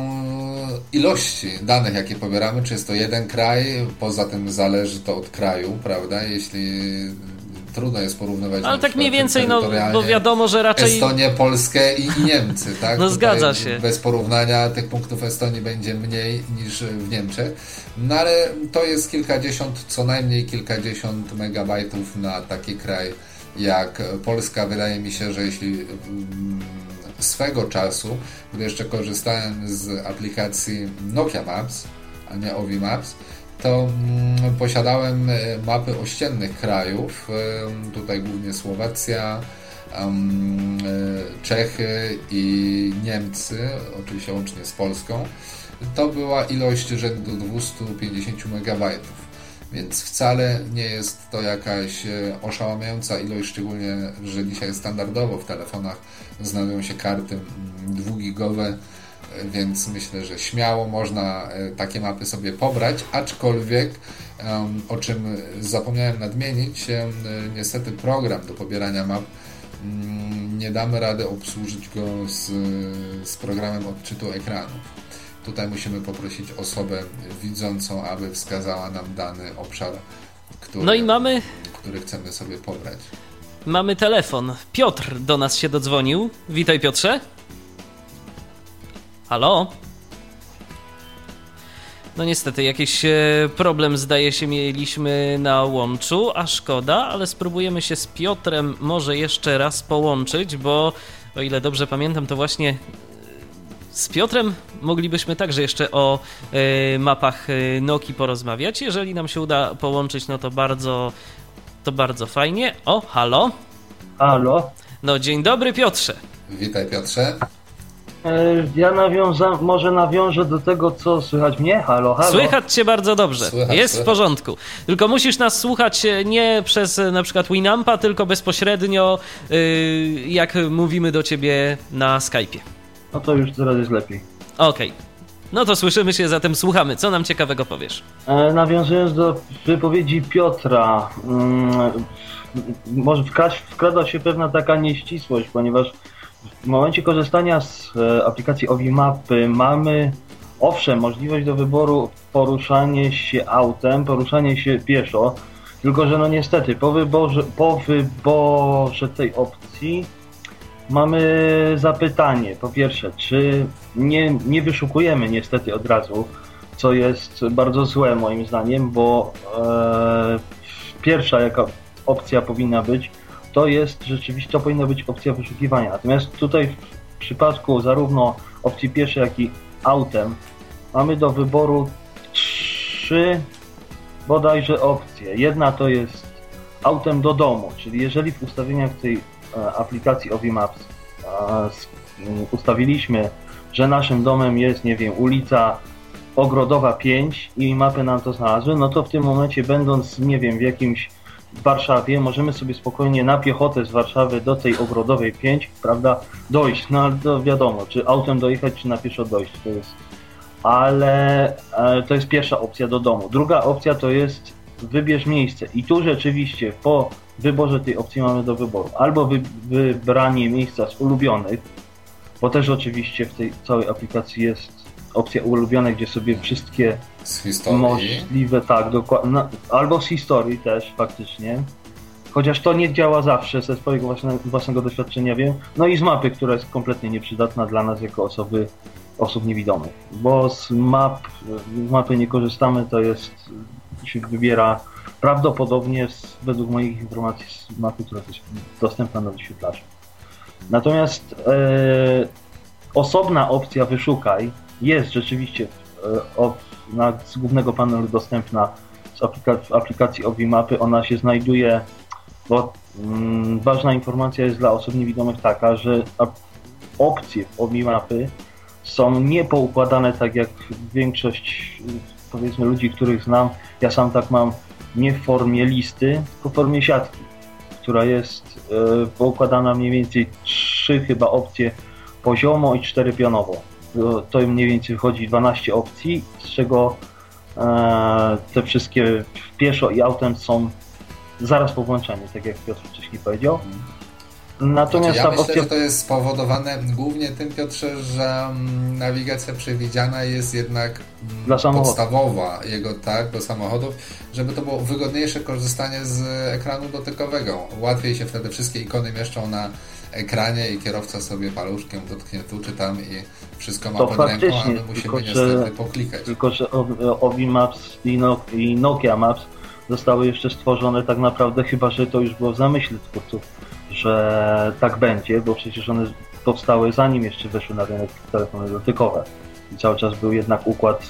ilości danych, jakie pobieramy. Czy jest to jeden kraj, poza tym zależy to od kraju, prawda? Jeśli trudno jest porównywać. Ale tak mniej więcej, no bo wiadomo, że raczej. Estonię, Polskę i, i Niemcy, tak? No zgadza się. Bez porównania tych punktów Estonii będzie mniej niż w Niemczech. No ale to jest kilkadziesiąt, co najmniej kilkadziesiąt megabajtów na taki kraj jak Polska. Wydaje mi się, że jeśli mm, swego czasu, gdy jeszcze korzystałem z aplikacji Nokia Maps, a nie Ovi Maps, to mm, posiadałem e, mapy ościennych krajów, e, tutaj głównie Słowacja, e, Czechy i Niemcy, oczywiście łącznie z Polską. To była ilość rzędu 250 MB, więc wcale nie jest to jakaś oszałamiająca ilość, szczególnie, że dzisiaj standardowo w telefonach znajdują się karty 2-gigowe mm, więc myślę, że śmiało można e, takie mapy sobie pobrać, aczkolwiek o czym zapomniałem nadmienić, e, niestety program do pobierania map mm, nie damy rady obsłużyć go z, z programem odczytu ekranów. Tutaj musimy poprosić osobę widzącą, aby wskazała nam dany obszar, który, no i mamy... który chcemy sobie pobrać. Mamy telefon. Piotr do nas się dodzwonił. Witaj Piotrze. Halo? No niestety, jakiś e, problem zdaje się mieliśmy na łączu, a szkoda, ale spróbujemy się z Piotrem może jeszcze raz połączyć, bo o ile dobrze pamiętam, to właśnie e, z Piotrem moglibyśmy także jeszcze o y, mapach Noki porozmawiać. Jeżeli nam się uda połączyć, no to bardzo, to bardzo fajnie. O, halo? Halo? No dzień dobry Piotrze. Witaj Piotrze. E, ja nawiążę, może nawiążę do tego, co słychać mnie. Halo, halo. Słychać cię bardzo dobrze. Słychać, Jest słychać. w porządku. Tylko musisz nas słuchać e, nie przez e, na przykład Winampa, tylko bezpośrednio, yy, jak mówimy do ciebie na Skype'ie. No to już teraz jest lepiej. Okej. No to słyszymy się, zatem słuchamy. Co nam ciekawego powiesz? E, nawiązując do wypowiedzi Piotra, mm, może wkrada się pewna taka nieścisłość, ponieważ w momencie korzystania z e, aplikacji Ovi Mapy mamy owszem możliwość do wyboru poruszanie się autem, poruszanie się pieszo, tylko że no niestety po wyborze, po wyborze tej opcji mamy zapytanie. Po pierwsze, czy nie, nie wyszukujemy niestety od razu, co jest bardzo złe moim zdaniem, bo e, pierwsza jaka opcja powinna być, to jest rzeczywiście, to powinna być opcja wyszukiwania. Natomiast tutaj w przypadku zarówno opcji pieszej, jak i autem mamy do wyboru trzy bodajże opcje. Jedna to jest autem do domu, czyli jeżeli w ustawieniach tej e, aplikacji Ovi Maps e, s- m, ustawiliśmy, że naszym domem jest, nie wiem, ulica Ogrodowa 5 i mapy nam to znalazły, no to w tym momencie będąc, nie wiem, w jakimś w Warszawie, możemy sobie spokojnie na piechotę z Warszawy do tej Ogrodowej 5, prawda, dojść, no ale wiadomo, czy autem dojechać, czy na pieszo dojść, to jest ale e, to jest pierwsza opcja do domu. Druga opcja to jest wybierz miejsce. I tu rzeczywiście po wyborze tej opcji mamy do wyboru albo wy, wybranie miejsca z ulubionych, bo też oczywiście w tej całej aplikacji jest opcja ulubione, gdzie sobie wszystkie Z historii. możliwe, tak, dokładnie, no, albo z historii też faktycznie. Chociaż to nie działa zawsze, ze swojego własne, własnego doświadczenia wiem. No i z mapy, która jest kompletnie nieprzydatna dla nas jako osoby, osób niewidomych. Bo z map, z mapy nie korzystamy, to jest się wybiera prawdopodobnie z, według moich informacji z mapy, która jest dostępna na wyświetlarzu. Natomiast e, osobna opcja wyszukaj jest rzeczywiście e, o, na, z głównego panelu dostępna z aplika w aplikacji OBI-mapy. Ona się znajduje, bo mm, ważna informacja jest dla osób niewidomych taka, że opcje w OBI-mapy są niepoukładane tak jak większość powiedzmy ludzi, których znam. Ja sam tak mam nie w formie listy, tylko w formie siatki, która jest e, poukładana mniej więcej trzy chyba opcje poziomo i cztery pionowo. To, to mniej więcej wychodzi 12 opcji, z czego e, te wszystkie pieszo i autem są zaraz po włączeniu, tak jak Piotr wcześniej powiedział. Natomiast znaczy, ja myślę, opcja... że to jest spowodowane głównie tym, Piotrze, że mm, nawigacja przewidziana jest jednak mm, Dla podstawowa jego, tak, do samochodów, żeby to było wygodniejsze korzystanie z ekranu dotykowego. Łatwiej się wtedy wszystkie ikony mieszczą na ekranie i kierowca sobie paluszkiem dotknie tu czy tam i wszystko ma To pod ręką, a my musimy tylko, niestety że- poklikać. Tylko, że Ovi Maps i, no, i Nokia Maps zostały jeszcze stworzone tak naprawdę, chyba że to już było w zamyśle twórców, że tak będzie, bo przecież one powstały zanim jeszcze weszły na rynek telefony dotykowe. I cały czas był jednak układ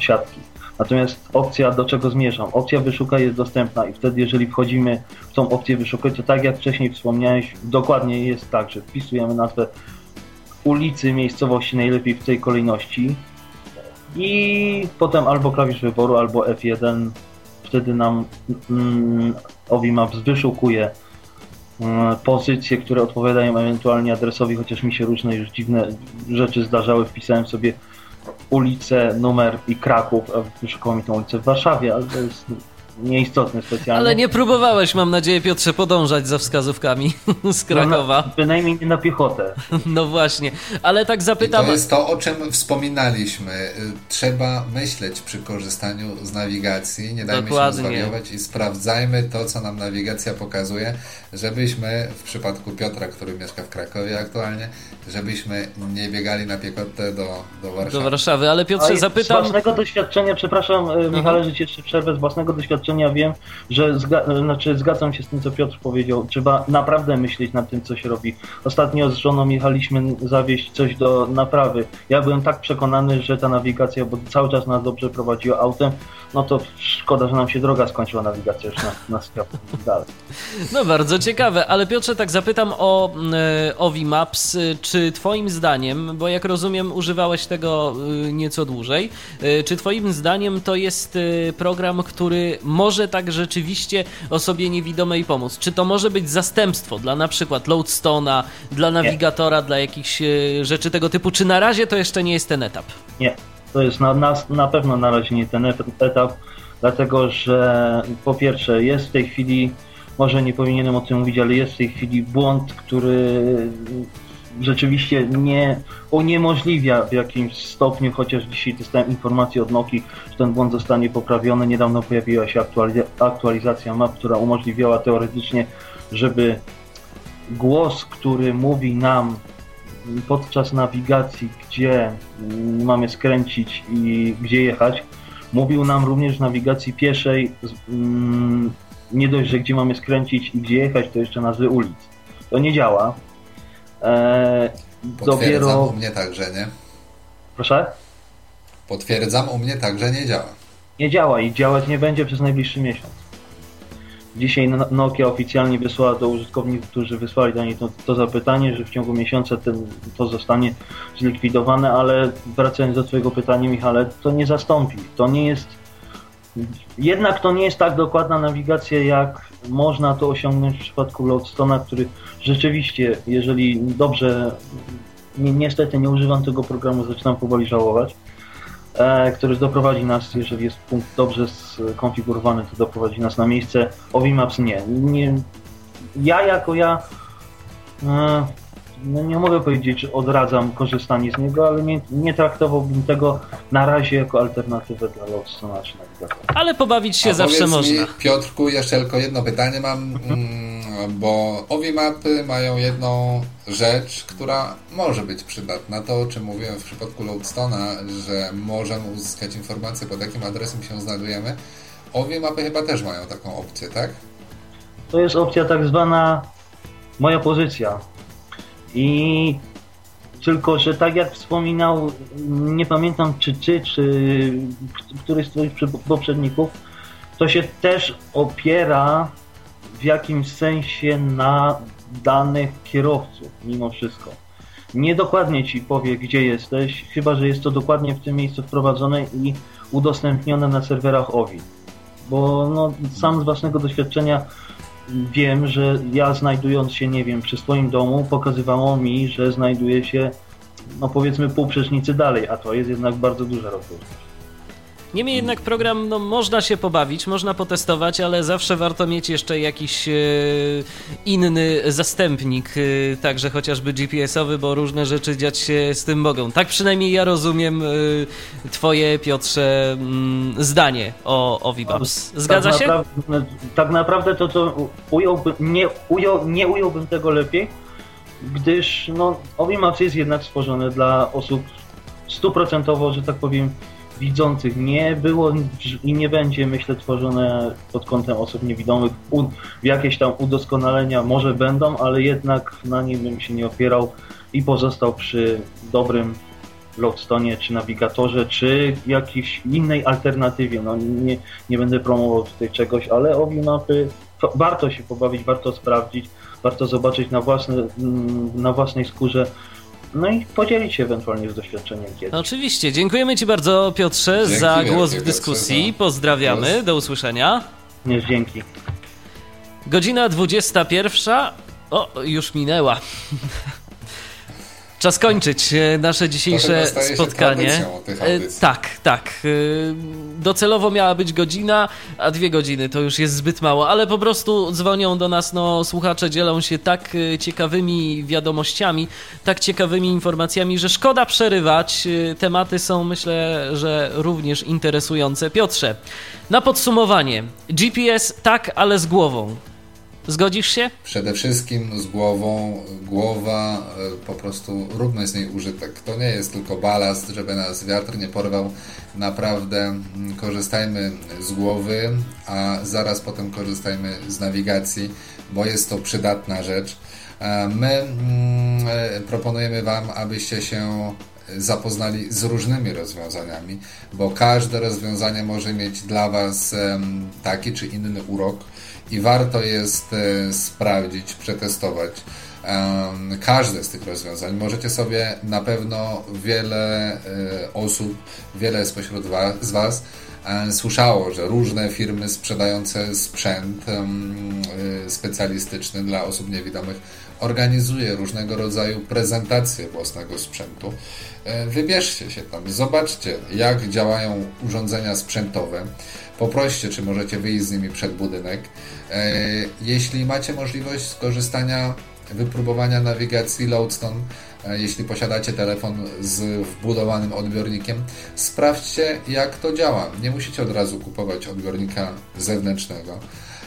siatki. Natomiast opcja, do czego zmierzam? Opcja wyszukaj jest dostępna i wtedy, jeżeli wchodzimy w tą opcję wyszukaj, to tak jak wcześniej wspomniałeś, dokładnie jest tak, że wpisujemy nazwę ulicy, miejscowości, najlepiej w tej kolejności i potem albo klawisz wyboru, albo F1 wtedy nam mm, Ovi Maps wyszukuje pozycje, które odpowiadają ewentualnie adresowi, chociaż mi się różne już dziwne rzeczy zdarzały. Wpisałem sobie ulicę, numer i Kraków, a wyszukało mi tą ulicę w Warszawie, ale to jest nieistotne specjalnie. Ale nie próbowałeś, mam nadzieję, Piotrze, podążać za wskazówkami z Krakowa. No, na, bynajmniej nie na piechotę. No właśnie, ale tak I zapytam. to jest to, o czym wspominaliśmy. Trzeba myśleć przy korzystaniu z nawigacji, nie dajmy Dokładnie. się zwariować i sprawdzajmy to, co nam nawigacja pokazuje, żebyśmy w przypadku Piotra, który mieszka w Krakowie aktualnie, żebyśmy nie biegali na piechotę do, do Warszawy. Do Warszawy, ale Piotrze, A z zapytam. własnego doświadczenia, przepraszam e, Michale, że ci jeszcze przerwę, z własnego doświadczenia wiem, że zga- znaczy, zgadzam się z tym, co Piotr powiedział. Trzeba naprawdę myśleć nad tym, co się robi. Ostatnio z żoną jechaliśmy zawieźć coś do naprawy. Ja byłem tak przekonany, że ta nawigacja, bo cały czas nas dobrze prowadziła autem, no to szkoda, że nam się droga skończyła, nawigacja już na, na sklep dalej. No bardzo ciekawe, ale Piotrze, tak zapytam o e, Ovi Maps. E, Czy twoim zdaniem, bo jak rozumiem używałeś tego e, nieco dłużej, czy twoim zdaniem to jest program, który może tak rzeczywiście osobie niewidomej pomóc? Czy to może być zastępstwo dla na przykład Loadstone'a, dla nawigatora, dla jakichś e, rzeczy tego typu, czy na razie to jeszcze nie jest ten etap? Nie, to jest na, na, na pewno na razie nie ten et- etap, dlatego że po pierwsze jest w tej chwili, może nie powinienem o tym mówić, ale jest w tej chwili błąd, który rzeczywiście nie uniemożliwia w jakimś stopniu, chociaż dzisiaj dostałem informację od Nokii, że ten błąd zostanie poprawiony. Niedawno pojawiła się aktualiz- aktualizacja map, która umożliwiała teoretycznie, żeby głos, który mówi nam podczas nawigacji, gdzie mm, mamy skręcić i gdzie jechać, mówił nam również w nawigacji pieszej mm, nie dość, że gdzie mamy skręcić i gdzie jechać, to jeszcze nazwy ulic. To nie działa. E, Potwierdzam, dopiero... u mnie także nie. Proszę? Potwierdzam, u mnie także nie działa. Nie działa i działać nie będzie przez najbliższy miesiąc. Dzisiaj No- Nokia oficjalnie wysłała do użytkowników, którzy wysłali do niej to, to zapytanie, że w ciągu miesiąca ten, to zostanie zlikwidowane, ale wracając do Twojego pytania, Michale, to nie zastąpi. To nie jest. Jednak to nie jest tak dokładna nawigacja, jak można to osiągnąć w przypadku Loadstone'a, który rzeczywiście, jeżeli dobrze, ni- niestety nie używam tego programu, zaczynam powoli żałować, e, który doprowadzi nas, jeżeli jest punkt dobrze skonfigurowany, to doprowadzi nas na miejsce. Ovimaps nie. nie ja jako ja e, no nie mogę powiedzieć, że odradzam korzystanie z niego, ale nie, nie traktowałbym tego na razie jako alternatywę dla nawigatora. Ale pobawić się A zawsze można. Mi, Piotrku, jeszcze tylko jedno pytanie mam, mm, bo owi mapy mają jedną rzecz, która może być przydatna. To, o czym mówiłem w przypadku Loadstone'a, że możemy uzyskać informacje, pod jakim adresem się znajdujemy. Owie mapy chyba też mają taką opcję, tak? To jest opcja tak zwana moja pozycja. I tylko, że tak jak wspominał, nie pamiętam czy ty, czy któryś z twoich poprzedników, to się też opiera w jakimś sensie na danych kierowców, mimo wszystko. Niedokładnie ci powie, gdzie jesteś, chyba że jest to dokładnie w tym miejscu wprowadzone i udostępnione na serwerach OVI. Bo no, sam z własnego doświadczenia wiem, że ja znajdując się, nie wiem, przy swoim domu, pokazywało mi, że znajduję się, no powiedzmy, pół dalej, a to jest jednak bardzo duża rozdzielczość. Niemniej jednak program, no można się pobawić, można potestować, ale zawsze warto mieć jeszcze jakiś e, inny zastępnik, e, także chociażby GPS-owy, bo różne rzeczy dziać się z tym mogą. Tak przynajmniej ja rozumiem e, twoje, Piotrze, mm, zdanie o, o VBAPS. Zgadza tak się? Naprawdę, tak naprawdę to, co ująłby, nie, ujął, nie ująłbym tego lepiej, gdyż no, Obimaps jest jednak stworzone dla osób stuprocentowo, że tak powiem, widzących. Nie było i nie będzie, myślę, tworzone pod kątem osób niewidomych. U, jakieś tam udoskonalenia może będą, ale jednak na nim bym się nie opierał i pozostał przy dobrym Loadstone, czy nawigatorze, czy jakiejś innej alternatywie. No nie, nie będę promował tutaj czegoś, ale obi mapy to warto się pobawić, warto sprawdzić, warto zobaczyć na, własne, mm, na własnej skórze. No i podzielić się ewentualnie z doświadczeniem kiedyś. Oczywiście. Dziękujemy Ci bardzo, Piotrze, Dzięki za wielkie, głos w dyskusji. za Pozdrawiamy, głos. do usłyszenia. Nie, dzięki. Godzina 21. O, już minęła. Czas kończyć e, nasze dzisiejsze spotkanie. E. Tak, tak. E, Docelowo miała być godzina, a dwie godziny to już jest zbyt mało, ale po prostu dzwonią do nas no, słuchacze, dzielą się tak ciekawymi wiadomościami, tak ciekawymi informacjami, że szkoda przerywać. Tematy są, myślę, że również interesujące. Piotrze, na podsumowanie. GPS tak, ale z głową. Zgodzisz się? Przede wszystkim z głową, głowa, e, po prostu róbmy z niej użytek. To nie jest tylko balast, żeby nas wiatr nie porwał. Naprawdę mm, korzystajmy z głowy, a zaraz potem korzystajmy z nawigacji, bo jest to przydatna rzecz. E, My mm, e, proponujemy Wam, abyście się zapoznali z różnymi rozwiązaniami, bo każde rozwiązanie może mieć dla Was taki czy inny urok i warto jest e, sprawdzić, przetestować każde z tych rozwiązań. Możecie sobie na pewno wiele e, osób, wiele spośród wa- z Was e, słyszało, że różne firmy sprzedające sprzęt specjalistyczny dla osób niewidomych organizuje różnego rodzaju prezentacje własnego sprzętu. Wybierzcie się tam, zobaczcie jak działają urządzenia sprzętowe. Poproście, czy możecie wyjść z nimi przed budynek. E, Jeśli macie możliwość skorzystania, wypróbowania nawigacji Loadstone, e, jeśli posiadacie telefon z wbudowanym odbiornikiem, sprawdźcie jak to działa. Nie musicie od razu kupować odbiornika zewnętrznego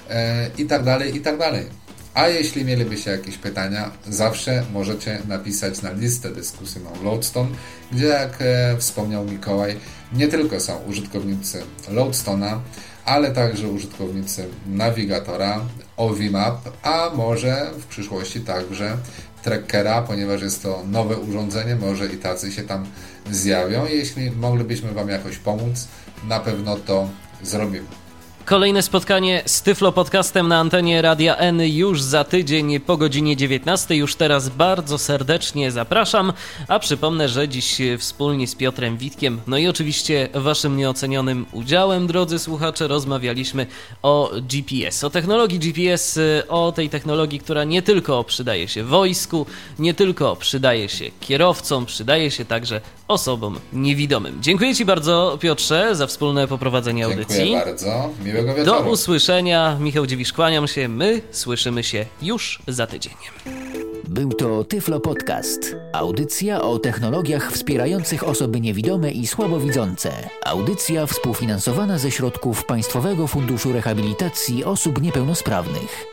e, i tak dalej, i tak dalej. A jeśli mielibyście jakieś pytania, zawsze możecie napisać na listę dyskusyjną Loadstone, gdzie jak e, wspomniał Mikołaj, nie tylko są użytkownicy Loadstone'a, ale także użytkownicy nawigatora Ovimap, a może w przyszłości także Trackera, ponieważ jest to nowe urządzenie, może i tacy się tam zjawią. Jeśli moglibyśmy Wam jakoś pomóc, na pewno to zrobimy. Kolejne spotkanie z Tyflo Podcastem na antenie Radia N już za tydzień po godzinie 19. Już teraz bardzo serdecznie zapraszam, a przypomnę, że dziś wspólnie z Piotrem Witkiem, no i oczywiście waszym nieocenionym udziałem, drodzy słuchacze, rozmawialiśmy o GPS, o technologii GPS, o tej technologii, która nie tylko przydaje się wojsku, nie tylko przydaje się kierowcom, przydaje się także osobom niewidomym. Dziękuję Ci bardzo, Piotrze, za wspólne poprowadzenie audycji. Dziękuję bardzo. Miłego Do wieczoru. usłyszenia. Michał Dziwisz, kłaniam się. My słyszymy się już za tydzień. Był to Tyflo Podcast. Audycja o technologiach wspierających osoby niewidome i słabowidzące. Audycja współfinansowana ze środków Państwowego Funduszu Rehabilitacji Osób Niepełnosprawnych.